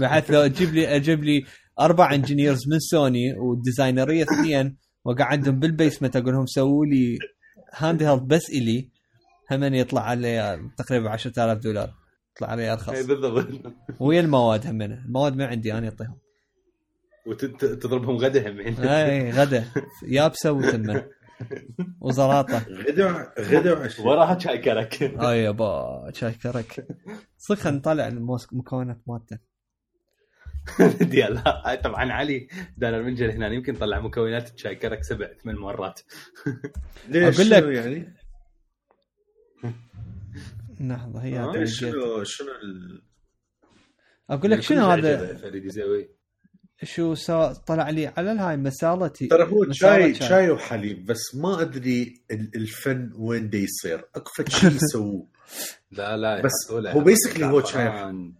بحيث لو أجيب لي أجيب لي أربع engineers من سوني وال designerية اثنين وقعدهم بال basement أقول لهم سووا لي handheld بس إلي هم يطلع عليه تقريبا 10000 دولار. يطلع عليه إي ارخص بالضبط. ويا المواد هم المواد ما عندي أنا اعطيهم وتضربهم غدا همين اي غدا. يابسة وتمة. <laughs> وزراطة. غدا غدا وعشاء وراها شاي كرك. اي يابا شاي كرك. صدق نطلع المكونات مالته هاي <laughs> طبعا علي دانا المنجل هنا يمكن طلع مكونات شاي كرك سبع ثمان مرات. <laughs> ليش أقول لك- شنو يعني؟ لحظة هي آه،. شنو شنو ال... أقول لك شنو هذا؟ فريد يسوي شو سا طلع لي على الهاي مسالتي ترى هو شاي شاي وحليب بس ما أدري ال- الفن وين دي يصير. أكو فد شيء <laughs> يسووه. لا لا بس هو basically هو زعفران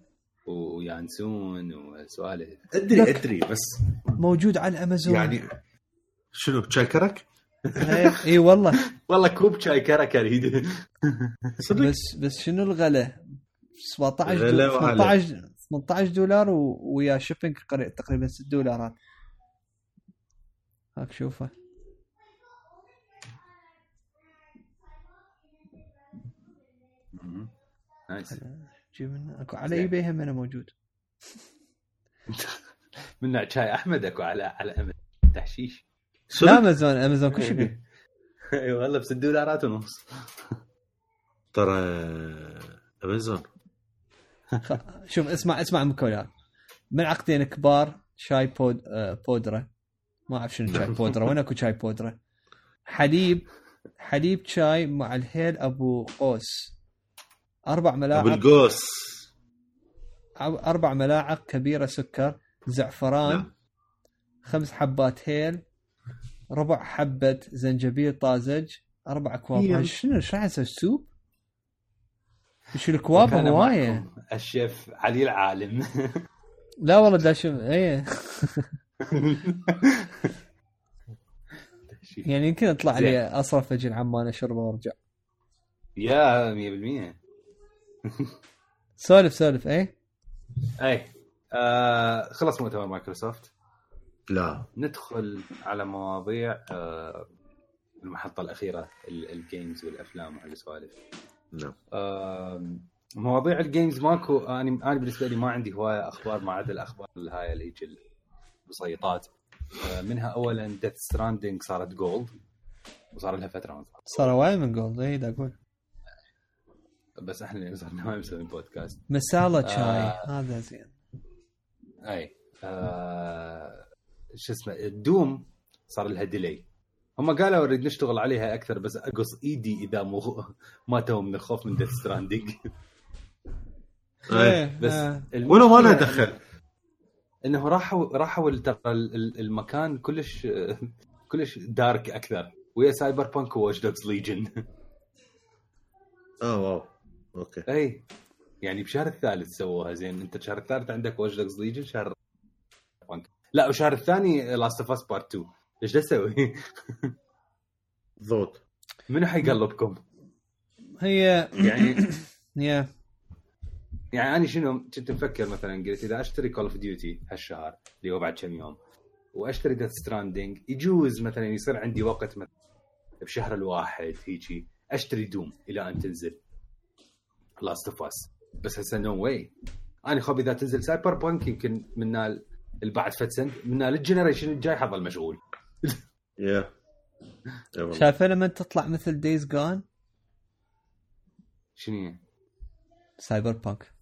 ويانسون وسوالف. أدري. أدري بس موجود على الامازون يعني شنو شاي كرك؟ اي إي والله. <laughs> والله كوب شاي كرك أريد. صدق؟ بس بس شنو الغلا؟ 17 غلا دو... وعلى. 18 18 دولار و... ويا شيبنج تقريبا 6 دولارات. هاك شوفه. نايس جيب منه اكو على. اي بي هم أنا موجود. <laughs> من نوع شاي أحمد أكو على على أمل. تحشيش. لا امازون أمازون كل شيء بيه. <laughs> إي والله ب 6 دولارات ونص. ترى أمازون. <laughs> شوف اسمع اسمع المكونات. ملعقتين كبار شاي بود آه بودرة. ما أعرف شنو شاي بودرة. وين أكو شاي بودرة؟ حليب حليب شاي مع الهيل أبو قوس أربع أبو ملاعق القوس أربع ملاعق كبيرة سكر زعفران نعم. خمس حبات هيل ربع حبة زنجبيل طازج أربع اكواب هي- هاي شنو راح يسوي soup؟ شو الاكواب وكان هواية. الشيف علي العالم. <laughs> لا والله دا شوف إيه. <laughs> يعني يمكن أطلع. لي أصرف أجي عمان اشربه وأرجع. يا 100% <laughs> سولف سولف إيه. اي آه خلص مؤتمر مايكروسوفت. لا. ندخل على مواضيع آه المحطة الأخيرة ال- ال games والأفلام وهالسوالف نعم. مواضيع ال games ماكو أنا أنا بالنسبة لي ما عندي هواية أخبار ما عدا الأخبار هاي اللي هيك البسيطات آه، منها اولا Death Stranding صارت gold وصار لها فترة ما صارت. صار وايد من جولد دا أقول. بس إحنا اللي صرنا ما مسويين بودكاست مسالة شاي آه. هذا زين. أي آه شو اسمه ال Doom صار لها delay هم قالوا نريد نشتغل عليها أكثر بس أقص إيدي إذا مو ماتوا من الخوف من Death Stranding إيه. بس آه. ولو ما له دخل؟ إنه راحوا راحوا ترى ال- ال- المكان كلش كلش dark أكثر. ويا Cyberpunk و Watch Dogs Legion آه wow. Okay. اي يعني بشهر الثالث سووها زين. أنت الشهر الثالث عندك Watch Dogs Legion Cyberpunk لا وشهر الثاني Last of Us Part 2 إيش أسوي؟ بالضبط منو حيقلبكم؟ هي يعني <coughs> yeah. يعني أنا شنو كنت مفكر مثلا قلت إذا أشتري كول اوف ديوتي هالشهر اللي هو بعد كم يوم وأشتري Death Stranding يجوز مثلا يصير عندي وقت مثلا بشهر الواحد هيجي أشتري Doom إلى أن تنزل. Last of Us بس هسه no way أنا خب إذا تنزل Cyberpunk يمكن من ال- اللي بعد فد سنه من ال generation الجاي حظل مشغول yeah. شايفه لما تطلع مثل Days Gone شنو هي؟ Cyberpunk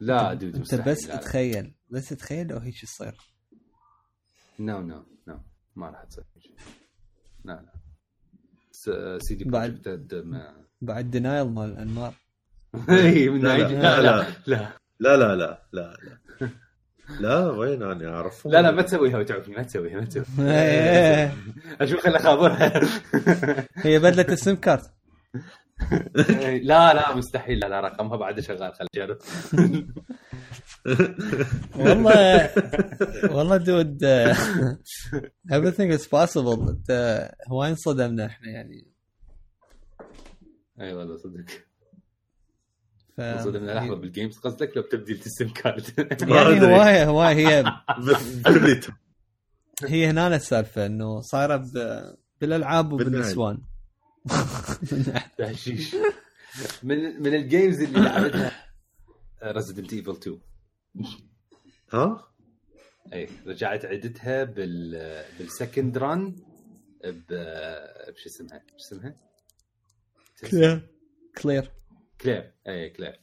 لا dude انت. بس لا، لا. تخيل بس تخيل لو هيك يصير no no no ما راح تصير شيء. لا لا س- سي دي بعد- ما بعد denial مال أنمار <laughs> اي من لا، ناحية- لا، لا لا. لا لا <laughs> لا لا لا لا لا وين أنا؟ أعرفهم. لا لا ما تسويها وتعرفني ما تسويها ما تسويها. <laughs> إيه. أشوف خلي خابرها هي بدله ال SIM card. <laughs> لا لا مستحيل. لا لا رقمها بعد شغال خل نجرب <laughs> والله والله dude everything is possible انت هواي انصدمنا إحنا يعني. أي والله صدق. ف... لحظة بال games قصدك لو بتبديل ال SIM card يعني أدري. هواي هواي هي. <laughs> هي هنا السالفة إنه صايره ب... بالالعاب. وبالنسوان <laughs> تهشيش. من من ال games اللي لعبتها Resident Evil 2 ها؟ اي رجعت عدتها بال بال second run ب بش اسمها؟ بش اسمها؟ كلير كلير كلير. اي كلير.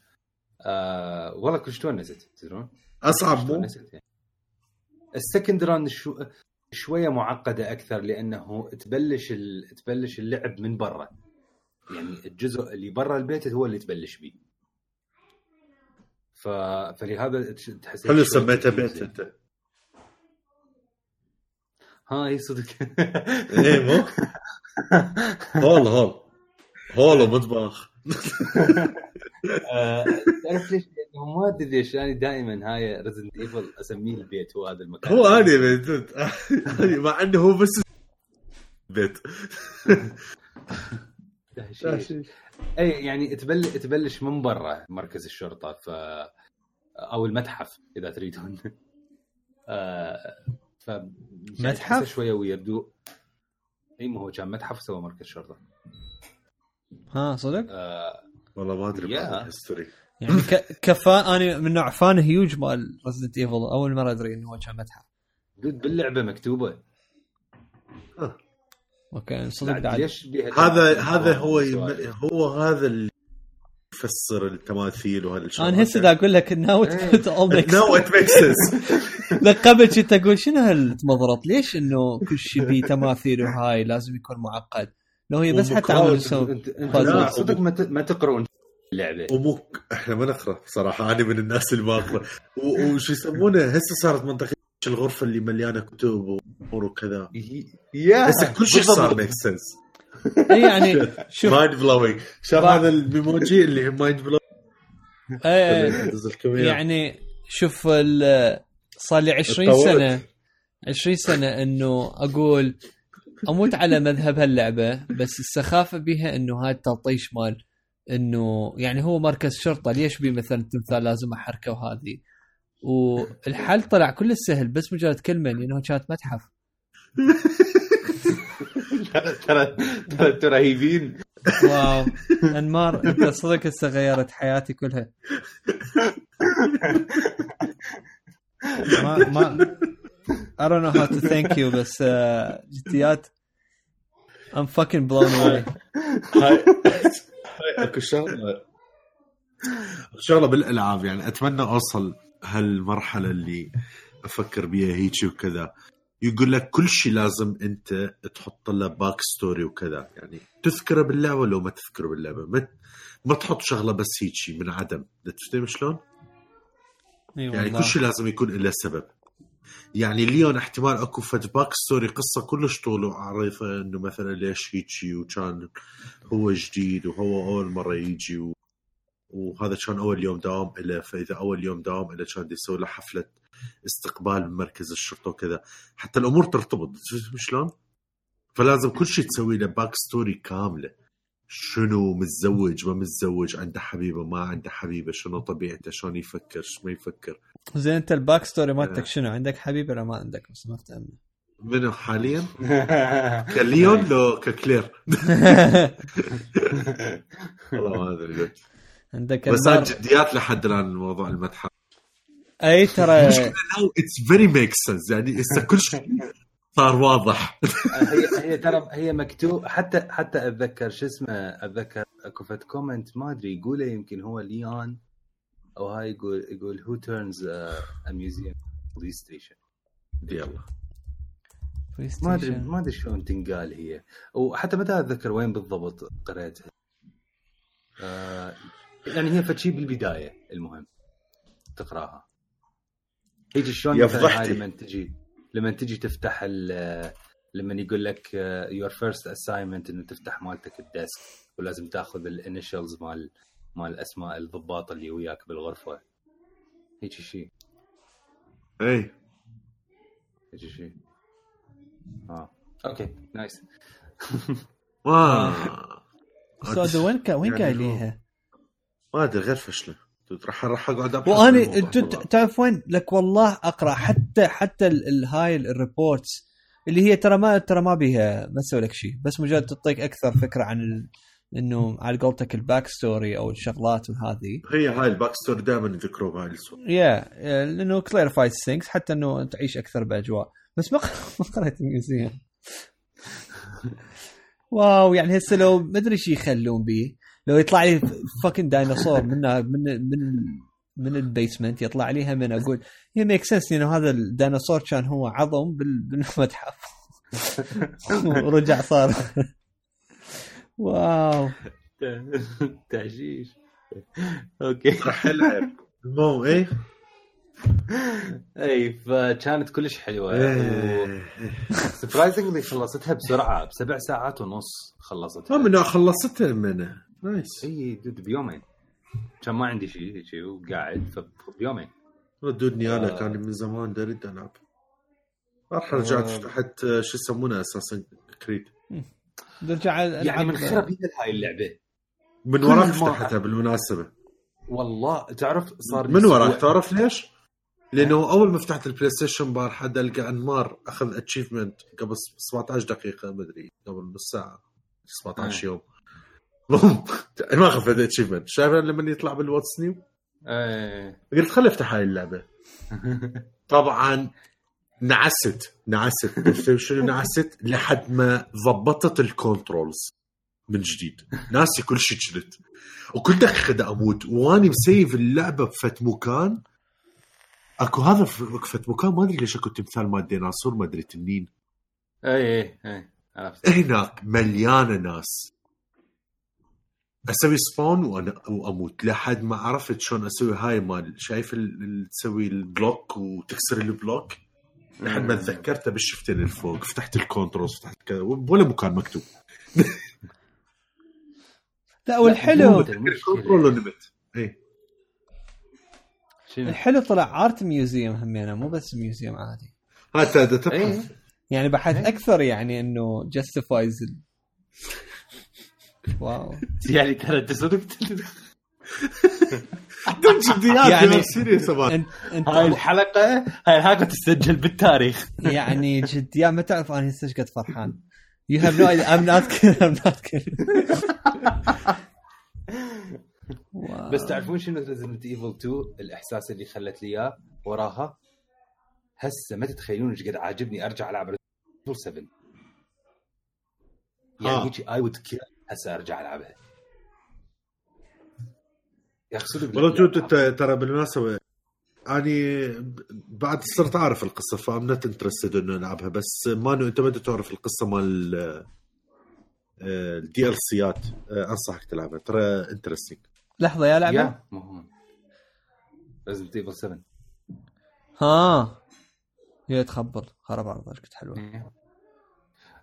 آه والله كلش تونست تدرون؟ أصعب مو؟ يعني. ال second run شو شوية معقدة أكثر لأنه تبلش ال... تبلش اللعب من برا. يعني الجزء اللي برا البيت هو اللي تبلش بيه. ف... فلهذا تحس حلو شوي سميته confusing. بيت أنت؟ ها اي صدق. إيه مو؟ <laughs> هول هول. هول ومطبخ. تعرف ليش؟ لأنه ما أدري ليش أنا دائما هاي Resident Evil أسميه البيت هو هذا المكان هو اني بيت أني مع إنه هو بس بيت. أي يعني تبلش تبلش من برا مركز الشرطة ف أو المتحف إذا تريدون آه، ف يعني متحف؟ شوية weirdo أي ما هو كان متحف سوى مركز شرطة ها صدق؟ آه، والله ما أدري ال history يعني ك... ك fan أنا من نوع fan huge مال Resident Evil أول مرة أدري إنه كان متحف dude باللعبة مكتوبة. okay صدق بعد ليش هذا هذا هو. يم... هو هذا اللي يفسر التماثيل وهالشغلات أنا هسه دا أقول لك now إيه. now it make sense لا قبل كنت أقول شنو هالمضرط ليش إنه كل شيء بيه تماثيل وهاي لازم يكون معقد؟ لو هي بس حتى. عمل يسوي انت أنت فازل. لا، صدق ما ت- ما تقرون اللعبة. ومو إحنا ما نقرأ صراحة أنا من الناس اللي ما أقرأ. وش يسمونه؟ هسه صارت منطقه الغرفة اللي مليانة كتب وامور وكذا. يا! هسه كل شيء صار ميك سنس يعني <laughs> شوف. مايند بلوينج شاف هذا الميموجي اللي مايند بلوينج يعني شوف ال- صار لي 20 اتطورت. سنة 20 سنة إنه أقول أموت على مذهب هاللعبة بس السخافة بيها إنه هاي التلطيش مال إنه يعني هو مركز شرطة ليش بي مثلا تمثال لازم أحركه وهذه والحل طلع كل سهل بس مجرد كلمة لأنه كانت متحف. ترى ترى أنتوا رهيبين واو. أنمار أنت صدق هسه غيرت حياتي كلها. ما ما I don't know how to thank you بس uh, جديات I'm fucking blown away. هاي هاي اكو شغله اكو شغله بالألعاب يعني. أتمنى أوصل هالمرحلة اللي أفكر بيها هيجي وكذا. يقول لك كل شيء لازم أنت تحط له backstory وكذا. يعني تذكره باللعبة لو ما تذكره باللعبة. ما ما تحط شغلة بس هيجي من عدم. تفهم شلون؟ إي يعني كل شيء لازم يكون له سبب. يعني ليون احتمال اكو فد backstory قصة كلش طول وعريضه انه مثلا ليش هيجي وكان هو جديد وهو أول مرة يجي و... وهذا كان أول يوم دوام له فإذا أول يوم دوام له كان يسوي له حفلة استقبال بمركز الشرطة وكذا حتى الأمور ترتبط شلون؟ فلازم كل شيء تسوي له backstory كاملة شنو متزوج ما متزوج عنده حبيبة ما عنده حبيبة شنو طبيعته شلون يفكر شو ما يفكر. زين انت ال back story مالتك شنو؟ عندك حبيب ولا ما عندك؟ بس ما فهمنا. منو؟ حاليا؟ <laughs> كليون <laughs> لو ككلير. <laughs> والله ما أدري. عندك بس أنا جديات لحد الآن موضوع المتحف. أي ترى المشكلة it's very make sense يعني هسه كل شيء صار واضح. هي هي ترى هي مكتوب حتى حتى أتذكر شو اسمه أتذكر اكو فد comment ما أدري يقوله يمكن هو ليون أو هاي يقول يقول هو تيرنز ا ميوزيوم بوليس ستيشن يلا. بلاي ما ادري. ما أدري شلون تنقال هي. وحتى متى أتذكر وين بالضبط قريتها. آه يعني هي فتشي بالبداية المهم تقراها. هيجي شلون يفضحتي. لما تجي. لما تجي تفتح ال- لما يقول لك يور فيرست اساينمنت إنه تفتح مالتك الديسك ولازم تاخذ ال initials مال مال أسماء الضباط اللي وياك بالغرفة. هيجي شيء اي هيجي شيء آه. okay. nice بس هذا وين كا وين قايليها؟ ما أدري غير فشلة. راح راح اقعد ابحث بالموضوع انت. تعرف وين؟ لك والله اقرأ حتى حتى ال- ال- هاي ال reports اللي هي ترى ما ترى ما بيها ما تسوي لك شيء بس مجرد تعطيك أكثر فكرة عن ال... انه على قولتك ال back story أو الشغلات وهذه. هي هاي ال back story دائما يذكروا بهاي الصور yeah لأنه clarifies things حتى إنه تعيش أكثر بأجواء. بس ما ما قريت ال museum <laughs> wow يعني هسه لو ما أدري شو يخلون بيه. لو يطلع لي fucking ديناصور من من من من ال basement يطلع لي هم أنا أقول هي make sense لأنه هذا الديناصور كان هو عظم بال- بالمتحف. <laughs> ورجع صار. wow. تعشيش okay. راح ألعب. المهم إيه؟ اي فكانت كلش حلوة. إيه. surprisingly خلصتها بسرعة بسبع ساعات ونص خلصتها. ما منو خلصتها منه nice إي dude بيومين. كان ما عندي شيء شيء وقاعد فبيومين ردودني أنا آه. كان من زمان اريد العب راح رجعت آه. فتحت آه، شو يسمونه أساسا كريد نرجع يعني من خرب هاي اللعبة. من وراك ما- فتحتها بالمناسبة. والله تعرف صار من وراك؟ تعرف ليش؟ لأنه أول ما فتحت البلاي ستيشن بار حد ألقى أنمار أخذ اتشيفمنت قبل 17 دقيقة مدري قبل نص ساعة 17 يوم. المهم <laughs> ما اخذ achievement شايف لما يطلع بال what's new إيه. قلت خلي افتح هاي اللعبة. <laughs> طبعا نعست. نعست. شنو نعست؟ لحد ما ضبطت ال controls من جديد. ناسي كل شيء كنت وكل دقيقة دا أموت. واني مسيف اللعبة بفد مكان. أكو هذا في فد مكان. ما أدري ليش أكو تمثال مال ديناصور. ما أدري تنين. اي اي اي هناك مليانه ناس. أسوي spawn وأنا واموت لحد ما عرفت شلون أسوي هاي مال شايف ال- ال- تسوي ال block وتكسر ال block؟ لحد ما تذكرته بالشفتين الفوق فتحت ال controls فتحت كذا ولا مكان مكتوب. <laughs> لا والحلو ال control ونمت. اي شنو؟ الحلو طلع art museum همينة مو بس museum عادي. إيه تبحث. يعني بحث إيه. أكثر يعني إنه justifies wow <laughs> يعني ترى انت صدق دم جديات يعني- serious انت أنت هاي الحلقة هاي الحلقة تسجل بالتاريخ يعني جد يا ما تعرف أنا هسه إيش قد فرحان You have no idea. I'm not kidding. I'm not kidding. <laughs> wow. بس تعرفون شنو Resident Evil 2 الإحساس اللي خلت لي إياه وراها هسه ما تتخيلون إيش قد عاجبني أرجع ألعب Resident 7 يعني. heck I would kill هسه ارجع العبها. يا أخي صدق والله جود انت ترى بالمناسبة أني بعد صرت أعرف القصة ف I'm not interested إنه العبها بس مانو أنت ما تعرف القصة مال ال DLC ات أنصحك تلعبها ترى انترستنج لحظة يا لعبة؟ يا ريزنت ايفل 7 ها. هي تخبل خرب إيش كنت حلوة.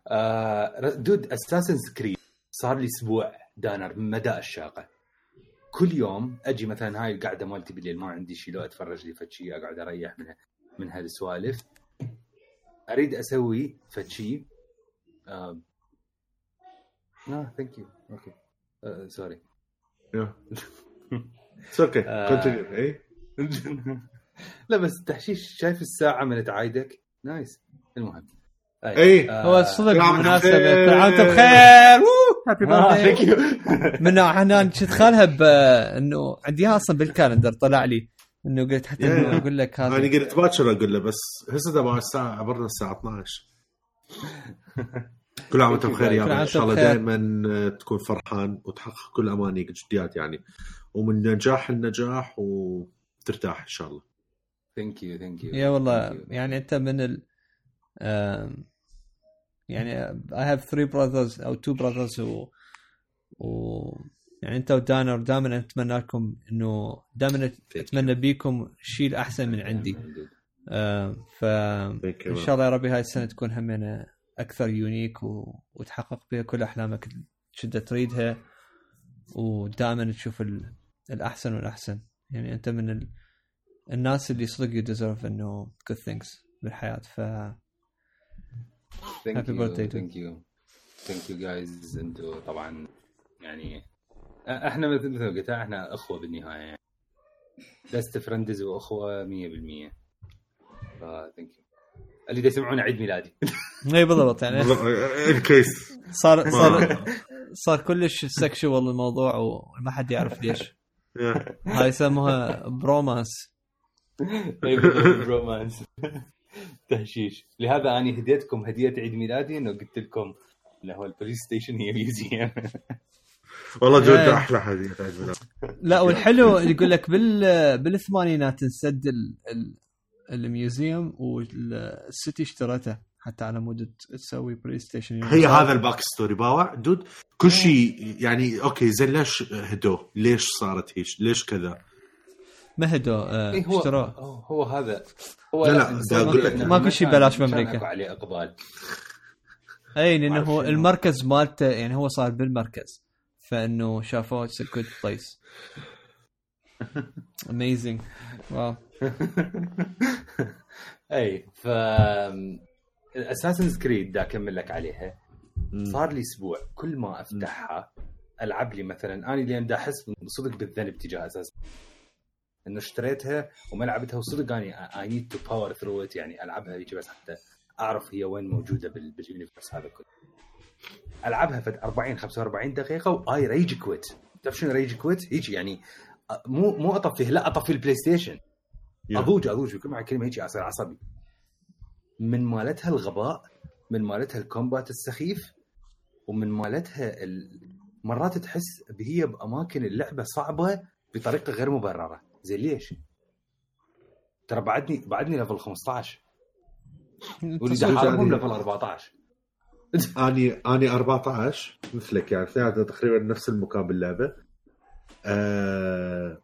آه دود اساسن كريد صار لي أسبوع دانر مدى الشاقه كل يوم أجي مثلا هاي القعدة مالتي بالليل ما عندي شيء لو أتفرج لي فد شيء أقعد أريح من من هالسوالف. أريد أسوي فد شيء آه ثانك يو أوكي سوري اتس أوكي. كونتينيو اي لا بس تحشيش شايف الساعة من تعايدك؟ نايس المهم. أي. آه، هو صدق بالمناسبة. بخير. كل عام وانت بخير هابي آه،. <laughs> من أنا <laughs> كنت خالها بانه عندي أصلا بالكالندر طلع لي إنه قلت حتى يا- إنه أقول لك أنا هذا قلت باكر أقول له بس هسه تبع الساعة عبرنا الساعة 12 <laughs> كل عام وانت بخير يا إن شاء الله. دائما تكون فرحان وتحقق كل أمانيك جديات يعني. ومن نجاح لنجاح وترتاح إن شاء الله. thank you thank you يا والله يعني أنت من ال يعني I have three brothers أو two brothers و, و يعني أنت ودانر دائما أتمنى لكم إنه دائما أتمنى بيكم شيء الأحسن من عندي. آم، ف. إن شاء الله يا ربي هاي السنة تكون همنا أكثر unique و... وتحقق بها كل أحلامك شدة تريدها. ودائما تشوف ال... الأحسن والأحسن. يعني أنت من ال... الناس اللي صدق you deserve إنه good things بالحياة. ف thank Happy you birthday to- thank you thank you guys أنتم طبعا يعني إحنا مثل مثل ما قلت إحنا أخوة بالنهاية. يعني best friends واخوه 100% ف thank you اللي دا يسمعون عيد ميلادي. <laughs> إي بالضبط يعني ال case صار صار صار كلش sexual الموضوع وما حد يعرف ليش. هاي يسموها bromance romance <laughs> تهشيش لهذا أنا هديتكم هدية عيد ميلادي إنه قلت لكم اللي هو ال police station هي museum والله إيه. جودة أحلى هذه عيد ميلاد. لا والحلو يقول لك بال بالثمانينات انسد ال... ال... ال museum وال city اشترته حتى على مود تسوي police station هي هذا ال back story باوع dude كل شيء يعني okay زين ليش هدوه؟ ليش صارت هيك؟ ليش كذا؟ ما هدو آه إيه هو اشتروه هو, هذا. هو لا، لا، دا أقول لك. ماكو شي ما كان- ببلاش كان بأمريكا. أكو عليه إقبال. أي لأنه؟ المركز مالته يعني هو صار بالمركز. فإنه شافوه it's a good place amazing wow أي ف Assassin's Creed دا أكمل لك عليها. صار لي أسبوع كل ما أفتحها ألعب لي مثلا أنا اليوم دا أحس صدق بالذنب تجاه أساس انه اشتريتها وما لعبتها وصدق أني I need to power through it يعني ألعبها هيك بس حتى أعرف هي وين موجودة بال- بال universe هذا كله. ألعبها في 40 45 دقيقة و I rage quit تعرف شنو rage quit؟ هيك يعني مو مو أطفيه لا أطفي ال PlayStation أضوج أضوج بكل معنى الكلمة هيك أصير عصبي. من مالتها الغباء من مالتها ال combat السخيف ومن مالتها ال... مرات تحس هي بأماكن اللعبة صعبة بطريقة غير مبررة. زين ليش؟ ترى بعدني بعدني level 15 ولي احاربهم level 14 اني أني 14 مثلك يعني. اثنيناتنا تقريبا نفس المكان باللعبة. آه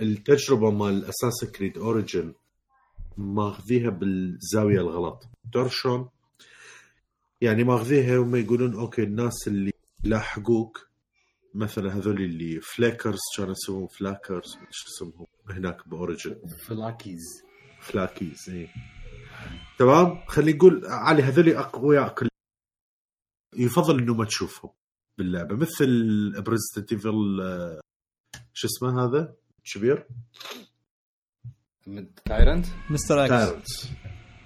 التجربة مال Assassin's Creed Origin ماخذيها بالزاوية الغلط. تعرف شلون؟ يعني ماخذيها وما يقولون okay الناس اللي لاحقوك مثلا هذول اللي فليكرز كانوا يسمون فلاكرز شو اسمهم هناك ب Origin. Phylakes. Phylakes إي. تمام؟ خلينا نقول علي هذول اقوياء كل يفضل إنه ما تشوفهم باللعبة. مثل ب Resident Evil شو اسمه هذا؟ كبير؟ Tyrant Mr. X Tyrants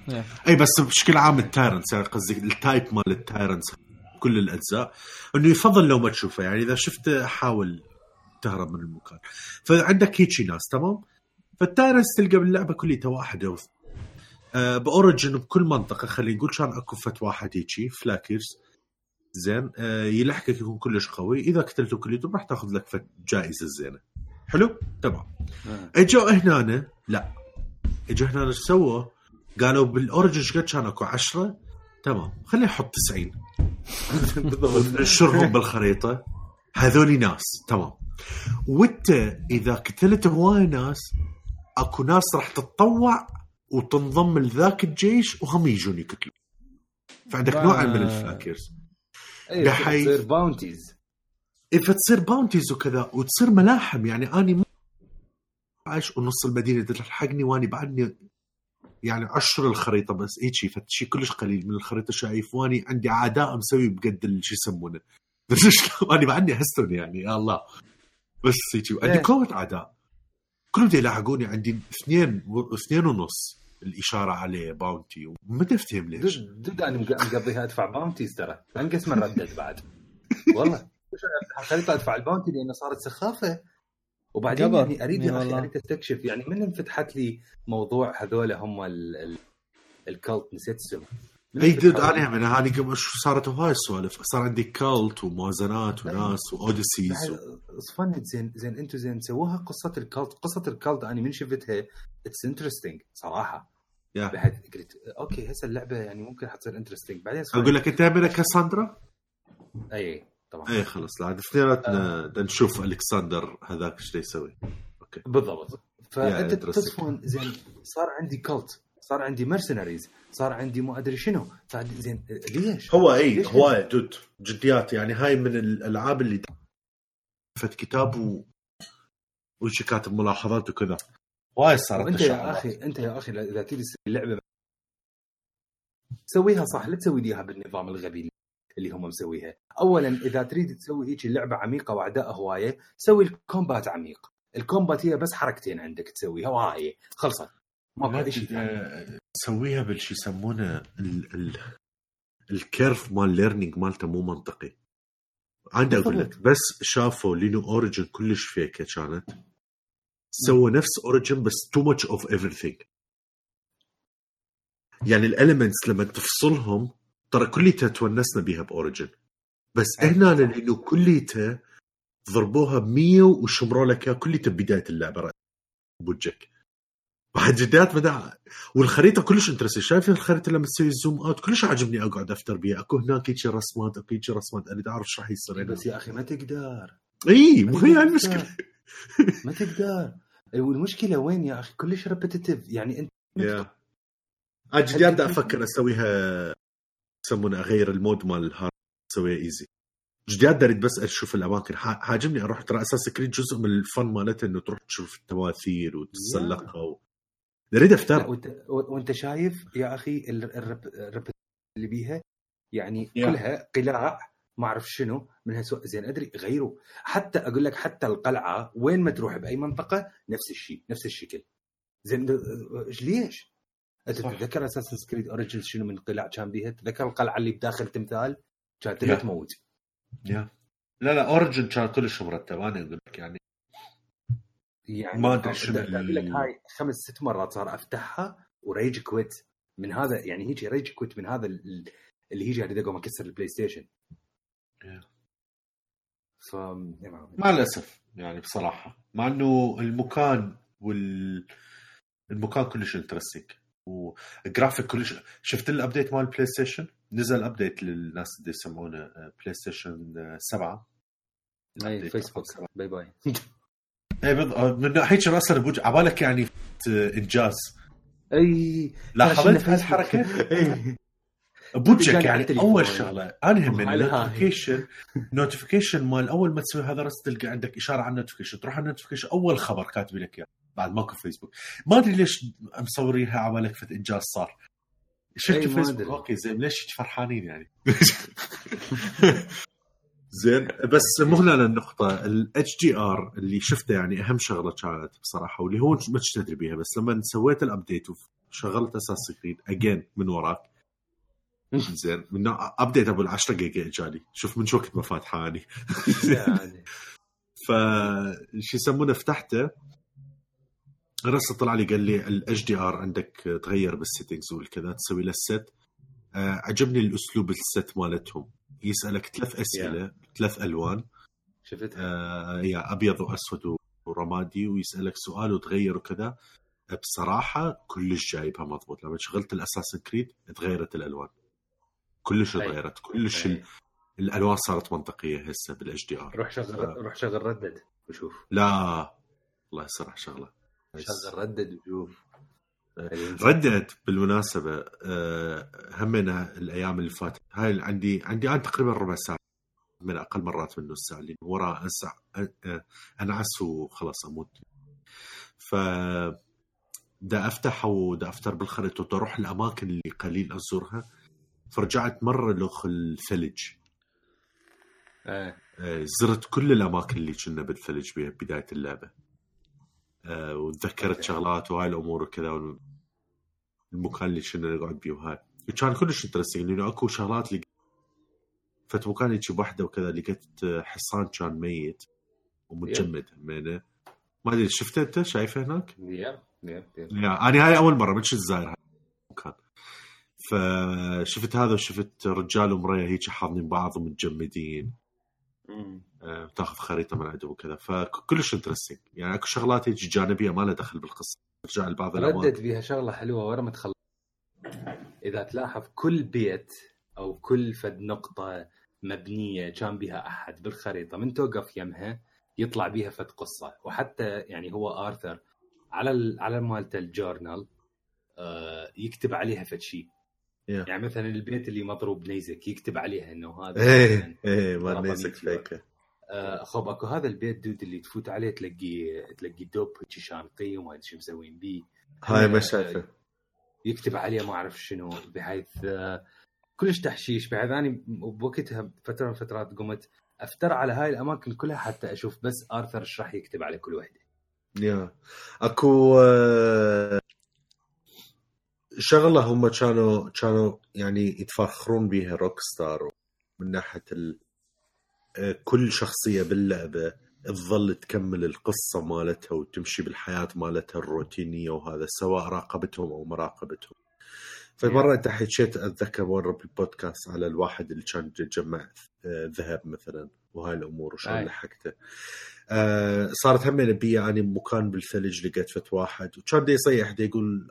Yeah. إي بس بشكل عام ال Tyrants يعني قصدي ال type مال ال Tyrants كل الأجزاء إنه يفضل لو ما تشوفه يعني إذا شفته حاول تهرب من المكان. فعندك هيجي ناس تمام؟ فال Tyrants تلقى باللعبة كلها واحد أو آه ب Origin بكل منطقة خلينا نقول كان أكو فت واحد هيجي فلاكرز زين آه يلحقك يكون كلش قوي إذا قتلته كليتهم راح تاخذ لك فت جائزة زينة. حلو؟ تمام. إجوا هنا لا. إجوا هنا إيش سووا؟ قالوا بال Origin إيش قد كان أكو 10 تمام خلينا نحط 90 بالضبط. نشرهم بالخريطه هذول ناس تمام. وانت إذا قتلت هواي ناس أكو ناس راح تتطوع وتنضم لذاك الجيش وهم يجون يقتلون. فعندك با- نوع من الفلاكرز إيه، بحيث- تصير bounties فتصير bounties وكذا وتصير ملاحم. يعني اني عايش ونص المدينة تلحقني واني بعدني يعني عشر الخريطة بس هيك شيء كلش قليل من الخريطة شايف واني عندي عداء مسوي بقد شو يسمونه. <laughs> بس شلون اني بعدني هستون يعني يا الله. بس هيك عندي إيه. كومة اعداء كلهم يلاحقوني عندي اثنين اثنين ونص الإشارة عليه باونتي وما تفهم ليش. دود أنا مق- مقضيها ادفع باونتيز ترى. انقص من ردد بعد. <laughs> والله. خليت ادفع الباونتي لأنه صارت سخافة. وبعدين قبر. يعني أريد يا أخي. أريد أستكشف يعني من انفتحت لي موضوع هذول هم ال- ال- الكالت نسيت اسمه إي دود أنا من هاني قبل شو صارت هواي السوالف صار عندي كالت وموازنات وناس وأوديسيز صفنت زين زين أنتم زين سووها قصة الكالت قصة الكالت أنا من شفتها اتس انترستنج صراحة يا. بعد قلت أوكي هسه اللعبة يعني ممكن حتصير انترستنج بعدين. أقول لك أنت من كاساندرا؟ اي طبعا. اي خلص لا اثنيناتنا بدنا نشوف ألكسندر هذاك إيش يسوي. بالضبط. فأنت. تصفون زين صار عندي cult صار عندي mercenaries صار عندي مو أدري شنو. صار زين ليش؟ هو إي ليش هواي dude جديات. يعني هاي من الألعاب اللي فت كتاب و وشي كاتب ملاحظات وكذا. وايد صارت وأنت يا. أخي أنت يا أخي إذا تريد تسوي لعبه سويها صح. لا تسوي لي إياها بالنظام الغبي. اللي هم مسويها. اولا إذا تريد تسوي هيك اللعبه عميقة واعداء هواية سوي ال combat عميق. ال combat هي بس حركتين عندك تسويها وهاي خلصت. ما شيء آه، سويها بالشي يسمونه ال ال ال curve مال learning مالته مو منطقي. عندي أقول لك بس شافوا لأنه Origin كلش فيكة كانت. سووا نفس Origin بس too much of everything يعني ال elements لما تفصلهم ترى كليتها تونسنا بيها ب Origin بس. هنا لأنه كليتها ضربوها ب100 وشمروا لك كليتها ببدايه اللعبة بوجهك. بعد جدات بدأ. والخريطة كلش interesting شايف الخريطة لما تسوي zoom out كلش عاجبني أقعد أفتر بيها. أكو هناك هيك رسمات أكو هيك رسمات. اريد اعرف إيش راح يصير بس يا أخي ما تقدر. إي ما مو هي. المشكلة. ما تقدر. والمشكلة وين يا أخي؟ كلش repetitive يعني أنت يا جديات بدي أفكر أسويها يسمونه اغير ال mode مال ال hard اسويها easy جديات اريد بس أشوف الأماكن. حاجبني أروح ترى Assassin's Creed جزء من الفن مالته إنه تروح تشوف التماثيل وتتسلقها و... اريد لا افتر وانت وأنت شايف يا أخي ال- الرب الرب اللي بيها؟ يعني يا. كلها قلاع ما أعرف شنو من هالسوء زين أدري غيروا حتى أقول لك حتى القلعة وين ما تروح بأي منطقة نفس الشيء نفس الشكل. زين ليش؟ أنت. تتذكر Assassin's Creed Origins شنو من قلاع كان بيها؟ تتذكر القلعة اللي بداخل تمثال كانت. تبي تموت يا. لا لا Origin كان كلش مرتب أنا أقول لك يعني يعني ما أدري شنو أقول لك هاي خمس ست مرات صار أفتحها و rage quit من هذا يعني هيك rage quit من هذا ال- اللي هيجي اريد اقوم اكسر ال PlayStation. ف. مع الأسف يعني بصراحة مع إنه المكان وال المكان كلش interesting و graphic كلش شفت ال update مال ال PlayStation نزل update للناس اللي يسمونه PlayStation 7 أي Facebook bye bye اي بالضبط من هيك راسا بوجه عبالك يعني آه، إنجاز. أي لاحظت هالحركة؟ <laughs> جاني على يعني. أول شغلة. أنا هم. النوتيفيكيشن نوتيفيكيشن مال أول ما تسوي هذا رس تلقى عندك إشارة على ال notification تروح على ال notification أول خبر كاتب لك إياه. بعد ماكو فيسبوك. ما أدري ليش مصورينها على بالك فت إنجاز صار. الفيسبوك أدري. أوكي زين ليش فرحانين يعني؟ <laughs> زين بس مو هنا النقطة ال HDR اللي شفته يعني أهم شغلة كانت بصراحة واللي هو ما كنت تدري بيها بس لما سويت ال update وشغلت Assassin's Creed again من وراك <laughs> زين من update أبو ال 10 جيجا إجاني. شوف من شو ما فاتحه اني <laughs> يعني. ف شو يسمونه فتحته. رسل طلع لي قال لي ال HDR عندك تغير بال settings والكذا تسوي له ال set آه عجبني الأسلوب ال set مالتهم. يسألك ثلاث أسئلة ثلاث ألوان. شفتها. آه يا أبيض وأسود ورمادي ويسألك سؤال وتغير وكذا. بصراحة كلش جايبها مضبوط. لما شغلت ال Assassin's Creed تغيرت الألوان. كلش أي. تغيرت. كلش أي. ال- الألوان صارت منطقية هسه بال HDR روح شغل روح شغل Red Dead وشوف. لا. الله يسرح شغلة. شغل Red Dead وشوف. Red Dead بالمناسبة آه، همنا الأيام اللي فاتت. هاي عندي عندي أنا تقريبا ربع ساعة. من أقل مرات من نص ساعة لأن وراه انسع انعس وخلاص أموت. ف دا أفتح ودا افتر بالخريطة ودا أروح الأماكن اللي قليل أزورها. فرجعت مرة لوخ الثلج إيه. آه، زرت كل الأماكن اللي كنا بالثلج بها بداية اللعبة. آه، وتذكرت شغلات وهاي الأمور وكذا المكان اللي كنا نقعد بيه وهاي. وكان كلش interesting لأنه أكو شغلات لقيت فت مكان هيك بوحدة وكذا لقيت حصان كان ميت ومتجمد همينة. ما أدري شفته أنت؟ شايفه هناك؟ yep yeah أنا هاي أول مرة من شفت زاير المكان. فشفت هذا وشفت رجال ومريه هيك حاضنين بعض ومتجمدين. آه، تاخذ خريطة من عندهم وكذا. فكلش interesting يعني اكو شغلات هيك جانبية ما لها دخل بالقصة. ترجع لبعض Red Dead الأماكن. بيها شغلة حلوة ورا ما تخلص إذا تلاحظ كل بيت أو كل فد نقطة مبنية كان بها أحد بالخريطة من توقف يمها يطلع بيها فد قصة. وحتى يعني هو آرثر على ال على مالته ال journal آه يكتب عليها فد شيء Yeah. يعني مثلا البيت اللي مضروب نيزك يكتب عليها إنه هذا إيه إيه ما ضربة نيزك meteor. فيك. آه، خب أكو هذا البيت dude اللي تفوت عليه تلاقي تلاقي دوب هيك شانطي وما ادري شو مسوين بيه. هاي ما آه، شايفه. يكتب عليه ما أعرف شنو بحيث آه، كلش تحشيش. بحيث اني بوقتها فترة من الفترات قمت أفتر على هاي الأماكن كلها حتى أشوف بس آرثر إيش راح يكتب على كل وحدة. يا. أكو شغلة هم كانوا كانوا يعني يتفاخرون بها روك ستار من ناحية ال... آه، كل شخصية باللعبة تظل تكمل القصة مالتها وتمشي بالحياة مالتها الروتينية وهذا سواء راقبتهم أو مراقبتهم فمرة انت حكيت أتذكر مره بالبودكاست على الواحد اللي كان يجمع آه، ذهب مثلا وهاي الأمور وشلون. لحقته. آه، صارت هم بي يعني مكان بالثلج لقيت فت واحد. وكان دي يصيح دي يقول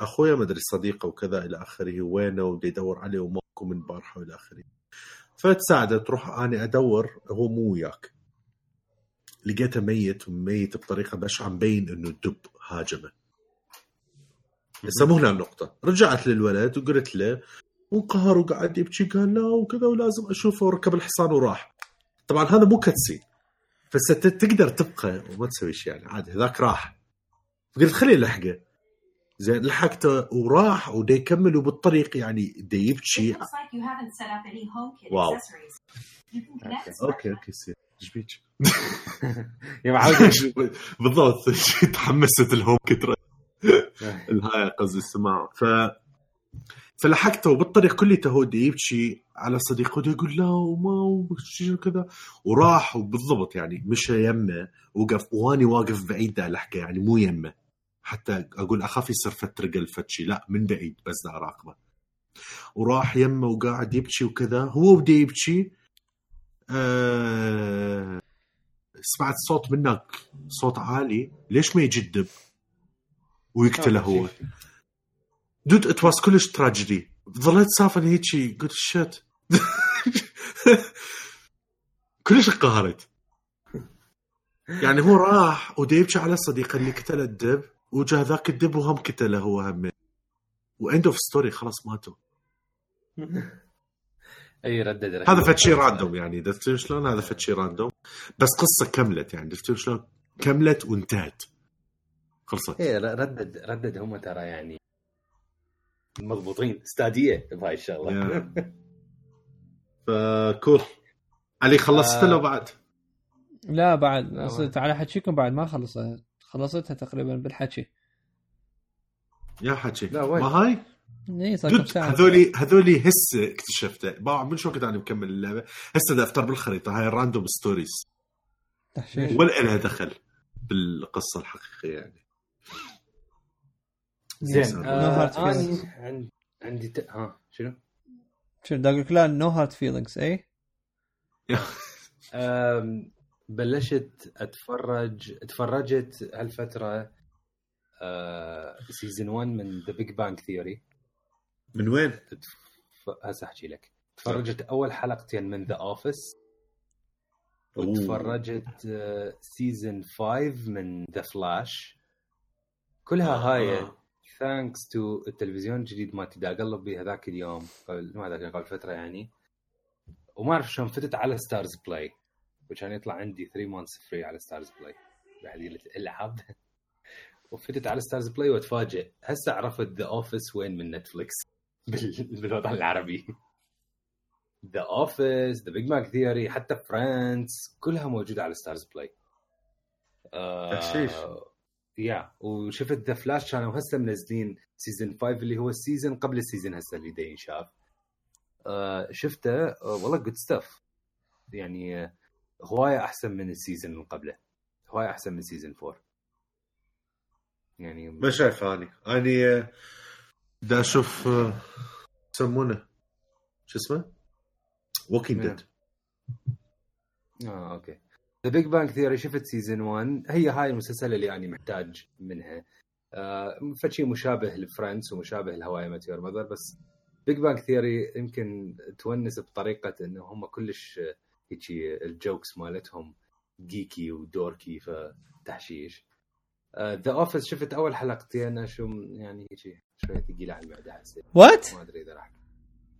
أخويا ما أدري صديقة وكذا إلى آخره وينه؟ ودي يدور عليه وماكو من بارحة وإلى آخره. فتساعده تروح أني أدور هو مو وياك. لقيته ميت وميت بطريقة بشعه مبين إنه الدب هاجمه. هسه مو هنا النقطة. رجعت للولد وقلت له وانقهر وقعد يبكي قال لا وكذا ولازم أشوفه وركب الحصان وراح. طبعا هذا مو كتسين بس انت تقدر تبقى وما تسوي شيء يعني عادي هذاك راح. قلت خليه لحقه زين لحقته وراح ودي يكمل وبالطريق يعني دي يبكي. It looks like you haven't set up any HomeKit Wow. accessories. You can connect Okay. to أوكي أوكي سير إيش بيك؟ يا معود بالضبط. <laughs> تحمست الهوم كتر الهاي قصدي السماع. ف فلحقته وبالطريق كليته هو دي يبكي. على صديقه ودي يقول لا وما كذا وراح وبالضبط يعني مشى يمه. وقف واني واقف بعيد دا الحقه يعني مو يمه. حتى أقول أخاف يصير فترقل فتشي. لا من بعيد بس دا اراقبه وراح يمه وقاعد يبكي وكذا. هو بدا يبكي. آه سمعت صوت منك. صوت عالي. ليش ما يجي الدب ويقتله هو. دود ات واز كلش تراجيدي ظليت سافن هيجي. قلت شت <laughs> كلش انقهرت يعني هو راح ودي يبكي على صديقه اللي قتل الدب. وجا ذاك الدب وهم قتله هو هم و end of story خلاص ماتوا. <laughs> أي ردد هذا فد شيء random يعني درت شلون؟ هذا فد شيء random بس قصة كملت يعني درت شلون؟ كملت وانتهت. خلصت. اي ردد ردد هم ترى يعني مضبوطين. أساتذة بهاي الشغله. <laughs> فكول علي خلصت آه. لو بعد؟ لا بعد. على حكيكم بعد ما خلصت. خلصتها تقريبا بالحكي. يا حكي. لا، وين؟ ما هاي؟ اي صار كم dude ساعة. هذولي هذولي هسه اكتشفته باع من شو كنت أنا مكمل اللعبة؟ هسه دا افتر بالخريطة هاي ال random stories تحشيش. ولا لها دخل بالقصة الحقيقية يعني. زين آه. أنا عندي عندي ت... ها شنو؟ شو دا أقول لك لا no hard feelings اي بلشت اتفرج تفرجت هالفترة season 1 من The Big Bang Theory من وين؟ هسه أحكي لك. تفرجت أول حلقتين من The Office. وتفرجت season 5 من The Flash كلها هاي. آه. thanks to التلفزيون الجديد ما تدا أقلب به هذاك اليوم قبل ما قبل فترة يعني. وما أعرف شلون فتت على StarzPlay وكان يطلع عندي 3 months free على StarzPlay بعد الالعاب <laughs> وفتت على StarzPlay واتفاجئ. هسه عرفت The Office وين من Netflix <laughs> بال- بالوطن العربي. The Office The Big Bang Theory حتى Friends كلها موجودة على StarzPlay تحشيش. يا وشفت The Flash كانوا هسه منزلين season 5 اللي هو ال season قبل ال season هسه اللي دا ينشاف آه شفته. آه والله good stuff يعني هواية أحسن من ال season اللي قبله. هواية أحسن من season 4 يعني ما شايف اني اني آه، دا أشوف آه، يسمونه. شو اسمه؟ Walking نعم. Dead آه okay. The Big Bang Theory شفت season 1 هي هاي المسلسل اللي أنا محتاج منها. آه فشي مشابه ل Friends ومشابه ل How I Met Your Mother بس Big Bang Theory يمكن تونس بطريقة إنه هم كلش آه، هيجي ال jokes مالتهم geeky و dorky فتحشيش. The Office شفت أول حلقتين شو يعني هيجي شوية ثقيله على المعدة حسيت. what ما أدري إذا راح.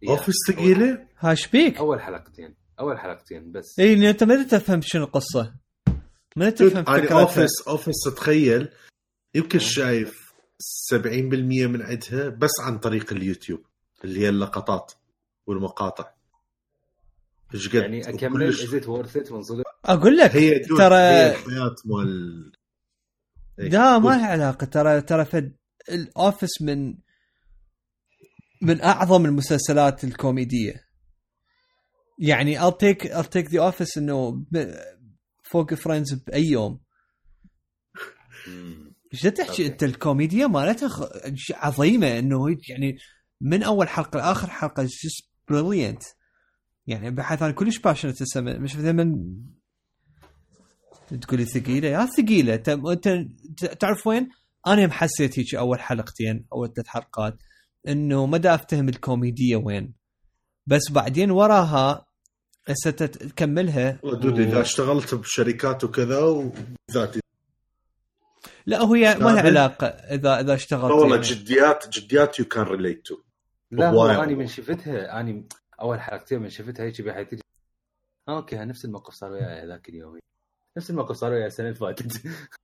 Office ثقيله؟ ها شبيك أول حلقتين. أول حلقتين بس. اي إن أنت ما تفهم شنو القصة. ما تفهم فكرتها. Office Office تخيل يمكن شايف 70% من عندها بس عن طريق اليوتيوب اللي هي اللقطات والمقاطع. إيش قد يعني أكمل كلش- از انت من صدق؟ أقول لك هي ترى هي الحياة مال إيه. لا ما لها علاقة. ترى ترى فد ال Office من من أعظم المسلسلات الكوميدية. يعني I'll take I'll take the office إنه فوق Friends بأي يوم. إيش تحكي. أنت الكوميديا مالتها خ- عظيمة إنه هي يعني من أول حلقة لآخر حلقة just brilliant يعني بحيث أنا كلش patient هسه مش من تقولي ثقيلة؟ يا ثقيلة. أنت تعرف وين؟ أنا يوم حسيت هيك أول حلقتين أول ثلاث حلقات إنه ما أفتهم الكوميديا وين. بس بعدين وراها هسه تكملها والله dude إذا اشتغلت بشركات وكذا و that لا هي ما لها لا، علاقة اذا إذا اشتغلت والله يعني. جديات جديات you can relate to لا هو اني. من شفتها اني أول حلقتين من شفتها هيك بحيث آه، okay نفس الموقف صار وياي ذاك اليوم. نفس الموقف صار وياي السنة اللي فاتت. <laughs>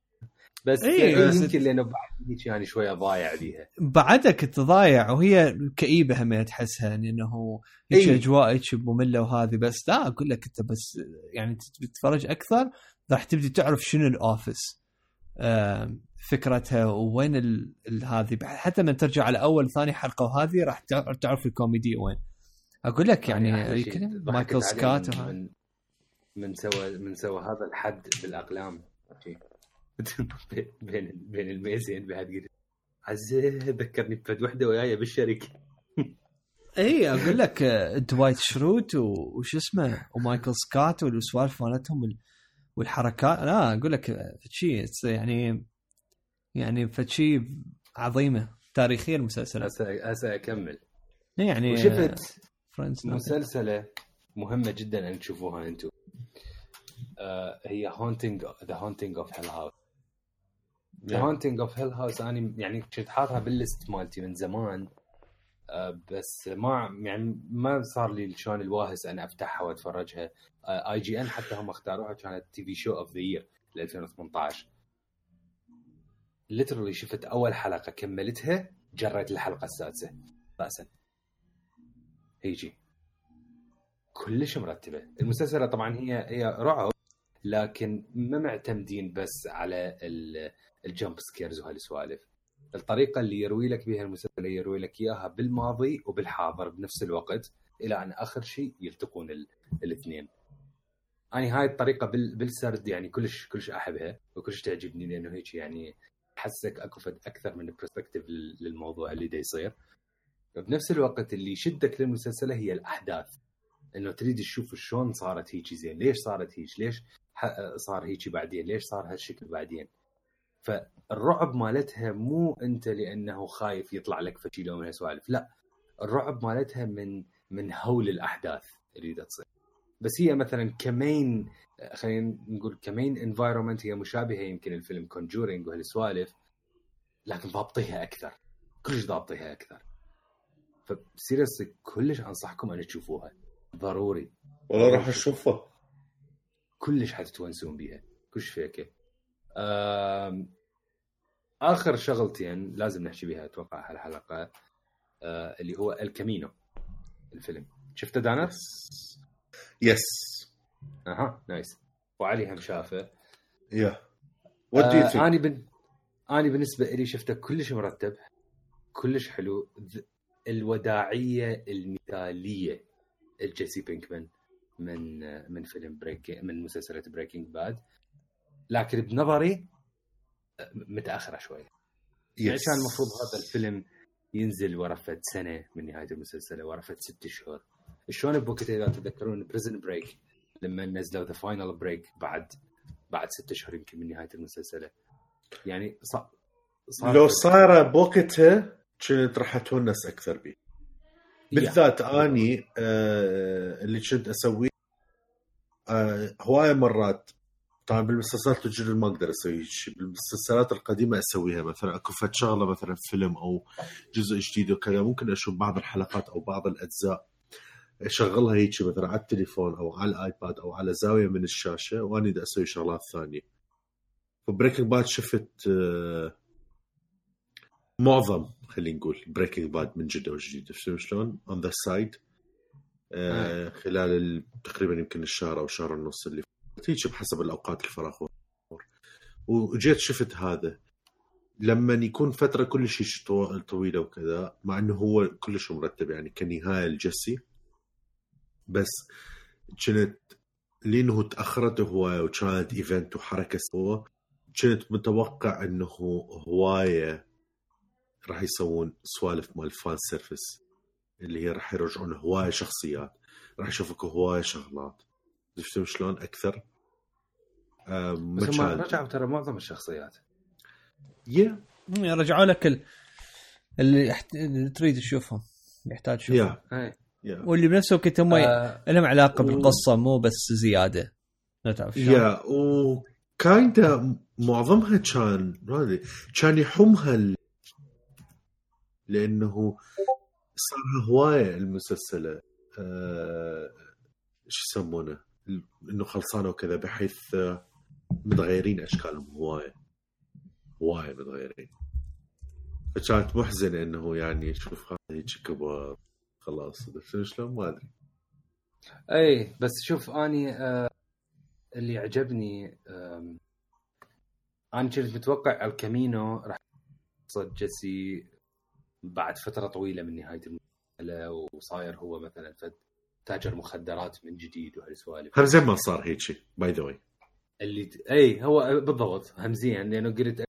بس إيه، يمكن لأنه بعد هيك يعني شوية ضايع بيها بعدك كنت ضايع وهي كئيبة هم تحسها يعني إنه هيك إي. أجواء هيك مملة وهذه. بس لا أقول لك أنت بس يعني تتفرج أكثر راح تبدي تعرف شنو ال Office. آم، فكرتها وين هذه. حتى من ترجع على أول ثاني حلقة وهذه راح تع- تعرف الكوميدي وين. أقول لك يعني شيء Michael Scott من. من سوى من سوى هذا الحد بالأقلام. <laughs> بين بين الميزين بعد قلت عزيز ذكرني بفد وحدة وياي بالشركة <laughs> إي أقول لك آه، دوايت شروت وش اسمه ومايكل سكات والسوالف مالتهم وال- والحركات. لا أقول لك آه، فشي يعني يعني فشي عظيمة تاريخية المسلسلات هسه هسه اكمل يعني وشفت فريندز مسلسلة مهمة جدا أن تشوفوها أنتم. آه هي Haunting The Haunting of Hill House The Haunting of Hill House أنا يعني كنت حاطها بال list مالتي من زمان. آه بس ما يعني ما صار لي شلون الواهس أن أفتحها وأتفرجها. IGN حتى هم اختاروها كانت TV show of the year 2018 literally شفت أول حلقة كملتها جريت الحلقة السادسة. راسا هيجي كلش مرتبة. المسلسلة طبعا هي هي رعب لكن ما معتمدين بس على ال- ال jump scares وهالسوالف الطريقة اللي يروي لك بها المسلسل يروي لك إياها بالماضي وبالحاضر بنفس الوقت إلى أن آخر شيء يلتقون ال- الاثنين. أنا هاي الطريقة بال- بالسرد يعني كلش كلش أحبها وكلش تعجبني لأنه هيك يعني تحسك أكو أكثر من perspective للموضوع اللي دا يصير. بنفس الوقت اللي يشدك للمسلسل هي الأحداث. إنه تريد تشوف شلون صارت هيك زين ليش صارت هيك ليش صار هيك بعدين ليش صار هالشكل بعدين. فالرعب مالتها مو أنت لأنه خايف يطلع لك فشي لو من هالسوالف لا. الرعب مالتها من من هول الأحداث اللي تصير. بس هي مثلا ك main خلينا نقول ك main environment هي مشابهة يمكن الفيلم Conjuring وهالسوالف لكن ضابطيها أكثر. كلش ضابطيها أكثر. ف series كلش أنصحكم أن تشوفوها. ضروري. والله راح اشوفه كلش حتتونسون بيها. كلش فيكة. آخر شغلتين لازم نحكي بيها أتوقع هالحلقة آه، اللي هو El Camino الفيلم. شفته دانا؟ yes أها nice. وعلي هم شافه. yeah what do آه أنا بن... أنا بالنسبة لي شفته كلش مرتب كلش حلو. الوداعية المثالية الجيسي بينكمان من من فيلم Break من مسلسلة Breaking Bad. لكن بنظري متأخرة شوي. يعني كان المفروض هذا الفيلم ينزل ورا فد سنة من نهاية المسلسل ورا فد ست اشهر شلون بوقتها إذا تتذكرون Prison Break لما نزلوا The Final Break بعد بعد ست اشهر يمكن من نهاية المسلسل. يعني صار صار لو صار بوقتها كنت راح اتونس أكثر به. بالذات اني آه اللي كنت اسويه آه هواية مرات طبعا بالمسلسلات الجديده ما أقدر أسوي شيء بالمسلسلات القديمة أسويها مثلا أكو فد شغلة مثلا فيلم أو جزء جديد وكذا ممكن أشوف بعض الحلقات أو بعض الأجزاء أشغلها هيك مثلا على التليفون أو على ال iPad أو على زاوية من الشاشة واني دا أسوي شغلات ثانية. ف Breaking Bad شفت آه، معظم خلينا نقول Breaking Bad من جدة وجديد فهمت شلون؟ on the side خلال ال- تقريبا يمكن الشهر أو شهر ونص اللي فات هيك بحسب الأوقات الفراغ. وجيت شفت هذا. لما يكون فترة كلش طويلة وكذا مع إنه هو كلش مرتب يعني كنهاية الجسي بس كنت لأنه تأخرت هواية وكانت event وحركة سوا كنت متوقع إنه هواية راح يسوون سوالف مال fan service اللي هي راح يرجعون هواية شخصيات راح يشوفك هواية شغلات. فهمت شلون أكثر؟ بس هم رجعوا ترى معظم الشخصيات. يا رجعوا لك ال... اللي, يحت... اللي تريد تشوفهم اللي يحتاج تشوفهم. اي يا واللي بنفس الوقت هم آه، لهم علاقة و- بالقصة مو بس زيادة. لا تعرف شلون؟ يا وكايندا معظمها كان ما أدري كان يحومها ال... لأنه صار هواية المسلسله آه... شو يسمونه؟ إنه خلصانه وكذا بحيث آه، متغيرين أشكالهم هواية. هواية متغيرين. فكانت محزنة إنه يعني شوف هذا هيك كبر خلاص شلون؟ ما أدري. اي بس شوف أني آه اللي عجبني آم، أنا كنت متوقع الكامينو راح يقصد جيسي بعد فترة طويلة من نهاية المسلسل وصاير هو مثلا فد تاجر مخدرات من جديد وهالسوالف هم زين ما صار هيك by the way اللي ت... اي هو بالضبط همزيا لأنه قلت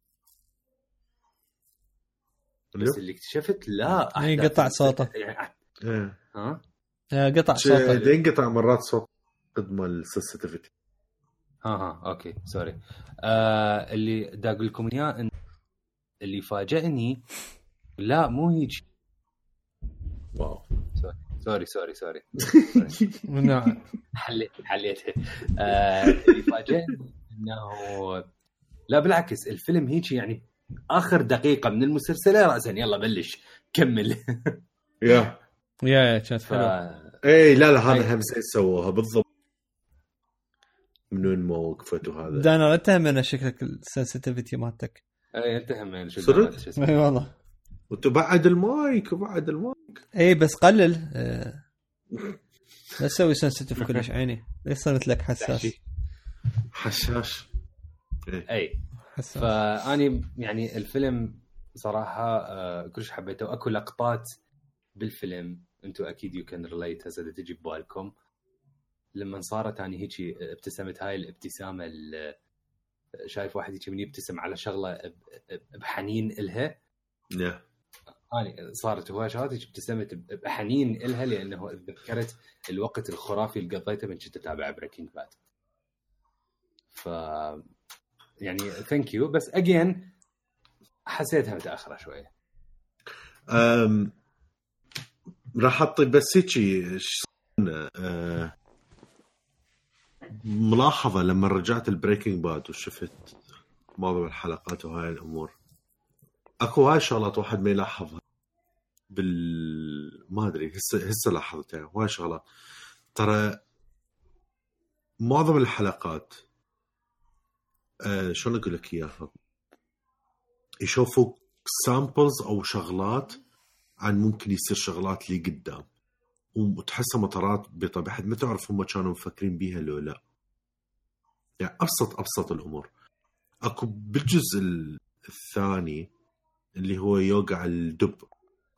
بس اللي اكتشفت لا إيه، أحداث قطع المسلسل- صوته. ها؟ قطع صوته. ينقطع مرات صوت قد ما ال sensitivity ها ها okay sorry. آه اللي دا أقول لكم إياه اللي فاجئني لا مو هيك. wow. sorry sorry sorry. نعم. حليت حليتها آه اللي فاجئني انه لا بالعكس الفيلم هيك يعني آخر دقيقة من المسلسل راسا يلا بلش كمل. yeah. yeah yeah كانت. حلوة اي لا لا. هذا هم سووها؟ بالضبط. من وين ما وقفت وهذا دانا لا تهمنا شكلك ال sensitivity مالتك. اي انت هم صدق؟ إي والله. وتبعد المايك وبعد المايك. اي بس قلل. آه، <laughs> لا تسوي sensitive كلش عيني. ليش صرت لك حساس. تحشي. حشاش أي. حساس. فأني يعني الفيلم صراحة آه، كلش حبيته. واكو لقطات بالفيلم أنتم أكيد you can relate هسه تجي ببالكم. لما صارت أني هيك ابتسمت هاي الابتسامة ال- شايف واحد هيك من يبتسم على شغلة بحنين إلها. yeah اني صارت هواي شغلات ابتسمت بحنين إلها لأنه تذكرت الوقت الخرافي اللي قضيته من كنت أتابع Breaking Bad ف يعني thank you بس again حسيتها متأخرة شوية. أم... راح اعطي بس يسمونه، أه... ملاحظة لما رجعت ال Breaking Bad وشفت معظم الحلقات وهاي الأمور. أكو هاي شغلات واحد ما يلاحظها بال ما أدري هسه هسه لاحظتها هاي شغلات. ترى معظم الحلقات آه شلون أقول لك إياها؟ يشوفوا سامبلز أو شغلات عن ممكن يصير شغلات لي قدام. وتحسها مطارات بطبيعة ما تعرف هم كانوا مفكرين بيها لو لا. يعني أبسط أبسط الأمور. أكو بالجزء الثاني اللي هو يوقع الدب.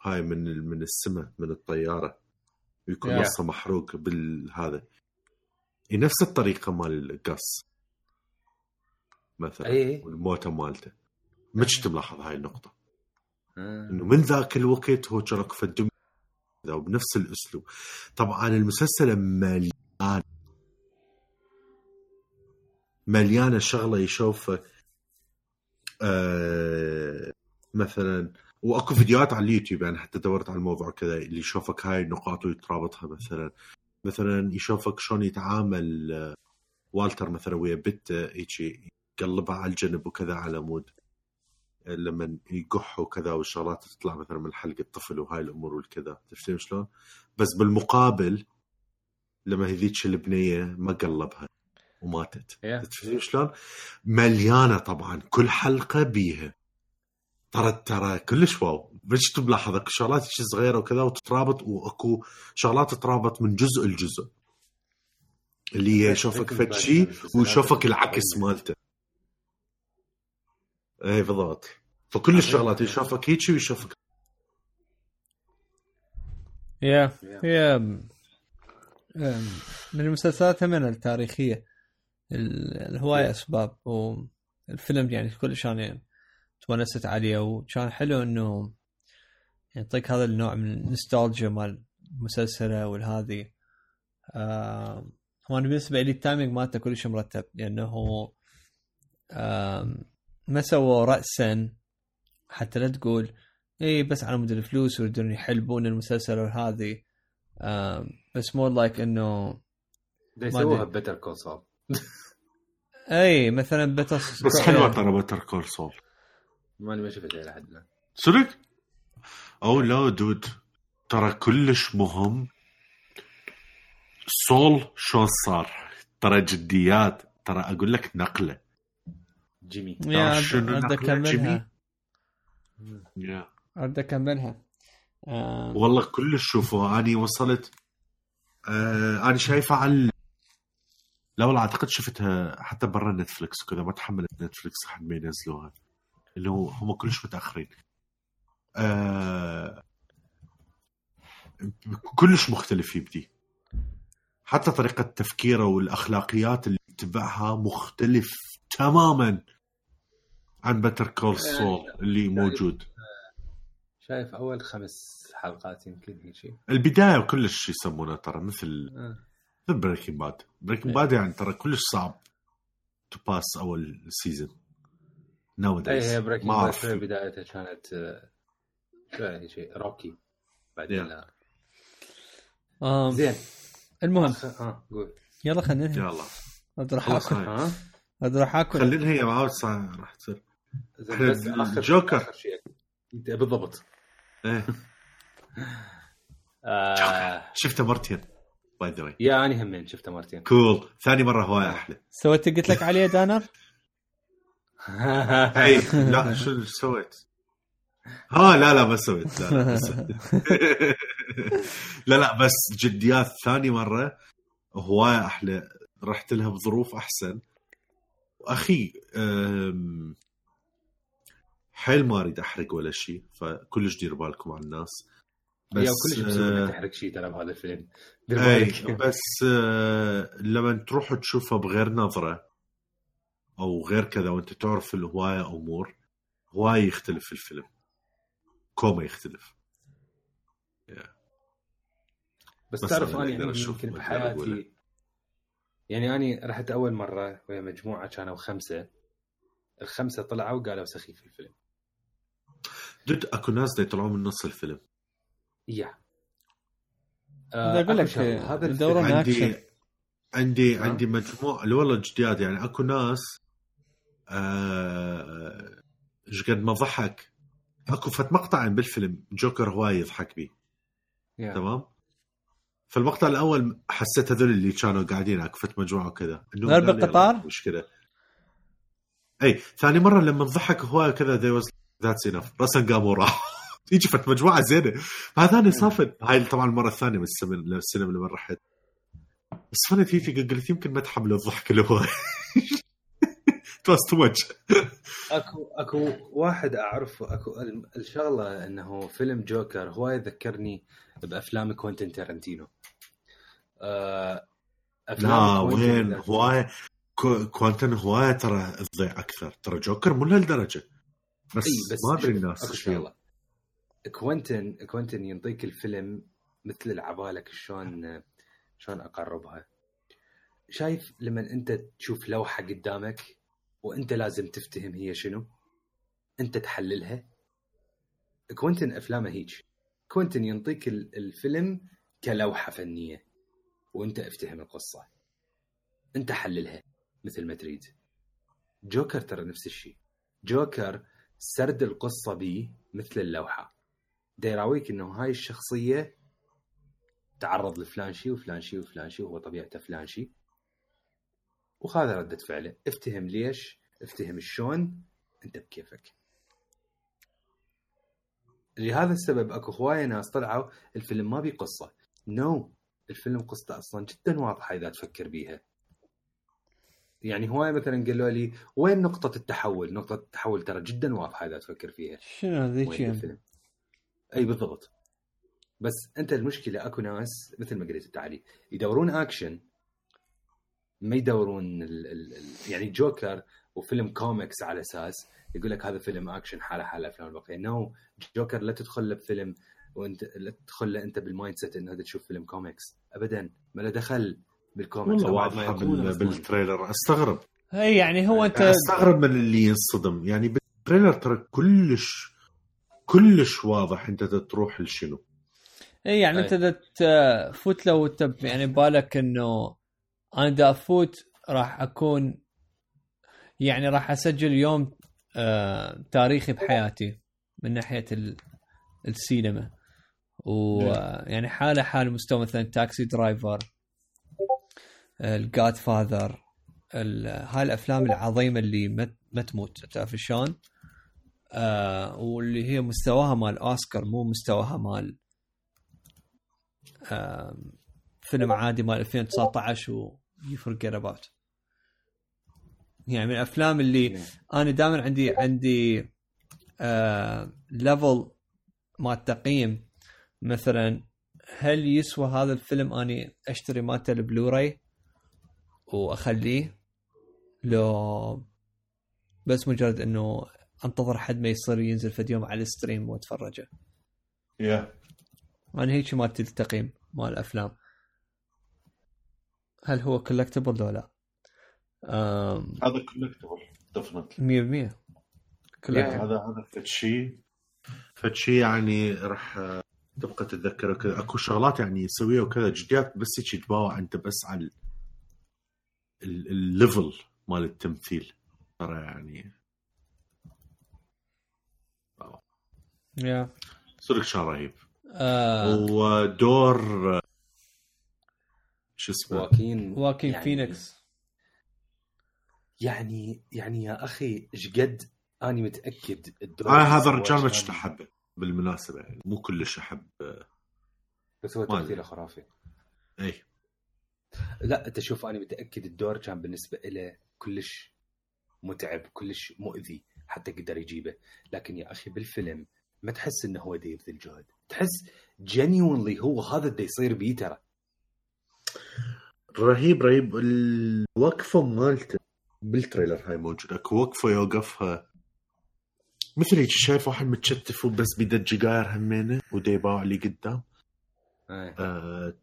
هاي من من السماء من الطيارة. ويكون Yeah. نصه محروق بالهذا. نفس الطريقة مال القص. مثلا اي والموتة مالته. ما كنت ملاحظ هاي النقطة. آه. إنه من ذاك الوقت هو كان اكو فد دم ذا وبنفس الأسلوب. طبعا المسلسل مليان. مليانة شغلة يشوفها آه مثلا وأكو فيديوهات على اليوتيوب يعني حتى دورت على الموضوع كذا اللي يشوفك هاي النقاط ويترابطها مثلا مثلا يشوفك شلون يتعامل آه، والتر مثلا ويا بنته هيجي يقلبها على الجنب وكذا على مود لما يقح وكذا والشغلات تطلع مثلا من حلق الطفل وهاي الأمور والكذا تفهم شلون؟ بس بالمقابل لما هذيك البنية ما قلبها وماتت Yeah. تفهم شلون؟ مليانة طبعا كل حلقة بيها ترى ترى كلش واو. بس ملاحظ أكو شغلات هيك صغيرة وكذا وتترابط وأكو شغلات تترابط من جزء لجزء. اللي هي يشوفك فد شيء ويشوفك العكس مالته. اي بالضبط. فكل الشغلات يشوفك هيك ويشوفك. يا أم، من المسلسلات هم التاريخية ال- الهواية أسباب والفيلم يعني كلش أنا تونست عليه وكان حلو إنه يعطيك هذا النوع من النوستالجيا مال المسلسلة والهذه آم، هو أنا بالنسبة لي ال timing مالته كلش مرتب لأنه آم، ما سووا رأسا حتى لا تقول اي بس على مود الفلوس ويريدون يحلبون المسلسل وهذه آم، بس more like إنه يسووها. Better Call Saul. اي مثلا بتس بس حلوة ترى بتر كول سول. ماني ما شفتها لحد الآن. صدق؟ أو لا دود ترى كلش مهم. سول شلون صار؟ ترى جديات ترى أقول لك نقلة. جيمي. يا شنو أرد نقلة؟ أكملها. أرد أكملها. آم، والله كلش شوفوا أني وصلت آه أنا شايفها على لا والله أعتقد شفتها حتى برا Netflix وكذا ما تحملت Netflix لحد ما ينزلوها. اللي هو هم كلش متأخرين. آه كلش مختلف يبدي حتى طريقة تفكيره والأخلاقيات اللي يتبعها مختلف تماما عن Better Call Saul اللي موجود. شايف أول خمس حلقات يمكن هيك شيء البداية كلش يسمونها ترى مثل آه. مثل Breaking Bad Breaking Bad يعني ترى كلش صعب to pass أول season now اي هي Breaking ما Bad أعرف. شوي بدايتها كانت شوي شيء rocky بعدين Yeah. لا. آم، زين. المهم. آه قول. يلا خلينا ننهي. يلا. خلاص آكل. راح آكل. خلينا هي معاود ساعة راح تصير. بس آخر. آخر شيء. أنت بالضبط. إيه. آه شفته مرتين باي ذا واي يا اني همين شفته مرتين. كول ثاني مرة هواية أحلى. سويت قلت لك عليه دانر اي <laughs> لا شو سويت؟ ها لا لا ما سويت لا لا سويت. لا لا بس جديات ثاني مرة هواية أحلى رحت لها بظروف أحسن واخي حيل ما أريد أحرق ولا شيء فكلش دير بالكم على الناس بس يا كلش مسوي آه، تحرق شيء ترى بهذا الفيلم دير إي بالك. بس آه، لما تروح تشوفه بغير نظرة أو غير كذا وأنت تعرف الهواية أمور هواي يختلف الفيلم. كوما يختلف. بس بس تعرف اني يعني أشوف يمكن. بحياتي يعني اني رحت أول مرة ويا مجموعة كانوا خمسة. الخمسة طلعوا وقالوا سخيف الفيلم. دد أكو ناس دا يطلعون من نص الفيلم. يا. بدي أقول لك هذا أكشن. عندي عندي؟ عندي مجموعة اللي والله جديات يعني أكو ناس آه، إيش قد ما ضحك. اكو فت مقطع بالفيلم جوكر هواي يضحك بيه. يا. تمام؟ فالمقطع الأول حسيت هذول اللي كانوا قاعدين اكفت مجموعة وكذا. انه بالقطار؟ مشكله إي ثاني مرة لما ضحك هواي كذا ذي واز ذاتس انف راسا قام وراح <laughs> يجي فت مجموعة زينة. هذا ثاني صافن. هاي طبعا المرة الثانية من السينما لما رحت. بس فانا تيجي قلت يمكن ما تحمل الضحك اللي هو. <laughs> تواز تو ماتش أكو أكو واحد أعرفه أكو ال- الشغلة إنه فيلم جوكر هواي ذكرني بأفلام كوينتين تارنتينو آه، لا وين. هواي كو- كوانتن هواي ترى تضيع أكثر. ترى جوكر مو لهالدرجة. بس, بس ما أدري الناس إيش شغلة. كوينتن كوينتن ينطيك الفيلم مثل العبالك شلون شلون أقربها. شايف لما أنت تشوف لوحة قدامك وانت لازم تفتهم هي شنو. انت تحللها. كوينتن أفلامه هيك كوينتن ينطيك ال- الفيلم كلوحة فنية. وانت افتهم القصة. انت حللها مثل ما تريد. جوكر ترى نفس الشيء جوكر سرد القصة بيه مثل اللوحة. دا يراويك إنه هاي الشخصية تعرض لفلان شيء وفلان شيء وفلان شيء وهو طبيعته فلان شيء وهذا ردة فعله افتهم ليش افتهم شلون انت بكيفك. لهذا السبب اكو هواية ناس طلعوا الفيلم ما بيه قصة. نو no. الفيلم قصته أصلا جدا واضحة إذا تفكر بيها. يعني هواية مثلا قالوا لي وين نقطة التحول؟ نقطة التحول ترى جدا واضحة إذا تفكر فيها. شنو ذيك يعني؟ الفيلم؟ أي بالضبط. بس أنت المشكلة أكو ناس مثل ما قلت تعالي يدورون اكشن ما يدورون ال ال ال يعني جوكر وفيلم كوميكس على أساس يقول لك هذا فيلم أكشن حالة حاله الأفلام الباقيه no جوكر لا تدخل له بفيلم وانت لا تدخل له أنت بال mindset إنه هذا تشوف فيلم كوميكس. ابدا. ما له دخل بالكوميكس. والله واضحه. بال trailer. أستغرب. اي يعني هو انت أستغرب من اللي ينصدم. يعني بال trailer ترى كلش كلش واضح أنت تروح لشنو. اي يعني أي. أنت تفوت لو انت يعني بالك إنه أنا دا أفوت راح أكون يعني راح أسجل يوم آه تاريخي بحياتي من ناحية ال- السينما ويعني حالة حال مستوى مثلا Taxi Driver ال Godfather هاي الأفلام العظيمة اللي ما تموت تعرف شلون؟ آه واللي هي مستواها مال أوسكار مو مستواها مال آم، فيلم عادي مال 2019 و you forget about. يعني من الافلام اللي. أنا دائما عندي عندي level مال تقييم مثلا هل يسوى هذا الفيلم أني أشتري مالته البلوراي وأخليه؟ لو بس مجرد إنه أنتظر حد ما يصير ينزل فيديو يوم على ال stream وأتفرجه. يا أنا هيك مالتي التقييم مال الأفلام. هل هو collectible لو لا؟ هذا collectible definitely 100% collectible هذا هذا فد شيء يعني راح آه، تبقى تتذكره كذا أكو شغلات يعني يسويها وكذا. جديات بس هيك تباوع أنت بس على ال- ال- ال level مال التمثيل. ترى يعني. yeah صدق كان رهيب. آه، ودور شو اسمه؟ واكين. واكين يعني- فينيكس. يعني يعني يا أخي إيش قد؟ أني متأكد الدور آه اللي هذا الرجال كنت أحبه بالمناسبة يعني مو كلش أحب آه، بس هو. تمثيله خرافي. إي. لا أنت شوف أنا متأكد الدور كان بالنسبة له كلش متعب كلش مؤذي حتى قدر يجيبه. لكن يا أخي بالفيلم ما تحس إنه هو دا يبذل جهد تحس genuinely هو هذا دا يصير بيه ترى. رهيب رهيب. الوقفة مالته بال trailer هاي موجودة. اكو وقفة يوقفها. مثل هيك شايف واحد متشتف وبس بيده جكاير همينه ودا يباوع لي قدام. آه. آه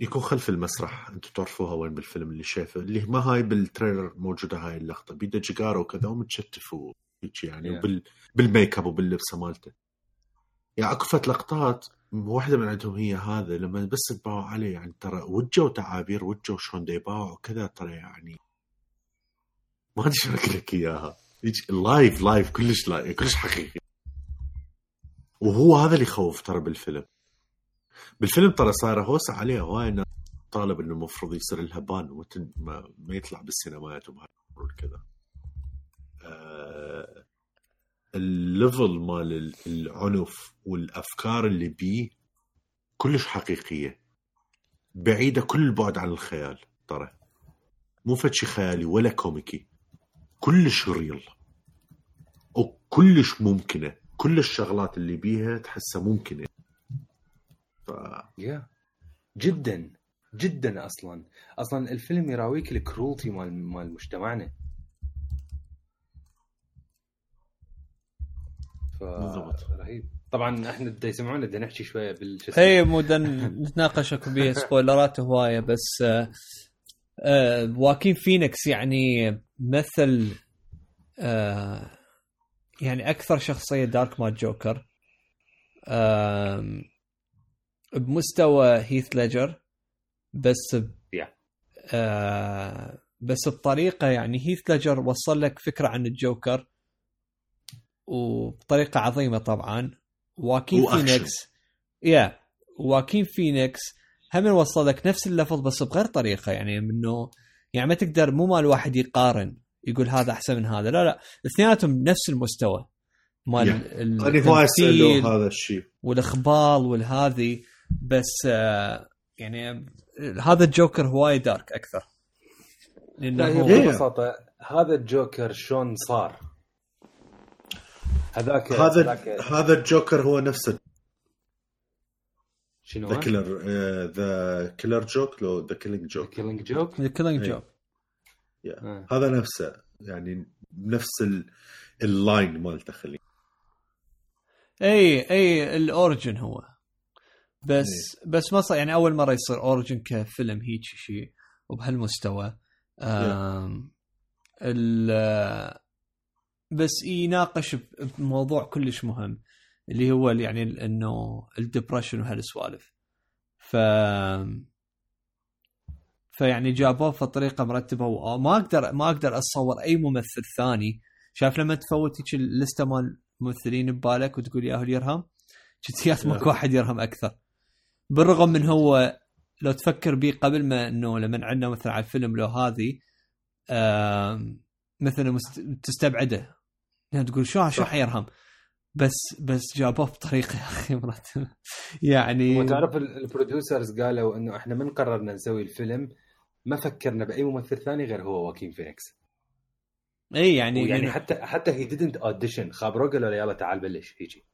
يكون خلف المسرح. أنتم تعرفوها وين بالفيلم اللي شايفه. اللي ما هاي بال trailer موجودة هاي اللقطة. بيده جيجار وكذا ومتشتف وهيك يعني Yeah. وبال بالميك اب وباللبسه مالته. يعني اكو فد لقطات واحدة من عندهم هي هذا لما بس تباوع عليه يعني ترى وجه وتعابير وجه وشلون دا يباوع وكذا ترى يعني ما أدري شو لك إياها. live live كلش live كلش حقيقي. وهو هذا اللي يخوف ترى بالفيلم. بالفيلم ترى صايرة هوسة عليها هواي ناس طالبة إنه المفروض يصير لها ban ومتن- ما, يطلع بالسينمات وكذا. آه ال level مال ال- العنف والأفكار اللي بيه كلش حقيقية. بعيدة كل البعد عن الخيال ترى. مو فد شي خيالي ولا كوميكي كلش real وكلش ممكنة. كل الشغلات اللي بيها تحسها ممكنة. ف... yeah جدا. جدا أصلا. أصلا الفيلم يراويك ال cruelty مال مال مجتمعنا. ف بالضبط. رهيب طبعا إحنا دا يسمعونا بدنا نحكي شوية بال شو اسمه. اي مو نتناقش أكو بيه spoiler ات هواية بس آه آه واكين فينيكس يعني مثل آه يعني أكثر شخصية dark مال جوكر بمستوى هيث ليجر بس ب. آه بس بطريقة يعني هيث ليجر وصل لك فكرة عن الجوكر وبطريقة عظيمة طبعا. واكين. فينيكس. yeah واكين فينيكس. هم وصل لك نفس ال level بس بغير طريقة يعني منه يعني ما تقدر مو مال واحد يقارن يقول هذا أحسن من هذا. لا لا اثنيناتهم نفس المستوى. مال يعني هذا الشيء. والاخبال والهذي بس آه يعني هذا الجوكر هواي دارك أكثر. لأنه لا هي هو. ببساطة هذا الجوكر شلون صار؟ هذاك هذا هذاك هذا الجوكر هو نفسه. شنو؟ the killer the killer joke لو The Killing Joke Killing Joke Killing إيه. Joke هذا نفسه. يعني نفس ال- ال line مالته خلي إي إي ال origin هو. بس بس ما صار يعني أول مرة يصير origin كفيلم هيك شيء وبهالمستوى. آم ال بس يناقش بموضوع كلش مهم اللي هو يعني إنه الدبرشن وهالسوالف ف فيعني جابوه بطريقه مرتبة وما أقدر ما أقدر أتصور أي ممثل ثاني. شايف لما تفوت هيك اللستة مال الممثلين ببالك وتقول يا أهل يرهم جتيات ماكو واحد يرهم أكثر. بالرغم من هو لو تفكر بيه قبل ما إنه لما عندنا مثلا على الفيلم لو هذه آم، مثلا مست... تستبعده. يعني تقول شو شو. حيرهم بس بس جابوه بطريقه يا أخي مرتبه <laughs> يعني وتعرف ال- ال producers قالوا إنه إحنا من قررنا نسوي الفيلم ما فكرنا بأي ممثل ثاني غير هو واكين فينيكس إي يعني يعني حتى حتى هي didn't audition. خابروه قالوا له يلا تعال بلش هيجي.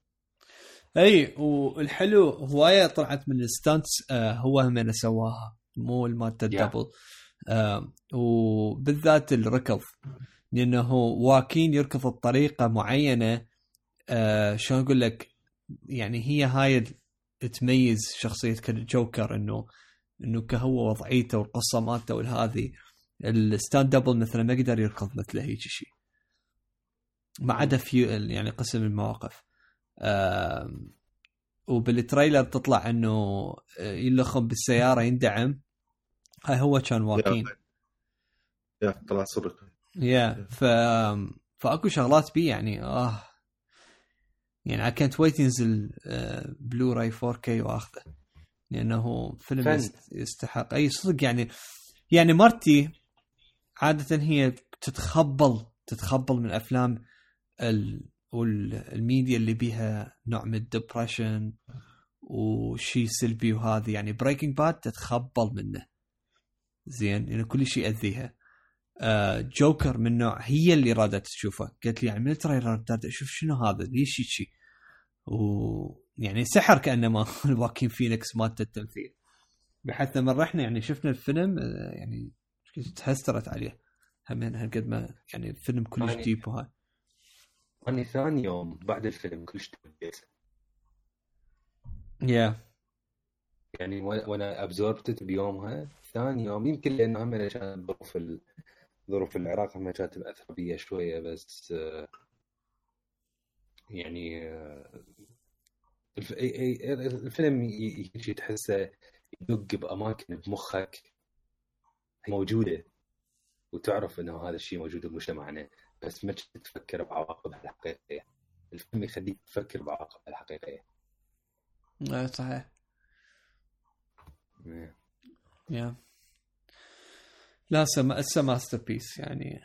إي والحلو هواية طلعت من ال stunts آه هو من سواها مو المالت ال double. آه وبالذات الركض لأنه واكين يركض بطريقة معينة آه شلون أقول لك؟ يعني هي هاي تميز شخصية كجوكر إنه إنه كهو وضعيته والقصة مالته والهذه ال stunt double مثلا ما يقدر يركض مثله هيك شيء ما عدا في يعني قسم المواقف. وبال trailer تطلع إنه آه، يلخم بالسيارة يندعم. هاي هو كان واكين yeah طلع صدق. yeah ف فاكو شغلات بي يعني آه. يعني I can't wait ينزل آه، بلوراي 4K واخذه. لأنه فيلم فن. يستحق. أي صدق يعني يعني مرتي عادة هي تتخبل تتخبل من افلام ال والميديا اللي بيها نوع من ال depression وشيء سلبي وهذه. يعني Breaking Bad تتخبل منه. زين يعني كل شيء يأذيها. آه جوكر من نوع هي اللي رادت تشوفه. قالت لي يعني من ال trailer أشوف شنو هذا؟ ليش شيء ويعني سحر كانما <laughs> واكين فينيكس مالت التمثيل. بحيث لما رحنا يعني شفنا الفيلم آه، يعني تهسترت عليه. همين هالقد ما يعني الفيلم كلش يعني- deep وهاي. اني ثاني يوم بعد الفيلم كلش يا يعني و- وأنا ابزوربتت بيومها. ثاني يوم يمكن لأنه هم كانت ظروف. ظروف العراق هم كانت مأثرة بيا شوية بس يعني الفيلم ي- يجي تحسه يدق بأماكن بمخك موجودة وتعرف إنه هذا الشيء موجود بمجتمعنا بس ما تفكر بعواقبها الحقيقية الفيلم يخليك تفكر بعواقبها الحقيقية آه، صحيح إيه. يا لا سما اتس ماستر بيس يعني.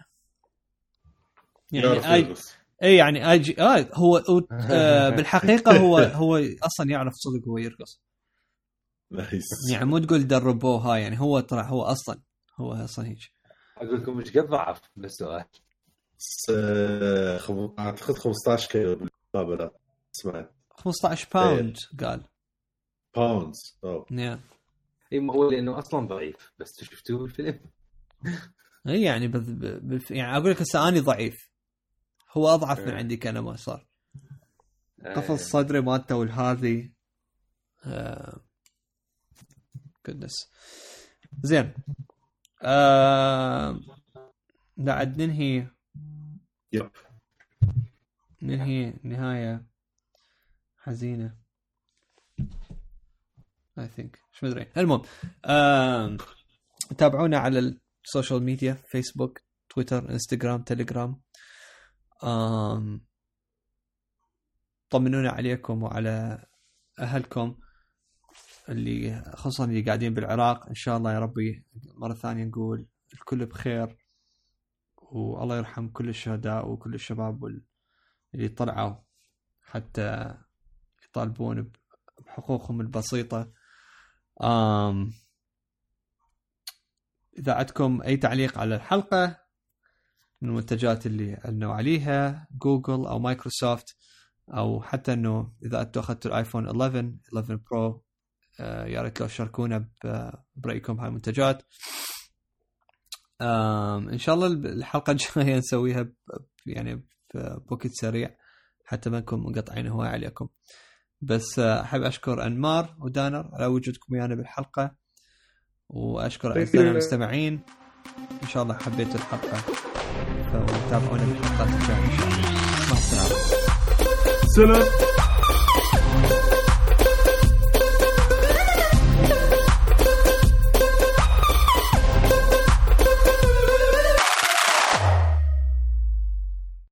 يعرف يعني اي. إي يعني أي جي آه هو آه <laughs> بالحقيقة هو هو أصلا يعرف صدق هو يرقص. نايس يعني مو تقول دربوه هاي يعني هو ترى هو أصلا هو أصلا هيك. أقول لكم مش قد ضعف بس سؤال بس، آه، خم- أعتقد 15 كيلو بالمقابلات سمعت 15 باوند قال. باوندز أوه. اي ما هو لأنه أصلا ضعيف بس شفتوه بالفيلم. <laughs> اي يعني بذ... بذ... يعني أقول لك هسه أني ضعيف. هو أضعف من إيه. عندي كلمه صار. آه، قفص صدري مالته والهذي. آه... قدس زين. آه... بعد ننهي. yep. ننهي نهاية حزينة. I think مش مدري. المهم. تابعونا على ال social media فيسبوك تويتر انستغرام تليجرام آم... طمنونا عليكم وعلى أهلكم اللي خصوصا اللي قاعدين بالعراق. إن شاء الله يا ربي مرة ثانية نقول الكل بخير والله يرحم كل الشهداء وكل الشباب اللي طلعوا حتى يطالبون بحقوقهم البسيطة. آم إذا عندكم أي تعليق على الحلقة من المنتجات اللي علنوا عليها جوجل أو مايكروسوفت أو حتى إنه إذا أنتم أخذتوا الآيفون 11 11 Pro آه، يا ريت لو تشاركونا برأيكم بهاي المنتجات. إن شاء الله الحلقة الجايه <laughs> نسويها يعني بوقت سريع حتى ما نكون مقطعين هواي عليكم. بس آه، أحب أشكر أنمار ودانر على وجودكم ويانا بالحلقة وأشكر you. المستمعين. إن شاء الله حبيتوا الحلقة فتابعونا بالحلقات الجاية إن شاء الله. مع السلامة. سلام.